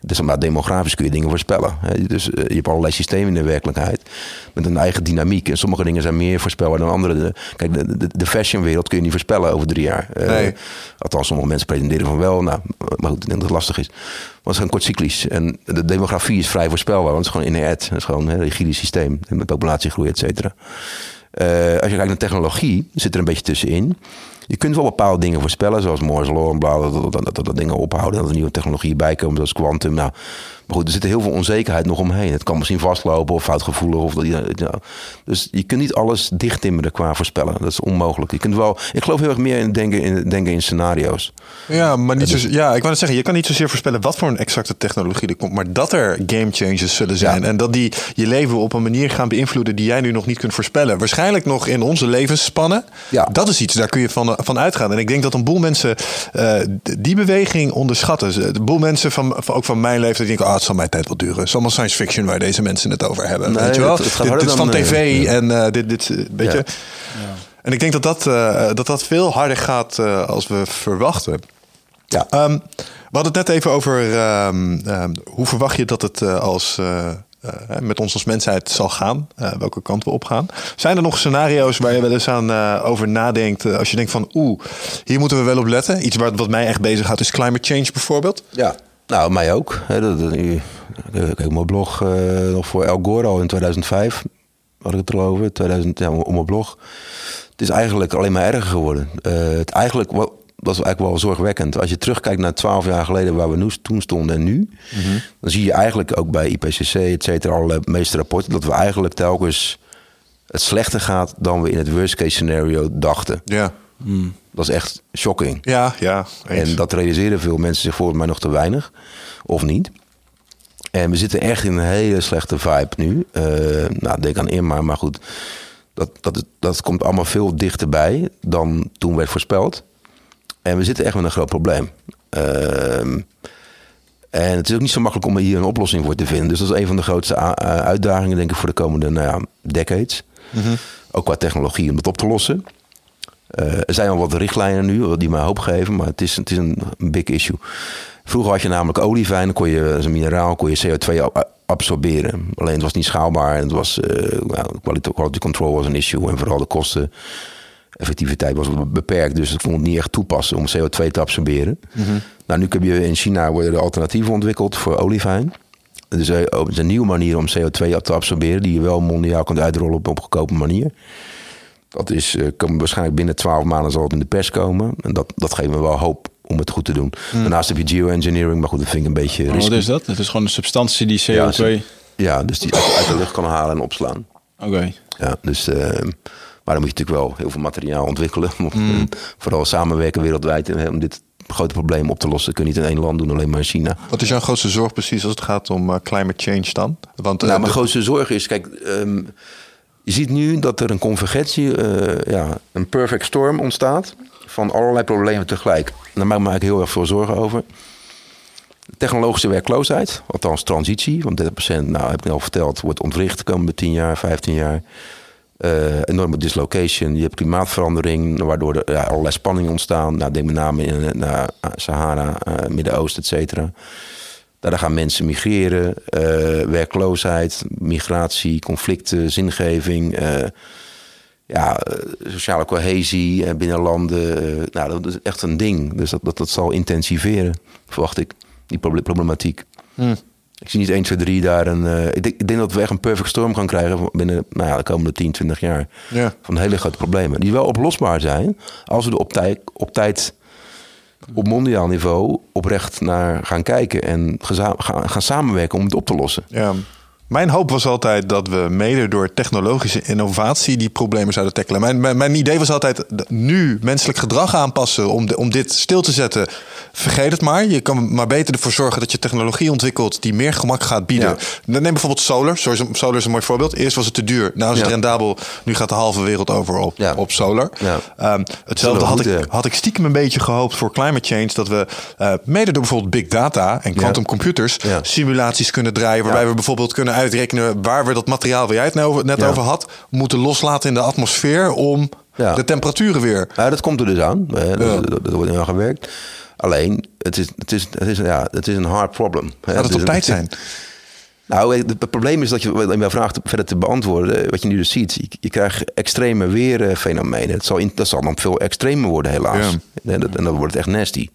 Dus maar demografisch kun je dingen voorspellen. Hè. Dus eh, je hebt allerlei systemen in de werkelijkheid met een eigen dynamiek. En sommige dingen zijn meer voorspelbaar dan andere. De- Kijk, de, de, de fashionwereld kun je niet voorspellen over drie jaar. Eh. Althans, sommige mensen pretenderen van wel. Nou, maar goed, ik denk dat het lastig is. Want het is gewoon kortcyclisch. En de demografie is vrij voorspelbaar. Want het is gewoon inert. Het is gewoon een rigide systeem. Met populatiegroei, et cetera. Eh, als je kijkt naar technologie, zit er een beetje tussenin. Je kunt wel bepaalde dingen voorspellen, zoals Moore's Law en dat, dat, dat, dat dingen ophouden. Dat er nieuwe technologieën bij komen, zoals quantum. Nou, maar goed, er zit heel veel onzekerheid nog omheen. Het kan misschien vastlopen of foutgevoelig. Of dat, ja. Dus je kunt niet alles dichttimmeren qua voorspellen. Dat is onmogelijk. Je kunt wel, ik geloof heel erg meer in denken in, denken in scenario's. Ja, maar niet zo, ja, ik wou net zeggen, je kan niet zozeer voorspellen wat voor een exacte technologie er komt, maar dat er game changes zullen zijn. En dat die je leven op een manier gaan beïnvloeden die jij nu nog niet kunt voorspellen. Waarschijnlijk nog in onze levensspannen. Ja. Dat is iets, daar kun je van, van uitgaan. En ik denk dat een boel mensen eh, die beweging onderschatten. De boel mensen van, ook van mijn leeftijd, die denken, ah, het zal mijn tijd wel duren. Het is allemaal science fiction waar deze mensen het over hebben. Nee, weet je wel? het- het gaat dit, dit is van tv eh, ja. en eh, dit, dit, eh, weet Ja. je. En ik denk dat dat, dat dat veel harder gaat als we verwachten. Ja. Ehm, we hadden het net even over ehm, ehm, hoe verwacht je dat het als, met ons als mensheid zal gaan, welke kant we opgaan. Zijn er nog scenario's waar je wel eens aan over nadenkt, als je denkt van oeh, hier moeten we wel op letten. Iets wat, wat mij echt bezighoudt is climate change bijvoorbeeld. Ja, nou, mij ook. Hè, dat, dat- ik- Kijk, mijn blog eh, nog voor El Gore al in 2005 had ik het erover. 2000, ja, op mijn blog. Het is eigenlijk alleen maar erger geworden. Eh, het eigenlijk, is eigenlijk wel zorgwekkend. Als je terugkijkt naar 12 jaar geleden waar we nu, toen stonden en nu. Dan zie je eigenlijk ook bij IPCC, et cetera, alle meeste rapporten... dat we eigenlijk telkens het slechter gaat dan we in het worst case scenario dachten. Ja, Dat is echt shocking. ja, ja. eens. En dat realiseren veel mensen zich volgens mij nog te weinig. Of niet. En we zitten echt in een hele slechte vibe nu. Eh, nou, denk aan Irma, maar goed. Dat, dat, dat komt allemaal veel dichterbij dan toen werd voorspeld. En we zitten echt met een groot probleem. Ehm, en het is ook niet zo makkelijk om hier een oplossing voor te vinden. Dus dat is een van de grootste uitdagingen, denk ik, voor de komende nou ja, decades. Ook qua technologie om dat op te lossen. Eh, er zijn al wat richtlijnen nu die mij hoop geven, maar het is, het is een, big issue. Vroeger had je namelijk oliefijn, dan kon je, is een mineraal, kon je CO2 a- absorberen. Alleen het was niet schaalbaar en het was, eh nou, quality, quality control was een issue en vooral de kosten. Effectiviteit was beperkt, dus ik vond het niet echt toepassen om CO2 te absorberen. Nou, nu heb je in China worden er alternatieven ontwikkeld voor oliefijn. Dus eh, het is een nieuwe manier om CO2 te absorberen, die je wel mondiaal kunt uitrollen op een goedkope manier. Dat is, eh, komt waarschijnlijk binnen 12 maanden zal het in de pers komen. En dat, dat geeft me wel hoop om het goed te doen. Daarnaast heb je geoengineering, maar goed, dat vind ik een beetje risky. Wat is dat? Het is gewoon een substantie die CO2... Ja, ze- Ja, dus die uit, uit de lucht kan halen en opslaan. Oké. Ja, dus, eh, maar dan moet je natuurlijk wel heel veel materiaal ontwikkelen. En Vooral samenwerken wereldwijd eh, om dit grote probleem op te lossen. Dat kun je niet in één land doen, alleen maar in China. Wat is jouw grootste zorg precies als het gaat om climate change dan? Want Nou, mijn de- grootste zorg is, kijk, ehm, je ziet nu dat er een convergentie, eh, ja, een perfect storm ontstaat van allerlei problemen tegelijk. Daar maak ik heel erg veel zorgen over. Technologische werkloosheid, althans transitie, want 30%, nou heb ik al verteld, wordt ontwricht de komende 10 jaar, 15 jaar. Eh, enorme dislocation. Je hebt klimaatverandering, waardoor er ja, allerlei spanningen ontstaan. Nou, denk met name in, naar Sahara, eh, Midden-Oosten, et cetera. Daar gaan mensen migreren. eh, werkloosheid, migratie, conflicten, zingeving. eh, ja, eh, sociale cohesie binnen landen. nou, dat is echt een ding. Dus dat, dat, dat zal intensiveren, verwacht ik, die proble- problematiek. Ik zie niet 1, 2, 3 daar een... ik, denk, ik denk dat we echt een perfect storm gaan krijgen binnen nou ja, de komende 10, 20 jaar. Ja. Van hele grote problemen. Die wel oplosbaar zijn als we er op tijd, op tijd op mondiaal niveau oprecht naar gaan kijken en gaan samenwerken om het op te lossen. Ja. Mijn hoop was altijd dat we mede door technologische innovatie die problemen zouden tackelen. Mijn, mijn, mijn idee was altijd nu menselijk gedrag aanpassen om, de- om dit stil te zetten. Vergeet het maar. Je kan maar beter ervoor zorgen dat je technologie ontwikkelt die meer gemak gaat bieden. Ja. Neem bijvoorbeeld solar. Solar is, een- solar is een mooi voorbeeld. Eerst was het te duur. Nou is het Ja. rendabel. Nu gaat de halve wereld over op, Ja. op solar. Ehm, hetzelfde had ik, had ik stiekem een beetje gehoopt voor climate change. Dat we eh, mede door bijvoorbeeld big data en quantum computers simulaties kunnen draaien. Waarbij we bijvoorbeeld kunnen uitrekenen waar we dat materiaal waar jij het net over, net Ja. over had, moeten loslaten in de atmosfeer om Ja. de temperaturen weer. Nou, dat komt er dus aan. Eh, dat, Ja. dat, dat wordt aan gewerkt. Alleen, het is, het is, het is, ja, het is een hard problem. hè. Laat het is op tijd zijn. Nou, het, probleem is dat je, om jouw vraag te- verder te beantwoorden, wat je nu dus ziet, je, je krijgt extreme weerfenomenen. Het zal, in, dat zal dan veel extremer worden, helaas. En, dat, en dan wordt het echt nasty.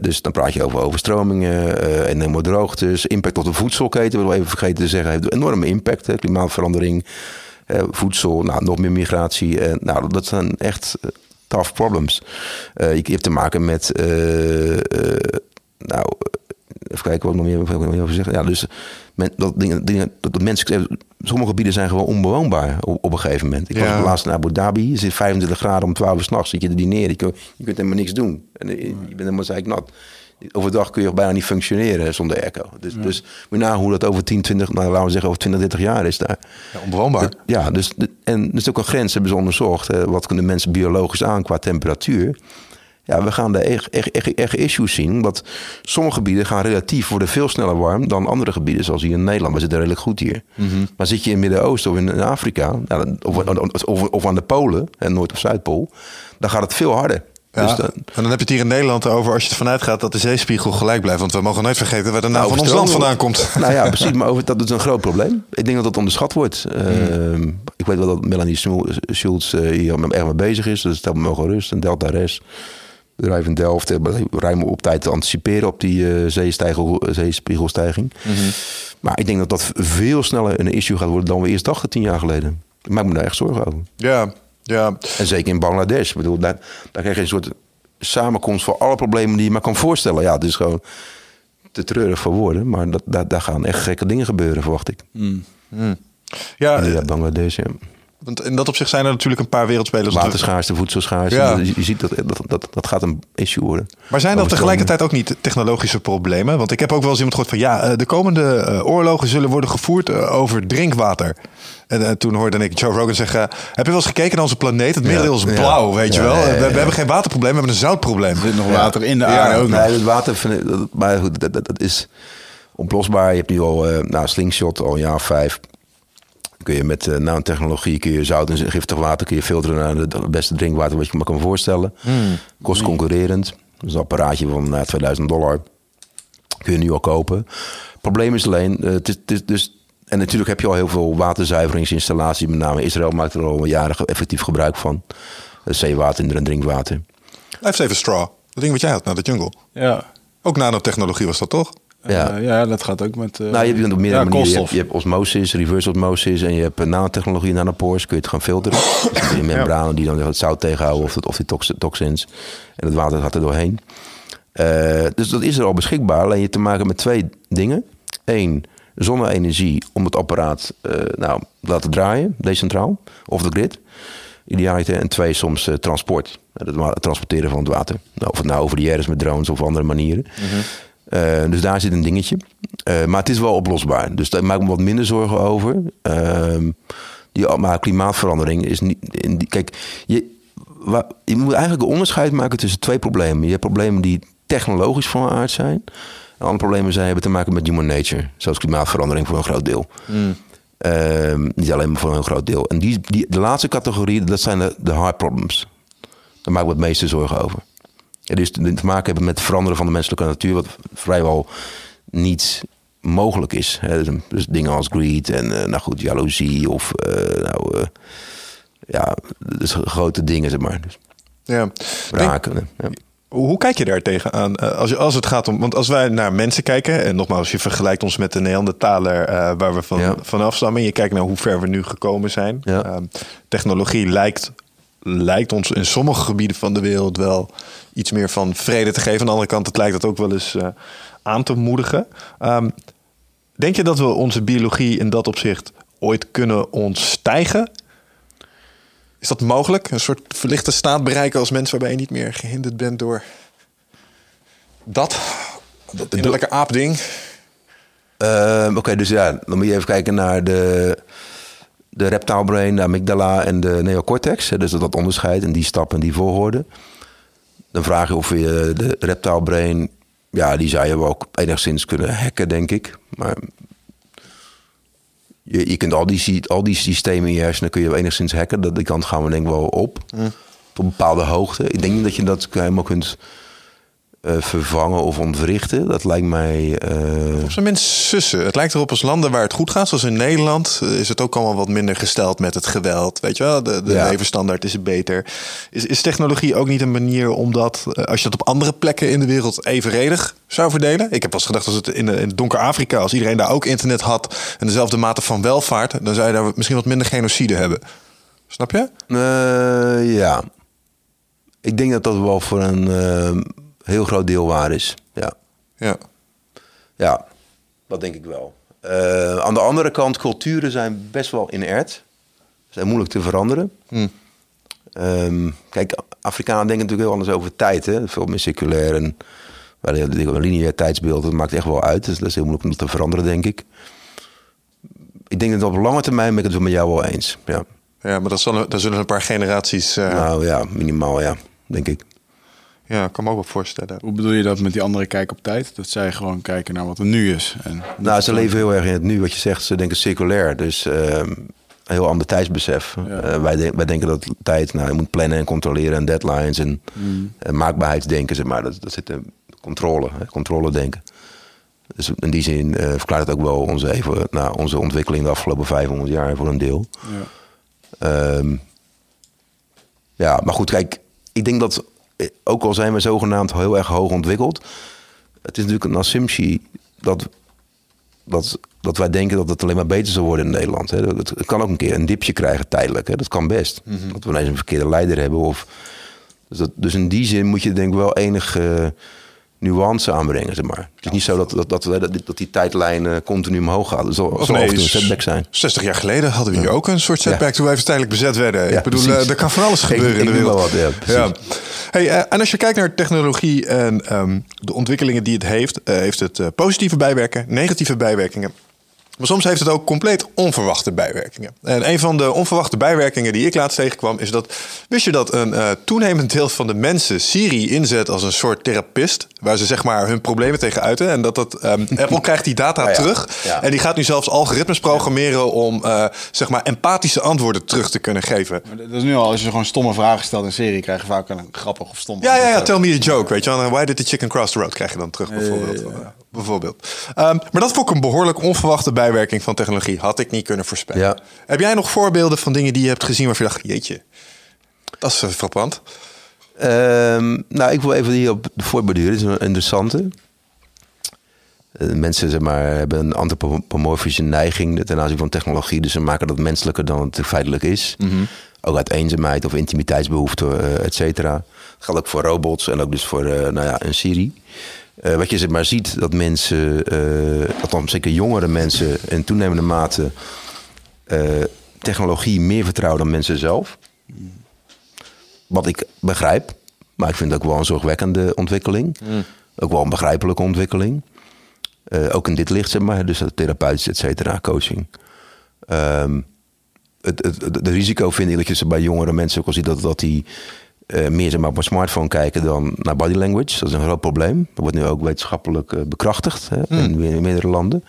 Dus dan praat je over overstromingen, eh enorme droogtes, impact op de voedselketen, wat we even vergeten te zeggen, heeft een enorme impact. Klimaatverandering, voedsel, nou, nog meer migratie. eh, nou, dat zijn echt eh, tough problems. Je, hebt te maken met, nou, even kijken wat ik nog meer, wat ik nog meer over zeggen. Ja, dus men, dat, dingen, dingen, dat, dat mensen, sommige gebieden zijn gewoon onbewoonbaar op, op een gegeven moment. Ik Ja. was laatst in Abu Dhabi, het is 25 graden om 12 uur s'nachts, zit je te dineren. Je, kunt- je kunt helemaal niks doen. En je, je bent helemaal zeiknat. Overdag kun je bijna niet functioneren zonder airco. Dus, dus moet je nagaan hoe dat over 10, 20, nou, laten we zeggen over 20, 30 jaar is daar. Ja, onbewoonbaar. Ja, dus, de- en er is ook een grens, hebben ze onderzocht. eh, wat kunnen mensen biologisch aan qua temperatuur? Ja, we gaan daar echt, echt, echt, echt issues zien. Omdat sommige gebieden gaan relatief worden veel sneller warm dan andere gebieden. Zoals hier in Nederland. We zitten redelijk goed hier. Maar zit je in het Midden-Oosten of in, Afrika, of, of, of aan de Polen, en Noord- of Zuidpool, dan gaat het veel harder. Ja, Dus dan, en dan heb je het hier in Nederland over als je ervan uitgaat dat de zeespiegel gelijk blijft. Want we mogen nooit vergeten waar de naam Nou, van ons land vandaan komt. [laughs] Nou ja, precies. Maar over, dat is een groot probleem. Ik denk dat dat onderschat wordt. Ehm, ik weet wel dat Melanie Schul- Schultz eh, hier erg mee bezig is. Dus me wel gerust. En Delta Res, bedrijf in Delft, eh, ruim op tijd te anticiperen op die eh, zeespiegelstijging. Maar ik denk dat dat veel sneller een issue gaat worden dan we eerst dachten tien jaar geleden. Ik maak me daar echt zorgen over. Ja, ja. En zeker in Bangladesh. Ik bedoel, daar, daar krijg je een soort samenkomst voor alle problemen die je maar kan voorstellen. Ja, het is gewoon te treurig voor woorden. Maar dat, daar, daar gaan echt gekke dingen gebeuren, verwacht ik. ja Inderdaad, Bangladesh, ja. Want in dat opzicht zijn er natuurlijk een paar wereldspelers. Waterschaarste, voedselschaarste. Ja. Je, je ziet dat, dat, dat dat gaat een issue worden. Maar zijn dat tegelijkertijd ook niet technologische problemen? Want ik heb ook wel eens iemand gehoord van ja, eh, de komende eh, oorlogen zullen worden gevoerd eh, over drinkwater. En toen hoorde ik Joe Rogan zeggen: Heb je wel eens gekeken naar onze planeet? Het merendeel is Ja. blauw, weet je wel. ja, ja, We, hebben geen waterprobleem, we hebben een zoutprobleem. Er zit nog water in de Ja, aarde ook nog. Nee, het water vind ik, dat, maar goed, dat, dat, dat is oplosbaar. Je hebt nu al, eh nou, slingshot al een jaar of vijf. Kun je met eh nanotechnologie kun je zout en giftig water kun je filteren naar de- het beste drinkwater wat je maar kan voorstellen. Kost concurrerend. Dat is een apparaatje van nou, 2000 dollar. Kun je nu al kopen. Het probleem is alleen, eh, het is, het is dus. En natuurlijk heb je al heel veel waterzuiveringsinstallaties. Met name Israël maakt er al jaren effectief gebruik van. Eh, Zeewater en drinkwater. Blijf even straw. Dat ding wat jij had naar de jungle. Ja. Ook nanotechnologie was dat toch? Ja. Eh, ja, dat gaat ook met... eh, Nou, je hebt op meerdere ja, manieren. Je hebt, je osmosis, reverse osmosis en je hebt nanotechnologie, nanopores. Kun je het gaan filteren. Dus die membranen die dan het zout tegenhouden of, of die tox- toxins. En het water gaat er doorheen. Eh, dus dat is er al beschikbaar. Alleen je hebt te maken met twee dingen. Eén, zonne-energie om het apparaat nou, te laten draaien, decentraal. Of de grid. Idealiter. En twee, soms transport. Het transporteren van het water. Nou, of het nou over de is met drones of andere manieren. Eh, dus daar zit een dingetje. Eh, maar het is wel oplosbaar. Dus daar maak ik me wat minder zorgen over. Ehm, die, maar klimaatverandering is niet. in die- kijk, je, je moet eigenlijk een onderscheid maken tussen twee problemen. Je hebt problemen die technologisch van aard zijn. En andere problemen zijn, hebben te maken met human nature. Zoals klimaatverandering voor een groot deel. Ehm, niet alleen maar voor een groot deel. En die, die, de laatste categorie, dat zijn de, de hard problems. Daar maken we het meeste zorgen over. Ja, dus te maken hebben met het veranderen van de menselijke natuur, wat vrijwel niet mogelijk is. Hè. Dus, dus dingen als greed en, eh, nou goed, jaloezie of, eh, nou, eh, ja, dus grote dingen, zeg maar. Dus Ja. Denk- raken. Ja. Hoe kijk je daar tegenaan? Als, je, als het gaat om. Want als wij naar mensen kijken. En nogmaals, je vergelijkt ons met de Neandertaler. eh waar we van, Ja. van afstammen. Je kijkt naar hoe ver we nu gekomen zijn. Ja. Ehm, technologie lijkt, lijkt ons in sommige gebieden van de wereld wel iets meer van vrede te geven. Aan de andere kant, het lijkt dat ook wel eens eh, aan te moedigen. Ehm, denk je dat we onze biologie in dat opzicht ooit kunnen ontstijgen? Is dat mogelijk? Een soort verlichte staat bereiken als mens waarbij je niet meer gehinderd bent door dat, dat innerlijke aapding? Ehm, Oké, dus ja, dan moet je even kijken naar de, de reptaalbrain, de amygdala en de neocortex. Dus dat onderscheid en die stappen en die volgorde. Dan vraag je of je de reptaalbrain, ja, die zou je wel ook enigszins kunnen hacken, denk ik. Maar je, je kunt al die, al die systemen in je hersenen kun je wel enigszins hacken. Dat, die kant gaan we denk ik wel op. Tot een bepaalde hoogte. Ik denk niet dat je dat helemaal kunt eh, vervangen of ontwrichten. Dat lijkt mij... eh, Op zijn minst sussen. Het lijkt erop als landen waar het goed gaat, zoals in Nederland, eh, is het ook allemaal wat minder gesteld met het geweld. Weet je wel, de, de Ja. levensstandaard is beter. Is, is technologie ook niet een manier om dat, als je dat op andere plekken in de wereld evenredig zou verdelen? Ik heb wel eens gedacht, als het in, in donker Afrika, als iedereen daar ook internet had en dezelfde mate van welvaart, dan zou je daar misschien wat minder genocide hebben. Snap je? Ja. Ik denk dat dat wel voor een heel groot deel waar is. Ja, Ja. ja dat denk ik wel. Eh, aan de andere kant, culturen zijn best wel inert. Zijn moeilijk te veranderen. Hm. Ehm, kijk, Afrikanen denken natuurlijk heel anders over tijd. Hè? Veel meer circulair en een lineair tijdsbeeld. Dat maakt echt wel uit. Dus dat is heel moeilijk om dat te veranderen, denk ik. Ik denk dat op lange termijn ben ik het wel met jou wel eens. Ja. Ja, maar dat zullen, daar zullen een paar generaties. eh, Nou ja, minimaal ja, denk ik. Ja, ik kan me ook wel voorstellen. Hoe bedoel je dat met die andere kijk op tijd? Dat zij gewoon kijken naar wat er nu is. En Nou, ze leven heel erg in het nu, wat je zegt. Ze denken circulair. Dus ehm, een heel ander tijdsbesef. Ja. Eh, wij, de- wij denken dat tijd, nou, je moet plannen en controleren en deadlines en Mm. eh, maakbaarheidsdenken, zeg maar. Dat, dat zit in controle, hè, controle denken. Dus in die zin eh, verklaart het ook wel onze, even, nou, onze ontwikkeling de afgelopen 500 jaar voor een deel. ja. Ehm, ja, maar goed, kijk, ik denk dat, ook al zijn we zogenaamd heel erg hoog ontwikkeld, het is natuurlijk een assumptie dat, dat, dat wij denken dat het alleen maar beter zal worden in Nederland. Hè. Het, het kan ook een keer een dipje krijgen tijdelijk, hè. dat kan best. Dat we ineens een verkeerde leider hebben. Of, dus, dat, dus in die zin moet je denk ik wel enige nuance aanbrengen, zeg maar. Het is niet zo dat, dat, dat, dat, dat die tijdlijn continu omhoog gaat. Dat zal, zal nee, af en toe een setback zijn. 60 jaar geleden hadden we hier ook een soort setback toen wij even tijdelijk bezet werden. Ik bedoel, eh, er kan van alles gebeuren ik in de wereld. wel wat, ja, precies. Hey, eh, en als je kijkt naar technologie en ehm, de ontwikkelingen die het heeft, eh, heeft het positieve bijwerkingen, negatieve bijwerkingen. Maar soms heeft het ook compleet onverwachte bijwerkingen. En een van de onverwachte bijwerkingen die ik laatst tegenkwam is dat... Wist je dat een eh, toenemend deel van de mensen Siri inzet als een soort therapist... waar ze zeg maar hun problemen tegen uiten. En dat dat, ehm, [laughs] Apple krijgt die data Ah ja, terug. ja. En die gaat nu zelfs algoritmes programmeren... om eh, zeg maar empathische antwoorden terug te kunnen geven. Maar dat is nu al, als je gewoon stomme vragen stelt in serie, krijg je vaak een grappig of stom. Ja, ja, ja, tell me a joke, weet je. Why did the chicken cross the road krijg je dan terug, bijvoorbeeld. Eh, bijvoorbeeld. Ehm, maar dat vond ik een behoorlijk onverwachte bijwerking van technologie. Had ik niet kunnen voorspellen. Ja. Heb jij nog voorbeelden van dingen die je hebt gezien waarvan je dacht, jeetje, dat is frappant. Ehm, nou, ik wil even hier op voortborduren. Dat is een interessante. Eh, mensen zeg maar, hebben een antropomorfische neiging ten aanzien van technologie. Dus ze maken dat menselijker dan het feitelijk is. Ook uit eenzaamheid of intimiteitsbehoeften, eh, et cetera. Dat geldt ook voor robots en ook dus voor eh, nou ja, een Siri. Eh, wat je zeg maar ziet, dat mensen, eh althans zeker jongere mensen... in toenemende mate eh, technologie meer vertrouwen dan mensen zelf. Wat ik begrijp. Maar ik vind het ook wel een zorgwekkende ontwikkeling. Ook wel een begrijpelijke ontwikkeling. Ook in dit licht, zeg maar. Dus dat therapeutisch, et cetera, coaching. Ehm, het, het, het, het risico vind ik dat je ze bij jongere mensen ook al ziet... dat, dat die eh, meer zeg maar, op een smartphone kijken dan naar body language. Dat is een groot probleem. Dat wordt nu ook wetenschappelijk eh, bekrachtigd hè, in, in meerdere landen.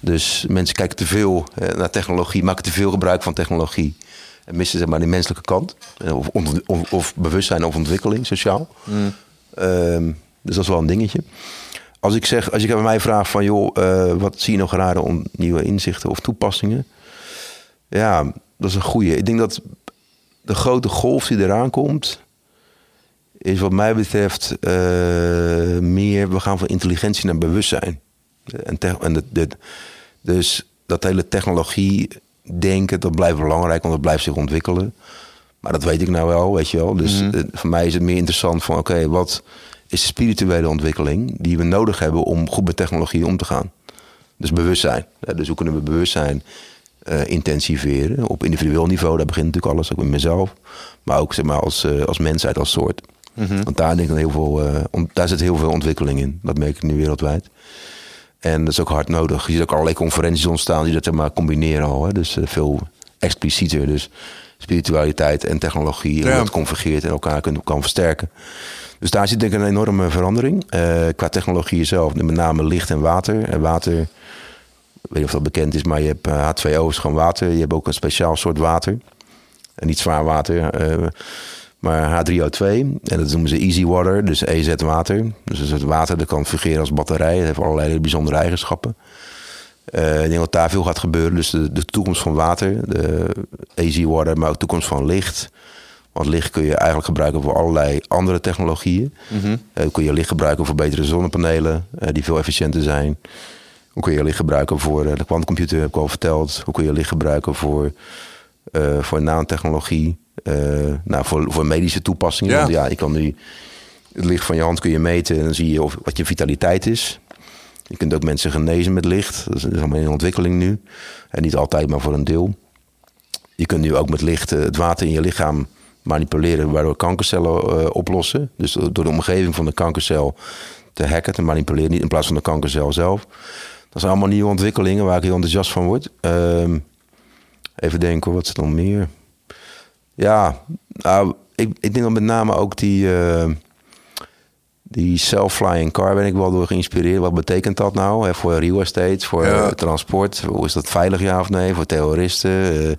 Dus mensen kijken te veel eh, naar technologie, maken te veel gebruik van technologie. En missen zeg maar die menselijke kant. Of, of, of bewustzijn of ontwikkeling, sociaal. Ehm, dus dat is wel een dingetje. Als ik zeg, als je bij mij vraagt van joh, wat zie je nog rare om nieuwe inzichten of toepassingen? Ja, dat is een goede. Ik denk dat de grote golf die eraan komt, is wat mij betreft eh, meer, we gaan van intelligentie naar bewustzijn. En, en de, de- dus dat hele technologie denken, dat blijft belangrijk, want dat blijft zich ontwikkelen. Maar dat weet ik nou wel, weet je wel. Dus eh, voor mij is het meer interessant van, oké, wat is de spirituele ontwikkeling die we nodig hebben om goed met technologie om te gaan? Dus bewustzijn. Ja, Dus hoe kunnen we bewustzijn eh, intensiveren op individueel niveau? Daar begint natuurlijk alles, ook met mezelf. Maar ook zeg maar, als, eh, als mensheid, als soort. Want daar, denk ik heel veel, eh, daar zit heel veel ontwikkeling in. Dat merk ik nu wereldwijd. En dat is ook hard nodig. Je ziet ook allerlei conferenties ontstaan die dat zeg maar combineren al. Hè? Dus veel explicieter. Dus spiritualiteit en technologie. En Ja. hoe dat convergeert en elkaar kan, kan versterken. Dus daar zit denk ik een enorme verandering. Qua technologie zelf. Met name licht en water. En water, weet niet of dat bekend is. Maar je hebt eh, H2O is gewoon water. Je hebt ook een speciaal soort water. En niet zwaar water. eh, maar H3O2, en dat noemen ze easy water, dus EZ water. Dus dat is het water dat kan fungeren als batterij. Het heeft allerlei bijzondere eigenschappen. Eh, ik denk dat daar veel gaat gebeuren. Dus de, de toekomst van water, de easy water, maar ook de toekomst van licht. Want licht kun je eigenlijk gebruiken voor allerlei andere technologieën. Eh, kun je licht gebruiken voor betere zonnepanelen, eh, die veel efficiënter zijn. Hoe kun je licht gebruiken voor eh, de quantumcomputer, heb ik al verteld. Hoe kun je licht gebruiken voor, eh, voor nanotechnologie. eh, nou, voor, voor medische toepassingen. Ja. Want ja, je kan nu het licht van je hand kun je meten en dan zie je of, wat je vitaliteit is. Je kunt ook mensen genezen met licht. Dat is, dat is allemaal in ontwikkeling nu. En niet altijd, maar voor een deel. Je kunt nu ook met licht het water in je lichaam manipuleren, waardoor kankercellen oplossen. Dus door de omgeving van de kankercel te hacken, te manipuleren, niet in plaats van de kankercel zelf. Dat zijn allemaal nieuwe ontwikkelingen waar ik heel enthousiast van word. Ehm, even denken, wat is er nog meer? Ja, nou, ik, ik denk dat met name ook die, eh, die self-flying car ben ik wel door geïnspireerd. Wat betekent dat nou hè, voor real estate, voor Ja. transport? Hoe is dat veilig ja of nee? Voor terroristen? Eh,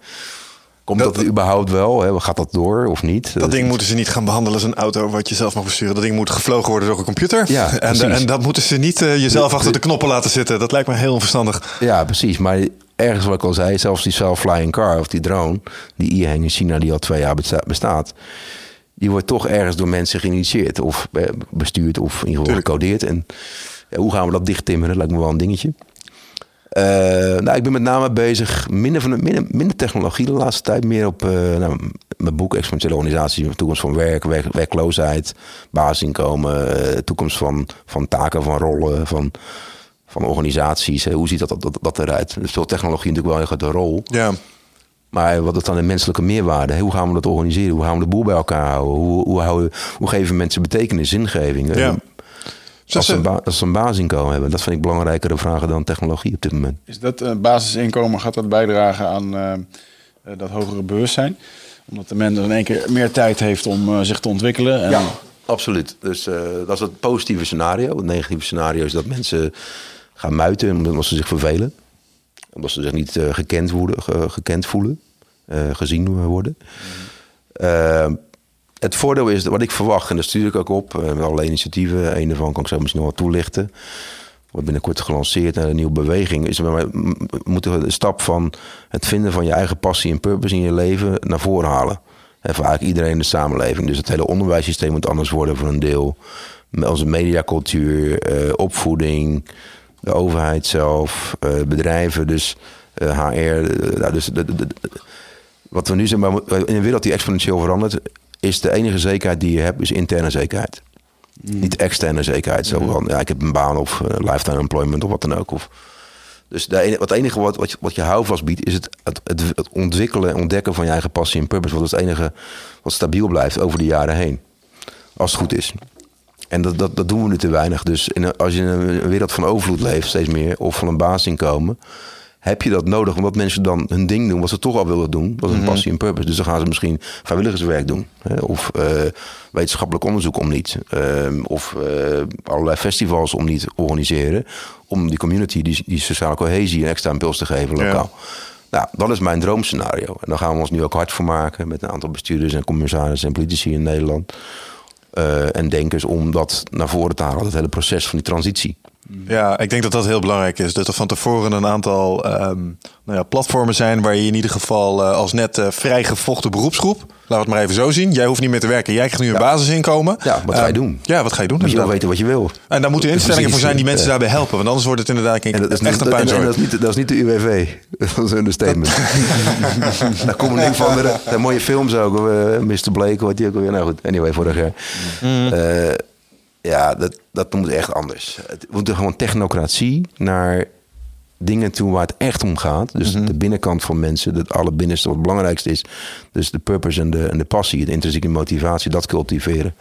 komt Dat- dat, überhaupt wel? Hè? Gaat dat door of niet? Dat ding moeten ze niet gaan behandelen als een auto wat je zelf mag besturen. Dat ding moet gevlogen worden door een computer. Ja, en, precies. en dat moeten ze niet eh, jezelf achter de knoppen laten zitten. Dat lijkt me heel onverstandig. Ja, precies. Maar ergens wat ik al zei, zelfs die self-flying car of die drone, die e-hang in China die al twee jaar besta- bestaat, die wordt toch ergens door mensen geïnitieerd of eh, bestuurd of in ieder geval gecodeerd. En ja, hoe gaan we dat dicht timmeren? Dat lijkt me wel een dingetje. Eh, nou, ik ben met name bezig, minder, van, minder, minder technologie de laatste tijd, meer op eh, nou, mijn boek Exponentiële Organisatie, toekomst van werk, werk werkloosheid, basisinkomen, eh, toekomst van, van taken, van rollen, van, van organisaties. Hè. Hoe ziet dat, dat, dat eruit? Er speelt technologie natuurlijk wel een grote rol. Ja. Maar wat is dan de menselijke meerwaarde? Hoe gaan we dat organiseren? Hoe gaan we de boel bij elkaar houden? Hoe, hoe, houden, hoe geven mensen betekenis, zingeving? Ja. Als ze, een ba- als ze een basisinkomen hebben. Dat vind ik belangrijkere vragen dan technologie op dit moment. Is dat basisinkomen, gaat dat bijdragen aan eh, eh, dat hogere bewustzijn? Omdat de mens in één keer meer tijd heeft om eh, zich te ontwikkelen. En, absoluut. Dus dat is het positieve scenario. Het negatieve scenario is dat mensen gaan muiten omdat ze zich vervelen. Omdat ze zich niet gekend, worden, ge- gekend voelen, gezien worden. Eh, het voordeel is, wat ik verwacht, en daar stuur ik ook op, eh, met allerlei initiatieven. Een daarvan kan ik zo misschien nog wel toelichten. Wordt binnenkort gelanceerd naar een nieuwe beweging. Is m- moeten we de stap van het vinden van je eigen passie en purpose in je leven naar voren halen. En voor eigenlijk iedereen in de samenleving. Dus het hele onderwijssysteem moet anders worden voor een deel. Onze mediacultuur, eh, opvoeding, de overheid zelf, eh, bedrijven, dus eh, HR. eh, nou, dus de, wat we nu maar in een wereld die exponentieel verandert, is de enige zekerheid die je hebt, is interne zekerheid. Niet externe zekerheid. Zo van, ja, ik heb een baan of eh, lifetime employment of wat dan ook. Of, dus de ene, wat enige wat, wat, je, wat je houvast biedt, is het, het, het, het ontwikkelen en ontdekken van je eigen passie en purpose. Wat is het enige wat stabiel blijft over de jaren heen. Als het goed is. En dat, dat, dat doen we nu te weinig. Dus in als je in een wereld van overvloed leeft, steeds meer, of van een basisinkomen, heb je dat nodig omdat mensen dan hun ding doen wat ze toch al willen doen. Dat is een passie en purpose. Dus dan gaan ze misschien vrijwilligerswerk doen. Hè? Of eh, wetenschappelijk onderzoek om niet. Ehm, of eh, allerlei festivals om niet organiseren. Om die community, die, die sociale cohesie een extra impuls te geven lokaal. Nou, dat is mijn droomscenario. En daar gaan we ons nu ook hard voor maken met een aantal bestuurders en commissarissen en politici in Nederland. eh, en denkers om dat naar voren te halen, het hele proces van die transitie. Ja, ik denk dat dat heel belangrijk is. Dat er van tevoren een aantal ehm, nou ja, platformen zijn waar je in ieder geval eh, als net eh, vrijgevochten beroepsgroep, laten we het maar even zo zien. Jij hoeft niet meer te werken. Jij krijgt nu een basisinkomen. Ja, wat ga je Ehm, doen? Ja, wat ga je doen? Je inderdaad? weten wat je wil. En daar moeten instellingen voor zijn die mensen Ja. daarbij helpen. Want anders wordt het inderdaad En dat is, echt niet, een en, en pijnzorg. dat, is niet, dat is niet de UWV. Dat is een understatement. [laughs] Daar komen een van de, de mooie films ook. eh, Mr. Blake, wat die ook alweer. Nou goed, anyway, vorig jaar. Eh, ja, dat, dat moet echt anders. Het moet gewoon technocratie naar dingen toe waar het echt om gaat. Dus de binnenkant van mensen, het allerbinnenste, wat het belangrijkste is. Dus de purpose en de, en de passie, de intrinsieke motivatie, dat cultiveren.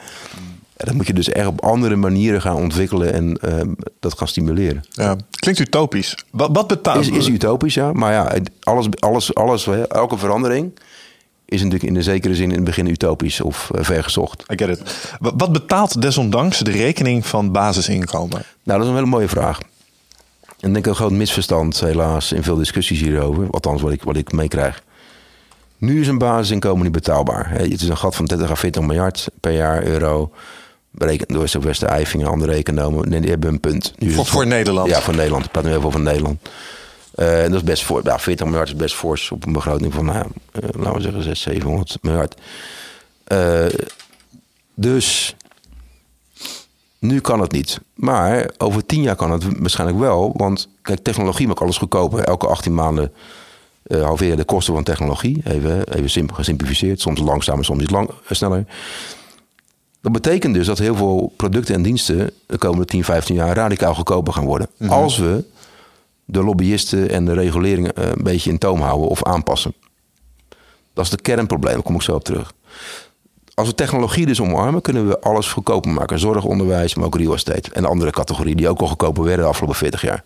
Ja, dat moet je dus echt op andere manieren gaan ontwikkelen en ehm, dat gaan stimuleren. Ja, klinkt utopisch. Wat, wat betaalt... Is, is utopisch, ja. Maar ja, alles, alles, alles, elke verandering is natuurlijk in de zekere zin in het begin utopisch of eh, vergezocht. I get it. Wat, betaalt desondanks de rekening van basisinkomen? Nou, dat is een hele mooie vraag. En ik denk een groot misverstand, helaas, in veel discussies hierover. Althans, wat ik, wat ik meekrijg. Nu is een basisinkomen niet betaalbaar. Het is een gat van 30 à 40 miljard per jaar euro. Berekend door Sylvester Eifing en andere economen. Nee, die hebben een punt. Nu Voor- het voor Nederland? Ja, voor Nederland. Ik praat nu even over Nederland. Eh, en dat is best voor. Ja, 40 miljard is best fors op een begroting van, nou, eh, laten we zeggen, 600, 700 miljard. Eh, dus nu kan het niet. Maar over tien jaar kan het waarschijnlijk wel. Want kijk, technologie maakt alles goedkoper. Elke 18 maanden halveren de kosten van technologie. Even, even simpel gesimplificeerd. Soms langzamer, soms iets lang, sneller. Dat betekent dus dat heel veel producten en diensten de komende 10, 15 jaar radicaal goedkoper gaan worden. Als we de lobbyisten en de regulering eh, een beetje in toom houden of aanpassen. Dat is het kernprobleem, daar kom ik zo op terug. Als we technologie dus omarmen, kunnen we alles goedkoper maken. Zorg, onderwijs, maar ook real estate. En andere categorieën die ook al goedkoper werden de afgelopen 40 jaar.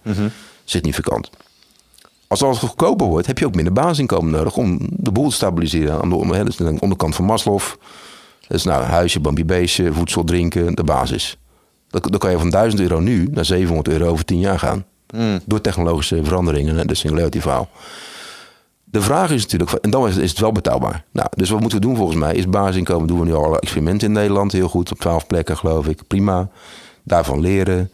Significant. Als alles goedkoper wordt, heb je ook minder basisinkomen nodig om de boel te stabiliseren. Aan de, hè, dus aan de onderkant van Maslow. Dat is nou huisje, boompje, beestje, voedsel, drinken, de basis. Dan kan je van 1000 euro nu naar 700 euro over 10 jaar gaan. Door technologische veranderingen en de singularity verhaal. De vraag is natuurlijk, en dan is, het wel betaalbaar. Nou, dus wat moeten we doen volgens mij? Is basisinkomen, doen we nu al experimenten in Nederland heel goed. Op 12 plekken geloof ik, prima. Daarvan leren.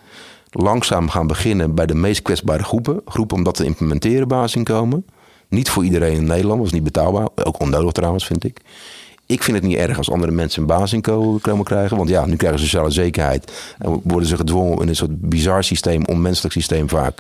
Langzaam gaan beginnen bij de meest kwetsbare groepen. Groepen om dat te implementeren, basisinkomen. Niet voor iedereen in Nederland, dat is niet betaalbaar. Ook onnodig trouwens, vind ik. Ik vind het niet erg als andere mensen een basisinkomen krijgen. Want ja, nu krijgen ze sociale zekerheid. En worden ze gedwongen in een soort bizar systeem, onmenselijk systeem vaak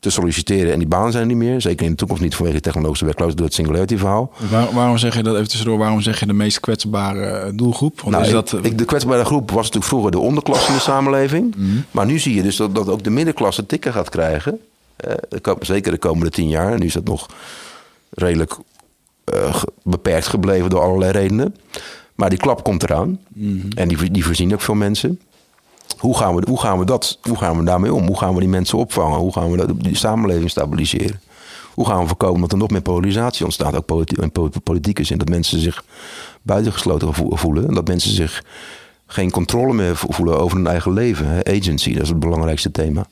te solliciteren. En die banen zijn er niet meer. Zeker in de toekomst niet vanwege de technologische werkloosheid door het singularity verhaal. Waar- waarom zeg je dat even tussendoor? Waarom zeg je de meest kwetsbare eh, doelgroep? Want Nou, is ik- dat, eh, ik, de kwetsbare groep was natuurlijk vroeger de onderklasse in de samenleving. Maar nu zie je dus dat, dat ook de middenklasse tikken gaat krijgen. Eh, zeker de komende tien jaar. Nu is dat nog redelijk eh, beperkt gebleven door allerlei redenen. Maar die klap komt eraan. En die, die voorzien ook veel mensen. Hoe gaan, we, hoe, gaan we dat, hoe gaan we daarmee om? Hoe gaan we die mensen opvangen? Hoe gaan we dat, die samenleving stabiliseren? Hoe gaan we voorkomen dat er nog meer polarisatie ontstaat, ook in po- politieke zin? Dat mensen zich buitengesloten vo- voelen. En dat mensen zich geen controle meer vo- voelen over hun eigen leven. Agency, dat is het belangrijkste thema.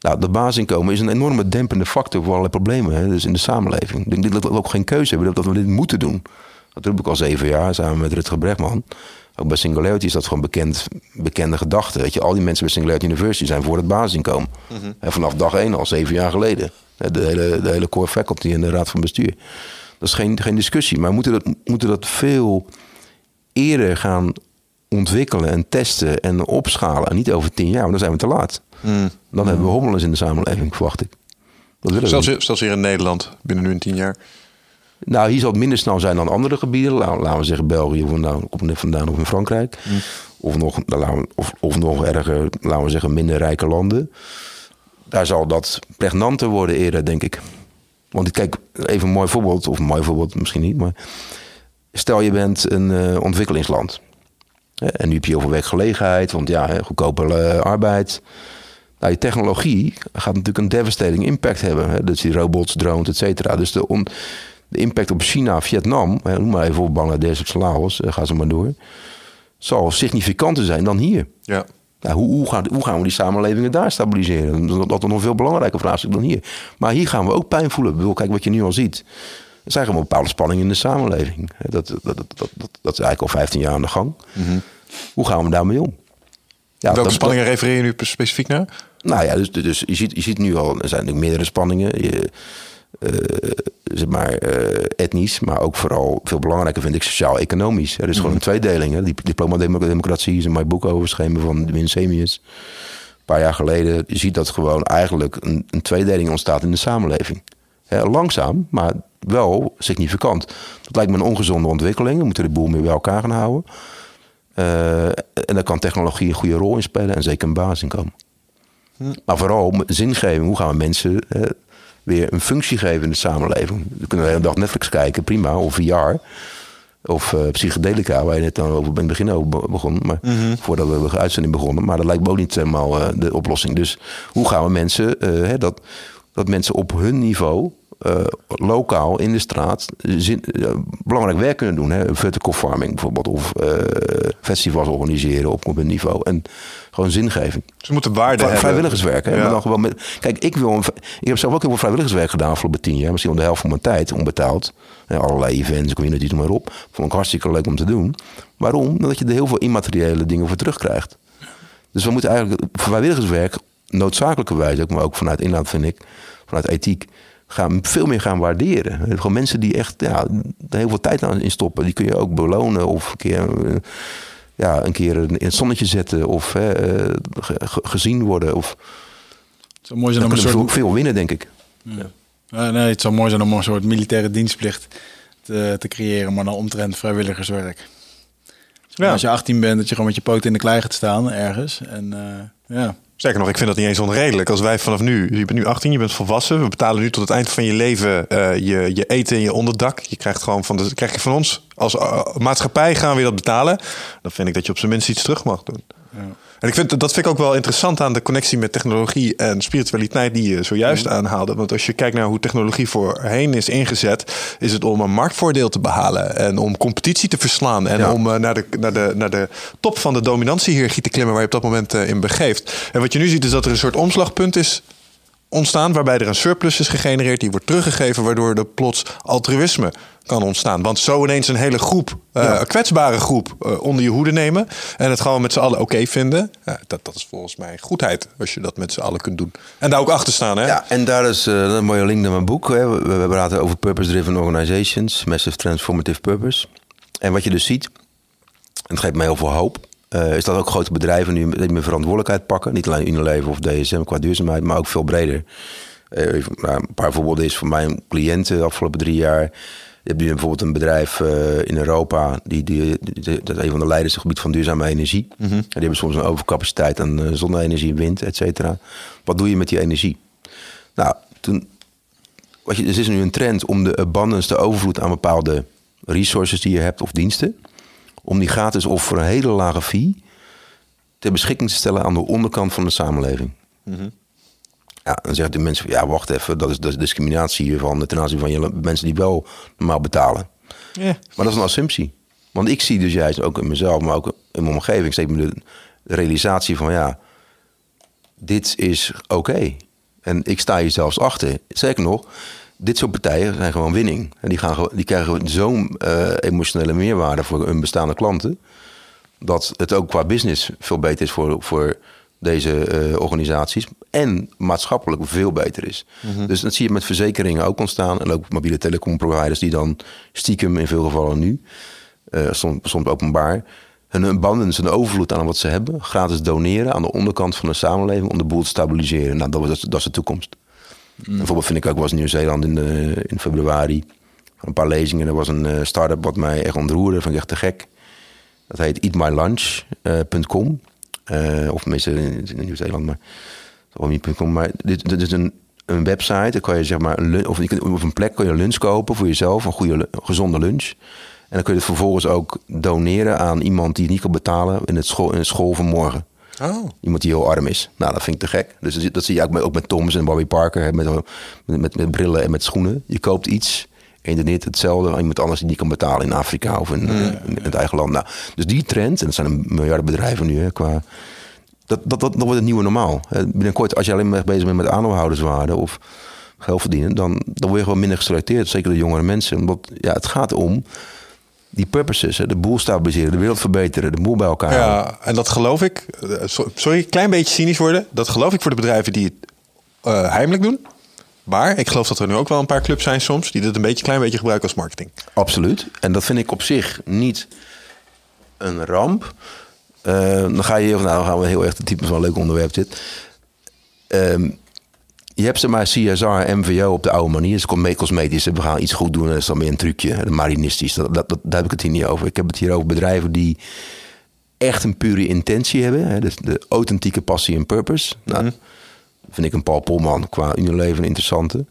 Nou, dat basisinkomen is een enorme dempende factor voor allerlei problemen hè? Dus in de samenleving. Ik denk dat we ook geen keuze hebben, dat we dit moeten doen. Dat roep ik al zeven jaar samen met Rutger Bregman. Ook bij Singularity is dat gewoon bekend, bekende gedachte. Weet je, al die mensen bij Singularity University zijn voor het basisinkomen. Hè, vanaf dag één al, zeven jaar geleden. De hele, de hele core faculty en de raad van bestuur. Dat is geen, geen discussie. Maar we moeten dat, moeten dat veel eerder gaan ontwikkelen en testen en opschalen. En niet over tien jaar, want dan zijn we te laat. Dan hebben we hommelens in de samenleving, verwacht ik. Dat willen we Zelfs, niet. hier- zelfs hier in Nederland, binnen nu een tien jaar. Nou, hier zal het minder snel zijn dan andere gebieden. La- Laten we zeggen België of nou, op net vandaan of in Frankrijk. Of, nog, nou, we- of, of nog erger, laten we zeggen minder rijke landen. Daar zal dat pregnanter worden eerder, denk ik. Want ik kijk, even een mooi voorbeeld, of een mooi voorbeeld misschien niet. Maar stel je bent een eh, ontwikkelingsland. Hè, En nu heb je heel veel werkgelegenheid, want ja, hè, goedkope eh, arbeid. Nou, die technologie gaat natuurlijk een devastating impact hebben. Hè? Dus die robots, drones, et cetera. Dus de, on, de impact op China, Vietnam, hè, noem maar even op Bangladesh of Laos, uh, ga ze maar door, zal significanter zijn dan hier. Ja. Nou, hoe, hoe, gaan, hoe gaan we die samenlevingen daar stabiliseren? Dat, is nog een veel belangrijker vraagstuk dan hier. Maar hier gaan we ook pijn voelen. Ik bedoel, kijk wat je nu al ziet. Er zijn gewoon bepaalde spanningen in de samenleving. Dat, dat, dat, dat, dat, is eigenlijk al 15 jaar aan de gang. Mm-hmm. Hoe gaan we daarmee om? Ja, Welke spanningen refereer je nu specifiek naar? Nou ja, dus, dus je, ziet, je ziet nu al, er zijn natuurlijk meerdere spanningen. Je, uh, zeg maar uh, etnisch, maar ook vooral veel belangrijker vind ik sociaal-economisch. Er is gewoon een tweedeling. Hè. Die diploma-democratie is in mijn boek overschreven van Win Semius. Een paar jaar geleden. Je ziet dat gewoon eigenlijk een, een tweedeling ontstaat in de samenleving. langzaam, maar wel significant. Dat lijkt me een ongezonde ontwikkeling. We moeten de boel meer bij elkaar gaan houden. Uh, en daar kan technologie een goede rol in spelen en zeker een basis in komen. Maar vooral zingeving. Hoe gaan we mensen weer een functie geven in de samenleving. We kunnen de hele dag Netflix kijken, prima, of VR. Of uh, psychedelica, waar je net dan over in het begin over begon. Maar mhm. voordat we de uitzending begonnen. Maar dat lijkt me ook niet helemaal uh, de oplossing. Dus hoe gaan we mensen, uh, hè, dat, dat mensen op hun niveau uh, lokaal in de straat zin, uh, belangrijk werk kunnen doen. Hè? Vertical farming bijvoorbeeld. Of uh, festivals organiseren op, op een niveau. En gewoon zingeving. Ze moeten waarde hebben. Vrijwilligerswerk. Hè? Ja. Dan gewoon met, kijk, ik, wil, ik heb zelf ook heel veel vrijwilligerswerk gedaan afgelopen tien jaar. Misschien om de helft van mijn tijd onbetaald. Hè, allerlei events, community, noem maar op. Vond ik hartstikke leuk om te doen. Waarom? Omdat je er heel veel immateriële dingen voor terugkrijgt. Dus we moeten eigenlijk vrijwilligerswerk noodzakelijkerwijs ook, maar ook vanuit inhoud vind ik, vanuit ethiek, gaan veel meer gaan waarderen. Gewoon mensen die echt ja, heel veel tijd aan in stoppen, die kun je ook belonen of een keer, eh, ja, een keer in het zonnetje zetten of hè, eh, gezien worden. Of, het zou mooi zijn om een soort... veel, veel winnen, denk ik. Ja. nee, het zou mooi zijn om een soort militaire dienstplicht te, te creëren, maar dan omtrent vrijwilligerswerk. Ja. Als je 18 bent, dat je gewoon met je poot in de klei gaat staan ergens. En uh, ja. Zeker nog, ik vind dat niet eens onredelijk. Als wij vanaf nu, je bent nu 18, je bent volwassen. We betalen nu tot het eind van je leven uh, je, je eten en je onderdak. Je krijgt gewoon van, de, krijg je van ons als uh, maatschappij gaan we dat betalen. Dan vind ik dat je op zijn minst iets terug mag doen. Ja. En ik vind, dat vind ik ook wel interessant aan de connectie met technologie en spiritualiteit die je zojuist mm. aanhaalde. Want als je kijkt naar hoe technologie voorheen is ingezet, is het om een marktvoordeel te behalen en om competitie te verslaan en om uh, naar, de, naar, de, naar de top van de dominantiehierarchie te klimmen waar je op dat moment uh, in begeeft. En wat je nu ziet is dat er een soort omslagpunt is ontstaan waarbij er een surplus is gegenereerd die wordt teruggegeven waardoor er plots altruïsme kan ontstaan. Want zo ineens een hele groep, uh, kwetsbare groep, uh, onder je hoede nemen. En het gewoon met z'n allen oké vinden. Ja, dat, dat is volgens mij goedheid, als je dat met z'n allen kunt doen. En daar ook achter staan. Hè? Ja, en daar is uh, een mooie link naar mijn boek. Hè. We, we praten over purpose-driven organizations, massive transformative purpose. En wat je dus ziet, en het geeft mij heel veel hoop. Is dat ook grote bedrijven nu meer verantwoordelijkheid pakken. Niet alleen Unilever of DSM qua duurzaamheid, maar ook veel breder. Nou, een paar voorbeelden is voor mijn cliënten de afgelopen drie jaar je hebt nu bijvoorbeeld een bedrijf uh, in Europa, die, die, dat is een van de leiders op het gebied van duurzame energie. Mm -hmm. Die hebben soms een overcapaciteit aan zonne-energie, wind, et cetera. Wat doe je met die energie? Nou, toen, wat je, er is nu een trend om de abundance, de overvloed aan bepaalde resources die je hebt of diensten, om die gratis of voor een hele lage fee ter beschikking te stellen aan de onderkant van de samenleving. Mm -hmm. Ja, dan zeggen de mensen, ja, wacht even, dat is, dat is discriminatie van ten aanzien van je mensen die wel normaal betalen. Ja. Maar dat is een assumptie. Want ik zie dus juist ook in mezelf, maar ook in mijn omgeving, steeds me de, realisatie van ja, dit is oké. En ik sta hier zelfs achter. Zeker nog, dit soort partijen zijn gewoon winning. En die, gaan, die krijgen zo'n uh, emotionele meerwaarde voor hun bestaande klanten. Dat het ook qua business veel beter is voor, voor deze uh, organisaties. En maatschappelijk veel beter is. Mhm. Dus dat zie je met verzekeringen ook ontstaan. En ook mobiele telecomproviders die dan stiekem in veel gevallen nu, uh, soms, soms openbaar, hun abundance, een overvloed aan wat ze hebben, gratis doneren aan de onderkant van de samenleving om de boel te stabiliseren. Nou, dat, dat, dat is de toekomst. Bijvoorbeeld vind ik ook, was Nieuw-Zeeland in, in februari, een paar lezingen. Er was een uh, start-up wat mij echt ontroerde, vond ik echt te gek. Dat heet eatmylunch.com. Uh, of mensen in, Nieuw-Zeeland, maar niet.com. Maar dit, dit is een, een website. Dan kan je zeg maar een of, je of een plek kan je lunch kopen voor jezelf, een goede gezonde lunch. En dan kun je het vervolgens ook doneren aan iemand die het niet kan betalen in het school, in het school van morgen. Oh. Iemand die heel arm is. Nou, dat vind ik te gek. Dus dat zie- dat zie je ook met, ook met Thomas en Bobby Parker. hè, Met, met, met, met brillen en met schoenen. Je koopt iets en je doneert hetzelfde aan iemand anders die niet kan betalen in Afrika of in, in het eigen land. Nou, dus die trend, en dat zijn een miljarden bedrijven nu, hè, qua, dat, dat, dat, dat wordt het nieuwe normaal. Hè, Binnenkort, als je alleen maar bezig bent met aandeelhouderswaarde of geld verdienen, dan, dan word je gewoon minder geselecteerd. Zeker de jongere mensen. Omdat ja, het gaat om die purposes. Hè, de boel stabiliseren, de wereld verbeteren, de boel bij elkaar houden. Ja, en dat geloof ik. eh, so- Sorry, een klein beetje cynisch worden. Dat geloof ik voor de bedrijven die het eh, heimelijk doen. Maar ik geloof dat er nu ook wel een paar clubs zijn soms die dit een beetje, klein beetje gebruiken als marketing. Absoluut. En dat vind ik op zich niet een ramp. Eh, dan ga je, nou dan gaan we heel erg de type van een leuk onderwerp dit. Je hebt ze maar CSR, MVO op de oude manier. Dus com- cosmetisch, we gaan iets goed doen. Dat is dan meer een trucje. marinistisch, dat, dat, dat- daar heb ik het hier niet over. Ik heb het hier over bedrijven die echt een pure intentie hebben. Hè, dus de authentieke passie en purpose. Nou, vind ik een Paul Polman qua Unilever een interessante.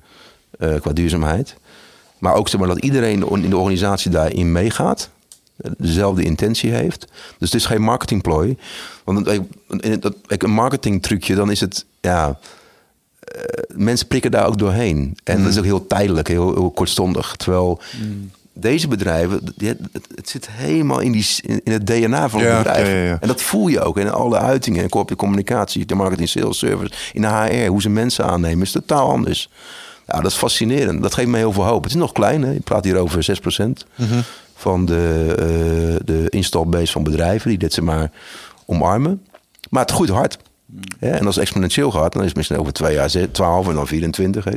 eh, qua duurzaamheid. Maar ook zeg maar, dat iedereen in de organisatie daarin meegaat. eh, Dezelfde intentie heeft. Dus het is geen marketingplooi. Want een- een- dat- kijk, een marketingtrucje, dan is het... Ja, eh, mensen prikken daar ook doorheen. En dat is ook heel tijdelijk, heel, heel kortstondig. Terwijl deze bedrijven, die- het, het zit helemaal in, die, in het DNA van het Ja, bedrijf. ja, ja, ja. En dat voel je ook in alle uitingen. In corporate communicatie, de marketing, sales, service, in de HR. Hoe ze mensen aannemen is totaal anders. Ja, dat is fascinerend. Dat geeft me heel veel hoop. Het is nog klein, hè? je praat hier over 6% van de, eh de install base van bedrijven die dit zeg maar omarmen. Maar het groeit hard. Ja, en als het exponentieel gaat, dan is het misschien over twee jaar ze- 12 en dan 24. hè.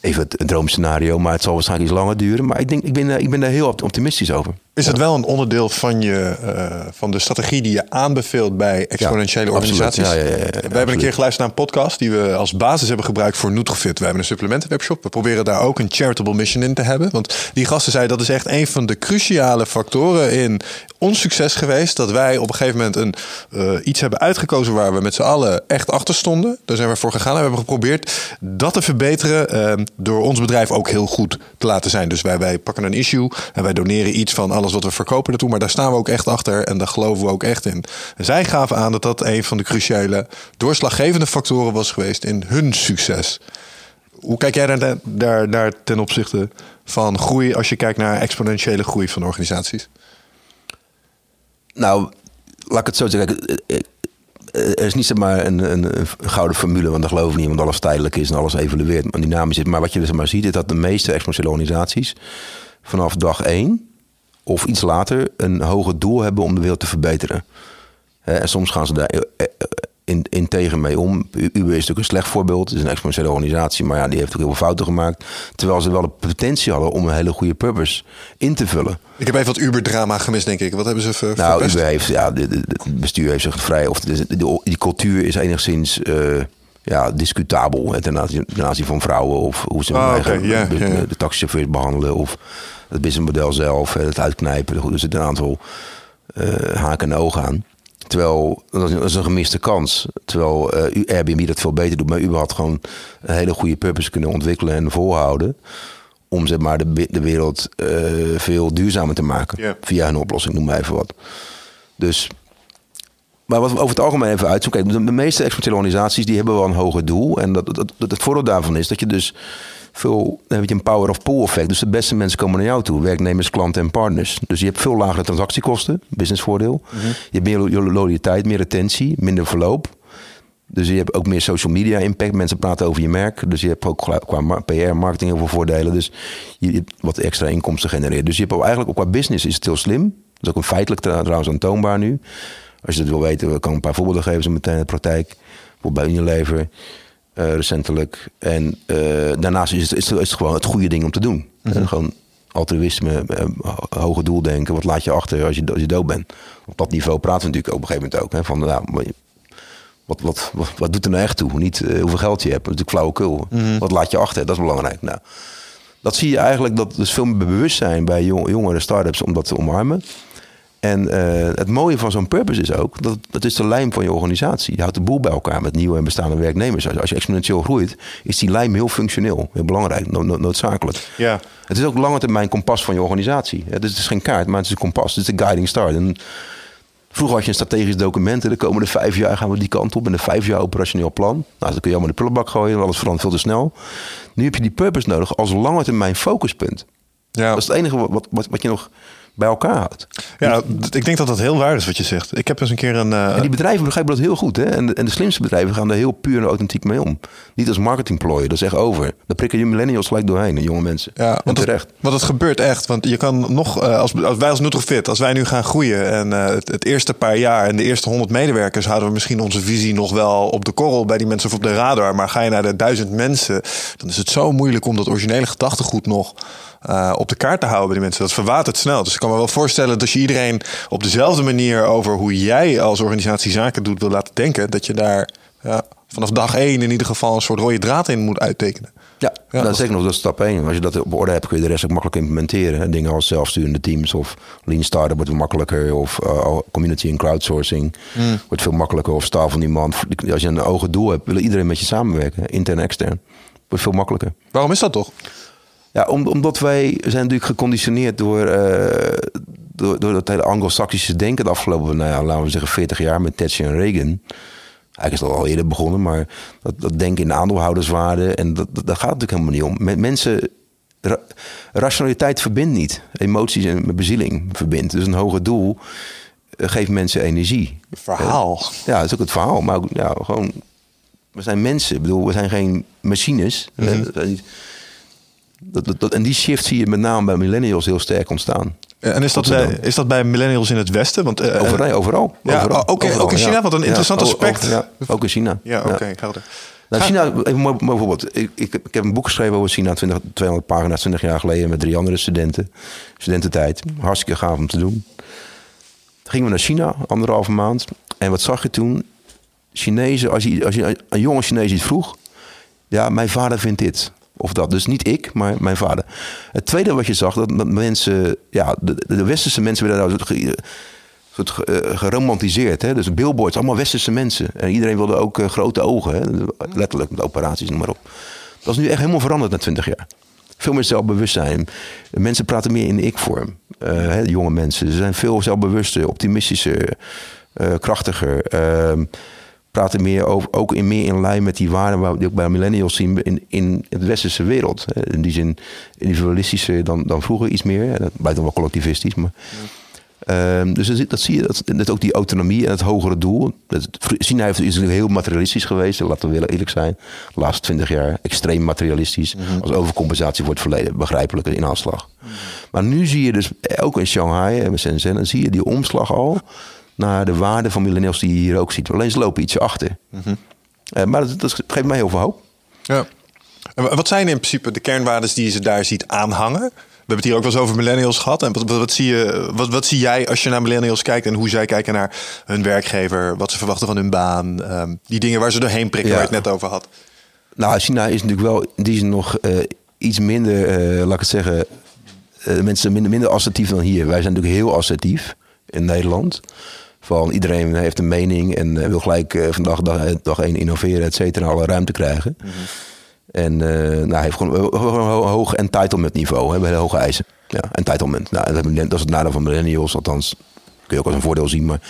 Even een droomscenario, maar het zal waarschijnlijk iets langer duren. Maar ik, denk, ik, ben, daar- ik ben daar heel opt- optimistisch over. Is het wel een onderdeel van, je, eh, van de strategie die je aanbeveelt bij exponentiële Ja, organisaties? Ja, ja, we hebben een keer geluisterd naar een podcast die we als basis hebben gebruikt voor Nutrofit. We hebben een supplementenwebshop. We proberen daar ook een charitable mission in te hebben. Want die gasten zeiden dat is echt een van de cruciale factoren in ons succes geweest. Dat wij op een gegeven moment een, eh, iets hebben uitgekozen waar we met z'n allen echt achter stonden. Daar zijn we voor gegaan en we hebben geprobeerd dat te verbeteren eh, door ons bedrijf ook heel goed te laten zijn. Dus wij, wij pakken een issue en wij doneren iets van alles wat we verkopen naartoe. Maar daar staan we ook echt achter en daar geloven we ook echt in. Zij gaven aan dat dat een van de cruciale doorslaggevende factoren was geweest in hun succes. Hoe kijk jij daar, daar, daar ten opzichte van groei als je kijkt naar exponentiële groei van organisaties? Nou, laat ik het zo zeggen. Er is niet zeg maar een, een, een gouden formule, want daar geloof ik niet, want alles tijdelijk is en alles evolueert en dynamisch is. Maar wat je dus maar ziet, is dat de meeste exponentiële organisaties vanaf dag één of iets later een hoger doel hebben om de wereld te verbeteren. En soms gaan ze daar eh, eh, in, in tegen mee om. Uber is natuurlijk een slecht voorbeeld. Het is een exponentiële organisatie, maar ja, die heeft ook heel veel fouten gemaakt. Terwijl ze wel de potentie hadden om een hele goede purpose in te vullen. Ik heb even wat Uber-drama gemist, denk ik. Wat hebben ze ver, Nou, verpest? Uber heeft, ja, het bestuur heeft zich vrij, of de, de- de- die cultuur is enigszins eh, ja, discutabel hè, ten, aanzien, ten aanzien van vrouwen of hoe ze Ah, de, de taxichauffeurs behandelen of het businessmodel zelf, het uitknijpen. Er zitten een aantal eh, haken en ogen aan. Terwijl, dat is, een- gemiste kans. Terwijl eh, Airbnb dat veel beter doet. Maar Uber had gewoon een hele goede purpose kunnen ontwikkelen en volhouden. Om zeg maar, de, de wereld eh, veel duurzamer te maken. Via een oplossing, noem maar even wat. Dus, maar wat we over het algemeen even uitzoeken. Kijk, de, de meeste exponentiële organisaties die hebben wel een hoger doel. En dat, dat, dat, het voordeel daarvan is dat je dus veel, dan heb je een power of pool effect. Dus de beste mensen komen naar jou toe. Werknemers, klanten en partners. Dus je hebt veel lagere transactiekosten, businessvoordeel. Je hebt meer lo- loyaliteit, meer retentie, minder verloop. Dus je hebt ook meer social media impact. Mensen praten over je merk. Dus je hebt ook qua PR, marketing heel veel voordelen. Dus je hebt wat extra inkomsten genereert. Dus je hebt ook eigenlijk ook qua business is het heel slim. Dat is ook een feitelijk trouwens aantoonbaar nu. Als je dat wil weten, kan ik een paar voorbeelden geven zo meteen in de praktijk. Bijvoorbeeld bij Unilever eh, recentelijk. En eh, daarnaast is het, is, het, gewoon het goede ding om te doen. Eh, gewoon altruïsme, ho- hoge doel denken. Wat laat je achter als je, als je dood bent? Op dat niveau praten we natuurlijk op een gegeven moment ook. Hè, van, nou, wat, wat, wat, wat doet er nou echt toe? Niet hoeveel geld je hebt. Dat is natuurlijk flauwekul. Wat laat je achter? Dat is belangrijk. Nou, dat zie je eigenlijk dat dus veel meer bewustzijn bij jong, jongere start-ups om dat te omarmen. En eh, het mooie van zo'n purpose is ook, dat, dat is de lijm van je organisatie. Je houdt de boel bij elkaar met nieuwe en bestaande werknemers. Als, als je exponentieel groeit, is die lijm heel functioneel. Heel belangrijk, no- no- noodzakelijk. Ja. Het is ook lange termijn kompas van je organisatie. Ja, dus het is geen kaart, maar het is een kompas. Het is de guiding star. En Vroeger had je een strategisch document. hè, De komende vijf jaar gaan we die kant op. En een vijf jaar operationeel plan. Nou, dan kun je allemaal in de prullenbak gooien. En alles verandert veel te snel. Nu heb je die purpose nodig als lange termijn focuspunt. Ja. Dat is het enige wat, wat, wat je nog bij elkaar houdt. Ja, ik denk dat dat heel waar is wat je zegt. Ik heb eens een keer een... eh, En die bedrijven begrijpen dat heel goed. Hè? En, de, en de slimste bedrijven gaan er heel puur en authentiek mee om. Niet als marketingplooien, dat is echt over. Daar prikken je millennials gelijk doorheen, de jonge mensen. Ja, want terecht. want het gebeurt echt. Want je kan nog, eh, als, als wij als Nutrofit, als wij nu gaan groeien en eh, het, het eerste paar jaar en de eerste 100 medewerkers houden we misschien onze visie nog wel op de korrel bij die mensen of op de radar. Maar ga je naar de duizend mensen, dan is het zo moeilijk om dat originele gedachtegoed nog eh, op de kaart te houden bij die mensen. Dat verwatert snel. Dus ik kan me wel voorstellen dat als je iedereen op dezelfde manier over hoe jij als organisatie zaken doet wil laten denken, dat je daar ja, vanaf dag één in ieder geval een soort rode draad in moet uittekenen. Ja, Ja, dat dat- is zeker nog dat is stap 1. Als je dat op orde hebt, kun je de rest ook makkelijk implementeren. En Dingen als zelfsturende teams of lean startup wordt makkelijker. Of eh, community en crowdsourcing Hmm. wordt veel makkelijker. Of staal van iemand. Als je een ogen doel hebt, wil iedereen met je samenwerken. Intern en extern. Wordt veel makkelijker. Waarom is dat toch? Ja, om, omdat wij zijn natuurlijk geconditioneerd door, eh, door, door dat hele anglo-saxische denken de afgelopen, nou ja, laten we zeggen, 40 jaar met Thatcher en Reagan. Eigenlijk is dat al eerder begonnen, maar dat, dat denken in de aandeelhouderswaarde. En dat, dat, gaat natuurlijk helemaal niet om. Met mensen, ra- rationaliteit verbindt niet. Emoties en bezieling verbindt. Dus een hoger doel eh, geeft mensen energie. Verhaal. Ja, dat is ook het verhaal. Maar ook, ja, gewoon, we zijn mensen. Ik bedoel, we zijn geen machines. Mhm. We zijn niet- dat, dat, dat- en die shift zie je met name bij millennials heel sterk ontstaan. En is dat, bij, is dat bij millennials in het Westen? Want, eh, Overal, eh, overal. Ja, overal, ook- ook in overal, China, wat een interessant aspect. ook in China. Ja, oké, helder. Nou, China, even mooi, mooi voorbeeld. Ik, ik, ik heb een boek geschreven over China, 20, 200 pagina's, 20 jaar geleden, met drie andere studenten. Studententijd. Hartstikke gaaf om te doen. Toen gingen we naar China, anderhalve maand. En wat zag je toen? Chinezen, als je, als je een jonge Chinees iets vroeg, ja, mijn vader vindt dit. Of dat. Dus niet ik, maar mijn vader. Het tweede wat je zag, dat, dat mensen, ja, de, westerse mensen werden daar ge- soort eh, geromantiseerd. Hè? Dus billboards, allemaal westerse mensen. En iedereen wilde ook eh, grote ogen, hè? letterlijk met operaties, noem maar op. Dat is nu echt helemaal veranderd na 20 jaar. Veel meer zelfbewustzijn. Mensen praten meer in ik-vorm. Eh, jonge mensen. Ze zijn veel zelfbewuster, optimistischer, krachtiger. Praten meer over, ook in, meer in lijn met die waarden waar we ook bij millennials zien in, in de westerse wereld. In die zin individualistischer dan, dan vroeger iets meer. Dat blijft dan wel collectivistisch. Maar, Ehm, dus dat, zie- dat zie je, dat, dat ook die autonomie en het hogere doel. Dat, China heeft, is natuurlijk heel materialistisch geweest, laten we eerlijk zijn. De laatste twintig jaar extreem materialistisch. Als overcompensatie voor het verleden, begrijpelijke inhaalslag. Maar nu zie je dus ook in Shanghai en Shenzhen, dan zie je die omslag al naar de waarde van millennials die je hier ook ziet. Alleen ze lopen ietsje achter. Eh, maar dat, dat geeft mij heel veel hoop. Ja. En wa- wat zijn in principe de kernwaarden die je ze daar ziet aanhangen? We hebben het hier ook wel eens over millennials gehad. En wat, wat, wat zie je, wat, wat zie jij als je naar millennials kijkt en hoe zij kijken naar hun werkgever, wat ze verwachten van hun baan, ehm, die dingen waar ze doorheen prikken, Ja. waar je het net over had. Nou, China is natuurlijk wel in die zin nog eh, iets minder, eh, laat ik het zeggen, eh, mensen minder, minder assertief dan hier. Wij zijn natuurlijk heel assertief in Nederland. Van iedereen heeft een mening en eh, wil gelijk eh, vandaag dag, dag één innoveren, et cetera, alle ruimte krijgen. En eh, nou, hij heeft gewoon een ho- ho- hoog entitlement niveau, hè, bij hoge eisen. Ja, entitlement. Nou, dat dat is het nadeel van millennials, althans kun je ook als een voordeel zien, maar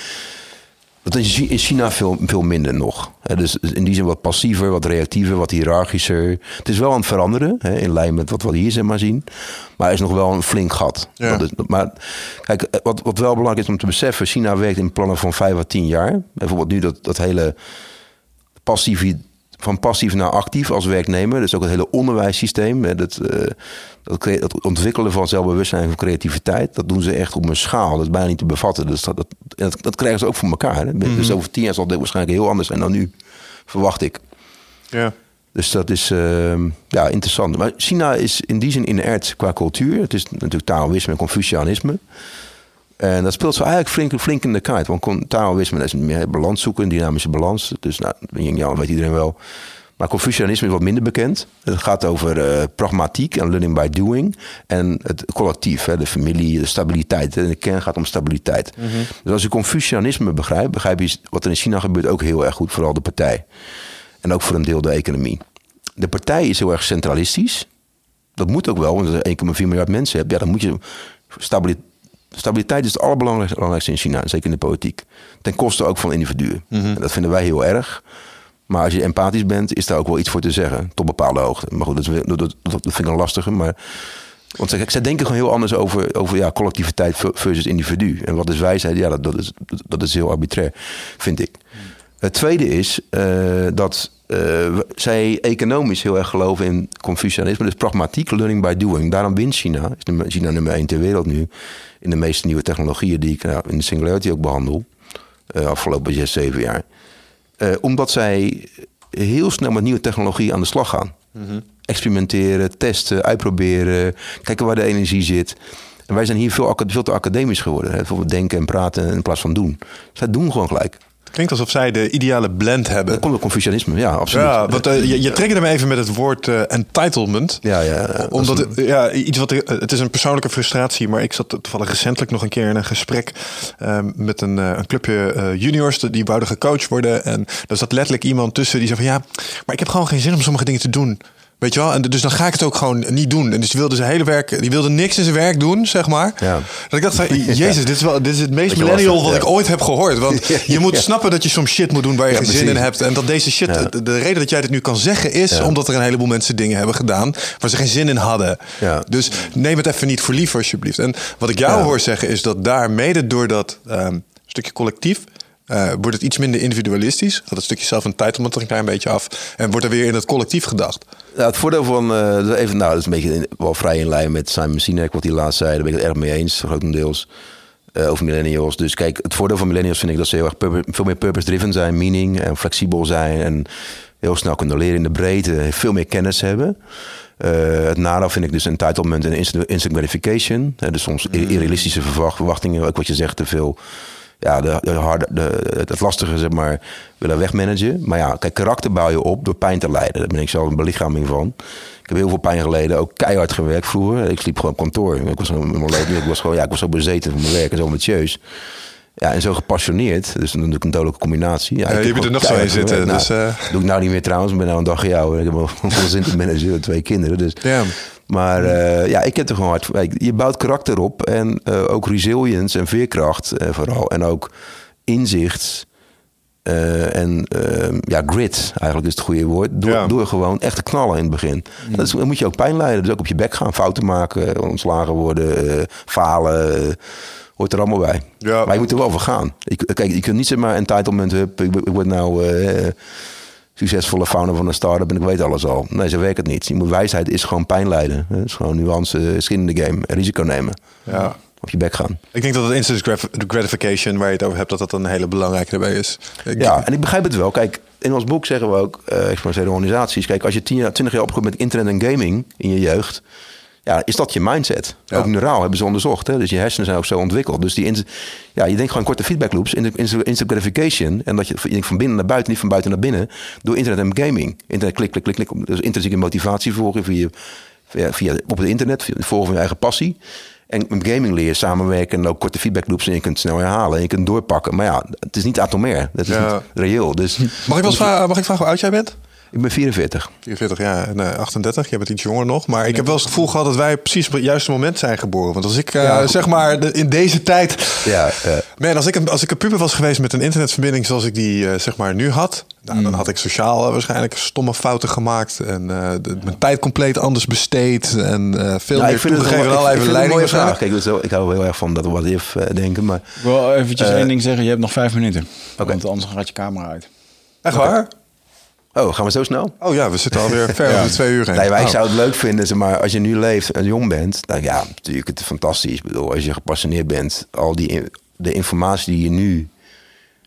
dat is in China veel, veel minder nog. Dus in die zin wat passiever, wat reactiever, wat hiërarchischer. Het is wel aan het veranderen, hè, in lijn met wat we hier zeg maar zien. Maar er is nog wel een flink gat. Ja. Dat is, maar kijk, wat, wat wel belangrijk is om te beseffen... China werkt in plannen van vijf à tien jaar. Bijvoorbeeld nu dat, dat hele passief, van passief naar actief als werknemer. Dus ook het hele onderwijssysteem. hè, Dat, eh, dat, dat ontwikkelen van zelfbewustzijn en creativiteit. Dat doen ze echt op een schaal. Dat is bijna niet te bevatten. Dus dat, dat, dat, krijgen ze ook voor elkaar. Hè. Dus over tien jaar zal dit waarschijnlijk heel anders zijn dan nu. Verwacht ik. Ja. Dus dat is ehm, ja, interessant. Maar China is in die zin inert qua cultuur. Het is natuurlijk Taoïsme en Confucianisme. En dat speelt zo eigenlijk flink, flink in de kaart. Want Taoïsme dat is meer balans zoeken, dynamische balans. Dus nou, yin weet iedereen wel. Maar Confucianisme is wat minder bekend. Het gaat over eh, pragmatiek en learning by doing. En het collectief, hè, de familie, de stabiliteit. En de kern gaat om stabiliteit. Dus als je Confucianisme begrijpt, begrijp je wat er in China gebeurt ook heel erg goed. Vooral de partij. En ook voor een deel de economie. De partij is heel erg centralistisch. Dat moet ook wel, want als je 1,4 miljard mensen hebt, ja, dan moet je stabili- Stabiliteit is het allerbelangrijkste in China, zeker in de politiek. Ten koste ook van individuen. En dat vinden wij heel erg. Maar als je empathisch bent, is daar ook wel iets voor te zeggen. Tot bepaalde hoogte. Maar goed, dat, dat, dat, dat vind ik een lastige. Maar, want zij, zij denken gewoon heel anders over, over ja, collectiviteit versus individu. En wat is wijsheid? Ja, dat, dat, is, dat is heel arbitrair, vind ik. Het tweede is eh, dat eh, zij economisch heel erg geloven in Confucianisme. Dus pragmatiek, learning by doing. Daarom wint China. Is China nummer één ter wereld nu. In de meeste nieuwe technologieën die ik nou, in de Singularity ook behandel. Uh, afgelopen zes, zeven jaar. omdat zij heel snel met nieuwe technologie aan de slag gaan. Experimenteren, testen, uitproberen. Kijken waar de energie zit. En wij zijn hier veel, veel te academisch geworden. Hè? Bijvoorbeeld denken en praten in plaats van doen. Zij doen gewoon gelijk. Klinkt alsof zij de ideale blend hebben. Dat komt door Confucianisme, ja, absoluut. Ja, want uh, je, je triggerde me even met het woord uh, entitlement. Ja, ja. Omdat ja, iets wat het is een persoonlijke frustratie, maar ik zat toevallig recentelijk nog een keer in een gesprek uh, met een, een clubje juniors die wouden gecoacht worden. En er zat letterlijk iemand tussen die zei van ja, maar ik heb gewoon geen zin om sommige dingen te doen. Weet je wel? En dus dan ga ik het ook gewoon niet doen. En dus die wilde zijn hele werk, die wilde niks in zijn werk doen, zeg maar. Ja. Dat ik dacht van, [laughs] jezus, dit is wel, dit is het meest millennial wat ik ooit heb gehoord. Want [laughs] je moet snappen dat je soms shit moet doen waar je geen zin in hebt. En dat deze shit, de, de, reden dat jij dit nu kan zeggen is omdat er een heleboel mensen dingen hebben gedaan waar ze geen zin in hadden. Dus neem het even niet voor lief, alsjeblieft. En wat ik jou hoor zeggen is dat daar mede door dat um, stukje collectief uh, wordt het iets minder individualistisch. Gaat het stukje zelf entitlement er een klein beetje af. En wordt er weer in het collectief gedacht. Nou, het voordeel van, uh, even, nou, dat is een beetje in, wel vrij in lijn met Simon Sinek, wat hij laatst zei. Daar ben ik het erg mee eens, grotendeels. Uh, over millennials. Dus kijk, het voordeel van millennials vind ik dat ze heel erg veel meer purpose-driven zijn, meaning en flexibel zijn en heel snel kunnen leren in de breedte, veel meer kennis hebben. Uh, het nadeel vind ik dus entitlement en instant gratification. Uh, dus soms irrealistische verwachtingen, ook wat je zegt, te veel ja, de, de harde, de, het lastige zeg maar, willen wegmanagen. Maar ja, kijk, karakter bouw je op door pijn te lijden. Daar ben ik zelf een belichaming van. Ik heb heel veel pijn geleden, ook keihard gewerkt vroeger. Ik sliep gewoon op kantoor. Ik was, ik was, gewoon, ja, ik was zo bezeten van mijn werk en zo ambitieus. Ja, en zo gepassioneerd. Dus dan doe ik een dodelijke combinatie. Ja, ja je hebt er nog zo in zitten. Nou, dus, uh... doe ik nou niet meer trouwens. Ik ben nou een dag jou. Ik heb wel [laughs] zin te managen, twee kinderen. Dus. Ja. Maar uh, ja, ik heb er gewoon hard Je bouwt karakter op en uh, ook resilience en veerkracht uh, vooral. En ook inzicht en ja, grit eigenlijk is het goede woord. Door, ja. door gewoon echt te knallen in het begin. Mm. Dat is, dan moet je ook pijn leiden. Dus ook op je bek gaan, fouten maken, ontslagen worden, falen hoort er allemaal bij. Ja. Maar je moet er wel voor gaan. Ik, kijk, je kunt niet zomaar entitlement, hup, ik, ik word nou succesvolle founder van een start-up en ik weet alles al. Nee, zo werkt het niet. Je moet, wijsheid is gewoon pijn leiden. Het is gewoon nuance, skin in de game, risico nemen. Ja. Op je bek gaan. Ik denk dat het instant gratification, waar je het over hebt, dat dat een hele belangrijke erbij is. Ja, en ik begrijp het wel. Kijk, in ons boek zeggen we ook, uh, exponentiële organisaties. Kijk, als je 10 jaar, 20 jaar opgroeit met internet en gaming in je jeugd ja, is dat je mindset? Ja. Ook neuraal hebben ze onderzocht. Hè? Dus je hersenen zijn ook zo ontwikkeld. Dus die ja, je denkt gewoon korte feedback loops, instant gratification. En dat je, je denkt van binnen naar buiten, niet van buiten naar binnen. Door internet en gaming. Internet, klik, klik, klik, klik. Dus intrinsieke motivatie volgen via, via, via op het internet, via het volgen van je eigen passie. En met gaming leer je samenwerken en ook korte feedback loops. En je kunt snel herhalen en je kunt doorpakken. Maar ja, het is niet atomair. Dat is ja. niet reëel. Dus, mag, ik wel vragen, mag ik vragen hoe oud jij bent? Ik ben 44. 44, ja. En, uh, 38. Jij bent iets jonger nog. Maar ik heb wel eens het gevoel gehad dat wij precies op het juiste moment zijn geboren. Want als ik, uh, ja, zeg maar, de, in deze tijd... Ja. Man, als ik, een, als ik een puber was geweest met een internetverbinding zoals ik die, uh, zeg maar, nu had... Nou, mm. dan had ik sociaal waarschijnlijk stomme fouten gemaakt. En de, mijn tijd compleet anders besteed. En veel ja, meer ik vind toegegeven even leiding. Vraag. Kijk, dus ik hou heel erg van dat wat if denken. Maar, ik wil eventjes één ding zeggen. Je hebt nog vijf minuten. Okay. Want anders gaat je camera uit. Echt okay. waar? Oh, gaan we zo snel? Oh ja, we zitten alweer [laughs] ver over de twee uur heen. Nee, wij oh. zouden het leuk vinden, maar als je nu leeft en jong bent, dan ja, natuurlijk het is fantastisch. Ik bedoel, als je gepassioneerd bent, al die de informatie die je nu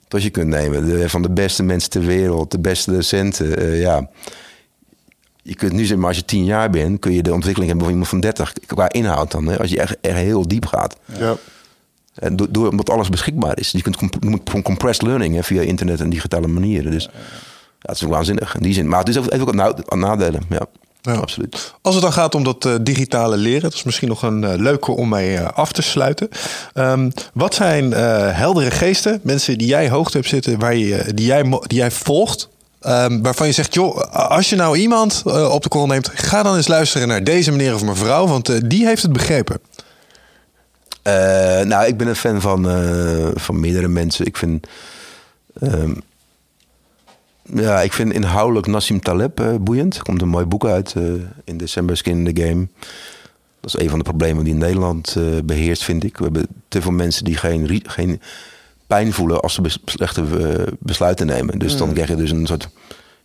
tot je kunt nemen, de, van de beste mensen ter wereld, de beste docenten, uh, ja. Je kunt nu zeg maar, als je tien jaar bent, kun je de ontwikkeling hebben van iemand van 30 qua inhoud dan, hè, als je echt, echt heel diep gaat. Ja. En door, omdat alles beschikbaar is. Je kunt comp compressed learning hè, via internet en digitale manieren. Dus. Ja, het is waanzinnig in die zin. Maar het is ook even ook nadelen. Ja, ja, absoluut. Als het dan gaat om dat uh, digitale leren, dat is misschien nog een uh, leuke om mee uh, af te sluiten. Um, wat zijn heldere geesten, mensen die jij hoogte hebt zitten, waar je, die, jij, die jij volgt, um, waarvan je zegt, joh, als je nou iemand op de korrel neemt, ga dan eens luisteren naar deze meneer of mevrouw, want die heeft het begrepen. nou, ik ben een fan van, eh, van meerdere mensen. Ik vind... ehm, ja, ik vind inhoudelijk Nassim Taleb eh, boeiend. Er komt een mooi boek uit eh, in december, Skin in the Game. Dat is een van de problemen die Nederland eh, beheerst, vind ik. We hebben te veel mensen die geen, geen pijn voelen als ze bes- slechte besluiten nemen. Dus dan krijg je dus een soort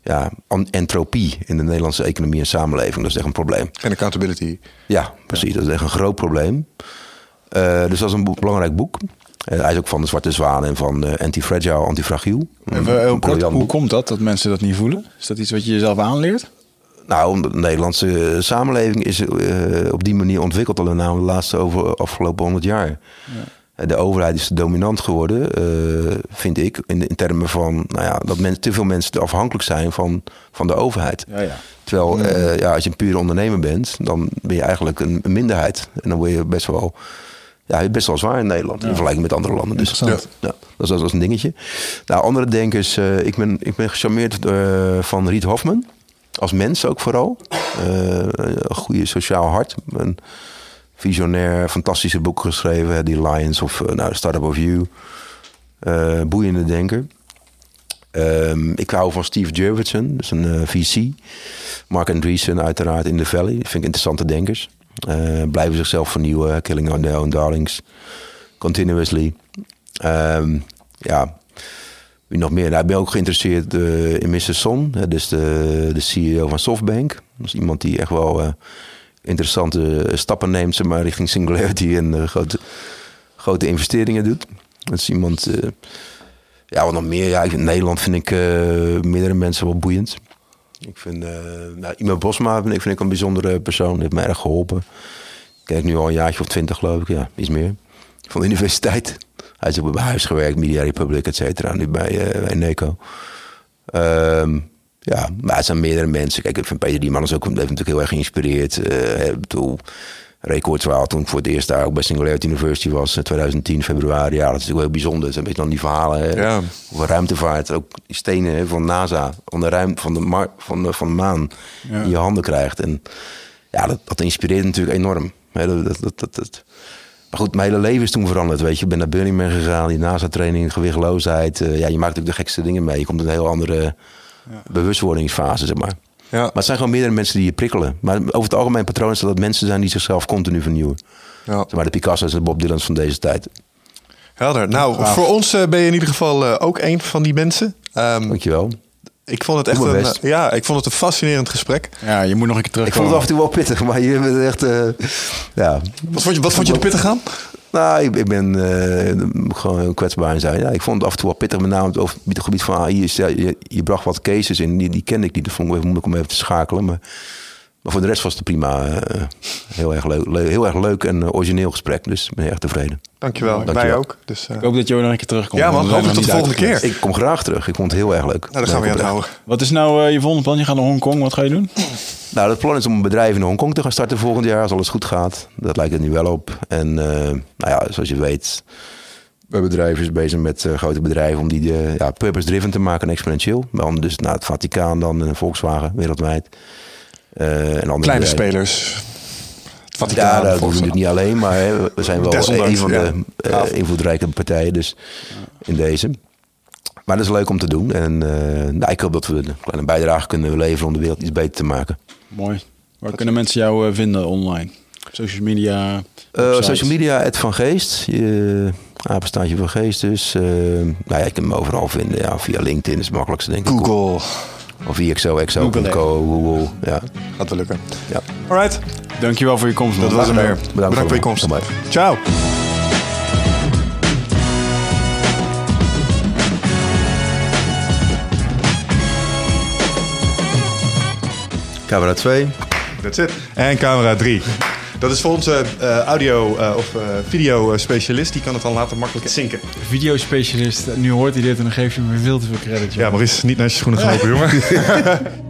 ja, entropie in de Nederlandse economie en samenleving. Dat is echt een probleem. Geen accountability. Ja, precies. Dat is echt een groot probleem. Dus dat is een belangrijk boek. Eh, hij is ook van de Zwarte Zwaan en van eh, Antifragile, Antifragiel. Een kort, briljant hoe komt dat, dat mensen dat niet voelen? Is dat iets wat je jezelf aanleert? Nou, de Nederlandse samenleving is eh, op die manier ontwikkeld al nou de laatste over, afgelopen honderd jaar. Eh, De overheid is dominant geworden, eh, vind ik, in, in termen van nou ja, dat men, te veel mensen afhankelijk zijn van, van de overheid. Ja, ja. Terwijl eh, ja, als je een pure ondernemer bent, dan ben je eigenlijk een, een minderheid. En dan word je best wel, ja, best wel zwaar in Nederland in vergelijking met andere landen. Dus ja, dat, is, dat is een dingetje. Nou, andere denkers, eh, ik, ben, ik ben gecharmeerd eh, van Riet Hofman. Als mens ook vooral. Eh, een goede sociaal hart. Een visionair, fantastische boek geschreven. Die Lions of nou, Startup of You. Boeiende denker. Ehm, ik hou van Steve Jurvetson, dus een VC. Mark Andreessen uiteraard in the Valley. Dat vind ik interessante denkers. Eh, blijven zichzelf vernieuwen. Killing on their own darlings. Continuously. Ehm, ja, wie nog meer? Nou, ik ben ook geïnteresseerd eh, in Mr. Son. dus de, de CEO van Softbank. Dat is iemand die echt wel eh, interessante stappen neemt... Zeg maar, richting singularity en grote, grote investeringen doet. Dat is iemand... ja, wat nog meer? Ja, in Nederland vind ik meerdere mensen wel boeiend. Ik vind... eh nou, Imo Bosma ik, vind een bijzondere persoon. Die heeft me erg geholpen. Ik kijk nu al een jaartje of twintig geloof ik. Ja, iets meer. Van de universiteit. Hij is ook bij huis gewerkt, Media Republic, et cetera. Nu bij, uh, bij Neco. Ehm, ja, maar het zijn meerdere mensen. Kijk, ik vind Peter Dieman is ook heeft natuurlijk heel erg geïnspireerd. Eh, ik bedoel, Record Trial, toen ik voor het eerst daar ook bij Singularity University was, in 2010 februari. Ja, dat is natuurlijk wel heel bijzonder. Zijn een beetje dan die verhalen hè, Ja. over ruimtevaart. Ook die stenen hè, van NASA, van de, ruimte, van de, mar- van de, van de maan, Ja. in je handen krijgt. En ja, dat, dat inspireert natuurlijk enorm. Hè, dat, dat, dat, Maar goed, mijn hele leven is toen veranderd. Weet je, ik ben naar Burning Man gegaan, die NASA-training, gewichtloosheid. Eh, ja, je maakt ook de gekste dingen mee. Je komt in een heel andere bewustwordingsfase, zeg maar. Ja. Maar het zijn gewoon meerdere mensen die je prikkelen. Maar over het algemeen patroon is dat mensen zijn die zichzelf continu vernieuwen. Ja. Zeg maar de Picasso's en de Bob Dylan's van deze tijd. Helder. Nou, Gaaf. voor ons eh, ben je in ieder geval eh, ook een van die mensen. Ehm, Dankjewel. ik vond het echt een, best. eh, ja, ik vond het een fascinerend gesprek. Ja, je moet nog een keer Ik vond het af en toe wel pittig, maar je bent echt... eh, ja. Wat vond je, wat vond je er pittig aan? Nou, ik, ben moet gewoon kwetsbaar in zijn. Ja, ik vond het af en toe wel pittig, met name over het gebied van AI. Je, je bracht wat cases in, die, die kende ik niet. Dat vond ik even moeilijk om even te schakelen. Maar, maar voor de rest was het prima. eh, heel, erg leuk, le- heel erg leuk en eh, origineel gesprek. Dus ik ben erg tevreden. Dankjewel. Wij Dankjewel. ook. Dus, eh, Ik hoop dat je ook nog een keer terugkomt. Ja, man, want we tot de volgende uitgekletst. Ik kom graag terug. Ik vond het heel erg leuk. nou, daar gaan we aan het houden. Wat is nou eh, je volgende plan? Je gaat naar Hongkong. Wat ga je doen? Nou, het plan is om een bedrijf in Hongkong te gaan starten volgend jaar, als alles goed gaat. Dat lijkt er nu wel op. En eh, nou ja, zoals je weet, mijn bedrijf is bezig met grote bedrijven om die ja, purpose-driven te maken en exponentieel. Dan dus naar het Vaticaan dan en Volkswagen wereldwijd. Eh, en andere Kleine bedrijven. spelers. Het Vaticaan. Ja, dat doen we volgens- natuurlijk niet alleen, maar hè, we zijn wel Desondanks, een van ja. de eh, Gaaf. invloedrijke partijen dus in deze. Maar dat is leuk om te doen. En eh, nou, ik hoop dat we een kleine bijdrage kunnen leveren om de wereld iets beter te maken. Mooi. Waar kunnen mensen jou eh, vinden online? Social media? Eh, social media, het Van Geest. Je, apenstaartje Van Geest dus. Eh, nou ja, je kunt me overal vinden. Ja, via LinkedIn is het makkelijkste, denk ik. Google. Of via XOXO.co, Google, Google. Ja. Gaat wel lukken. ja. Alright, Dankjewel voor je komst. dat was hem weer. Bedankt Bedankt voor je voor- komst. Bye. Ciao. Camera 2. That's it. En camera 3. Dat is voor onze eh, audio- eh, of eh, video-specialist. Die kan het dan later makkelijk zinken. Videospecialist. Nu hoort hij dit en dan geef je me veel te veel credit. joh. Ja, Maurice, niet naar je schoenen gelopen, jongen. [laughs] [laughs]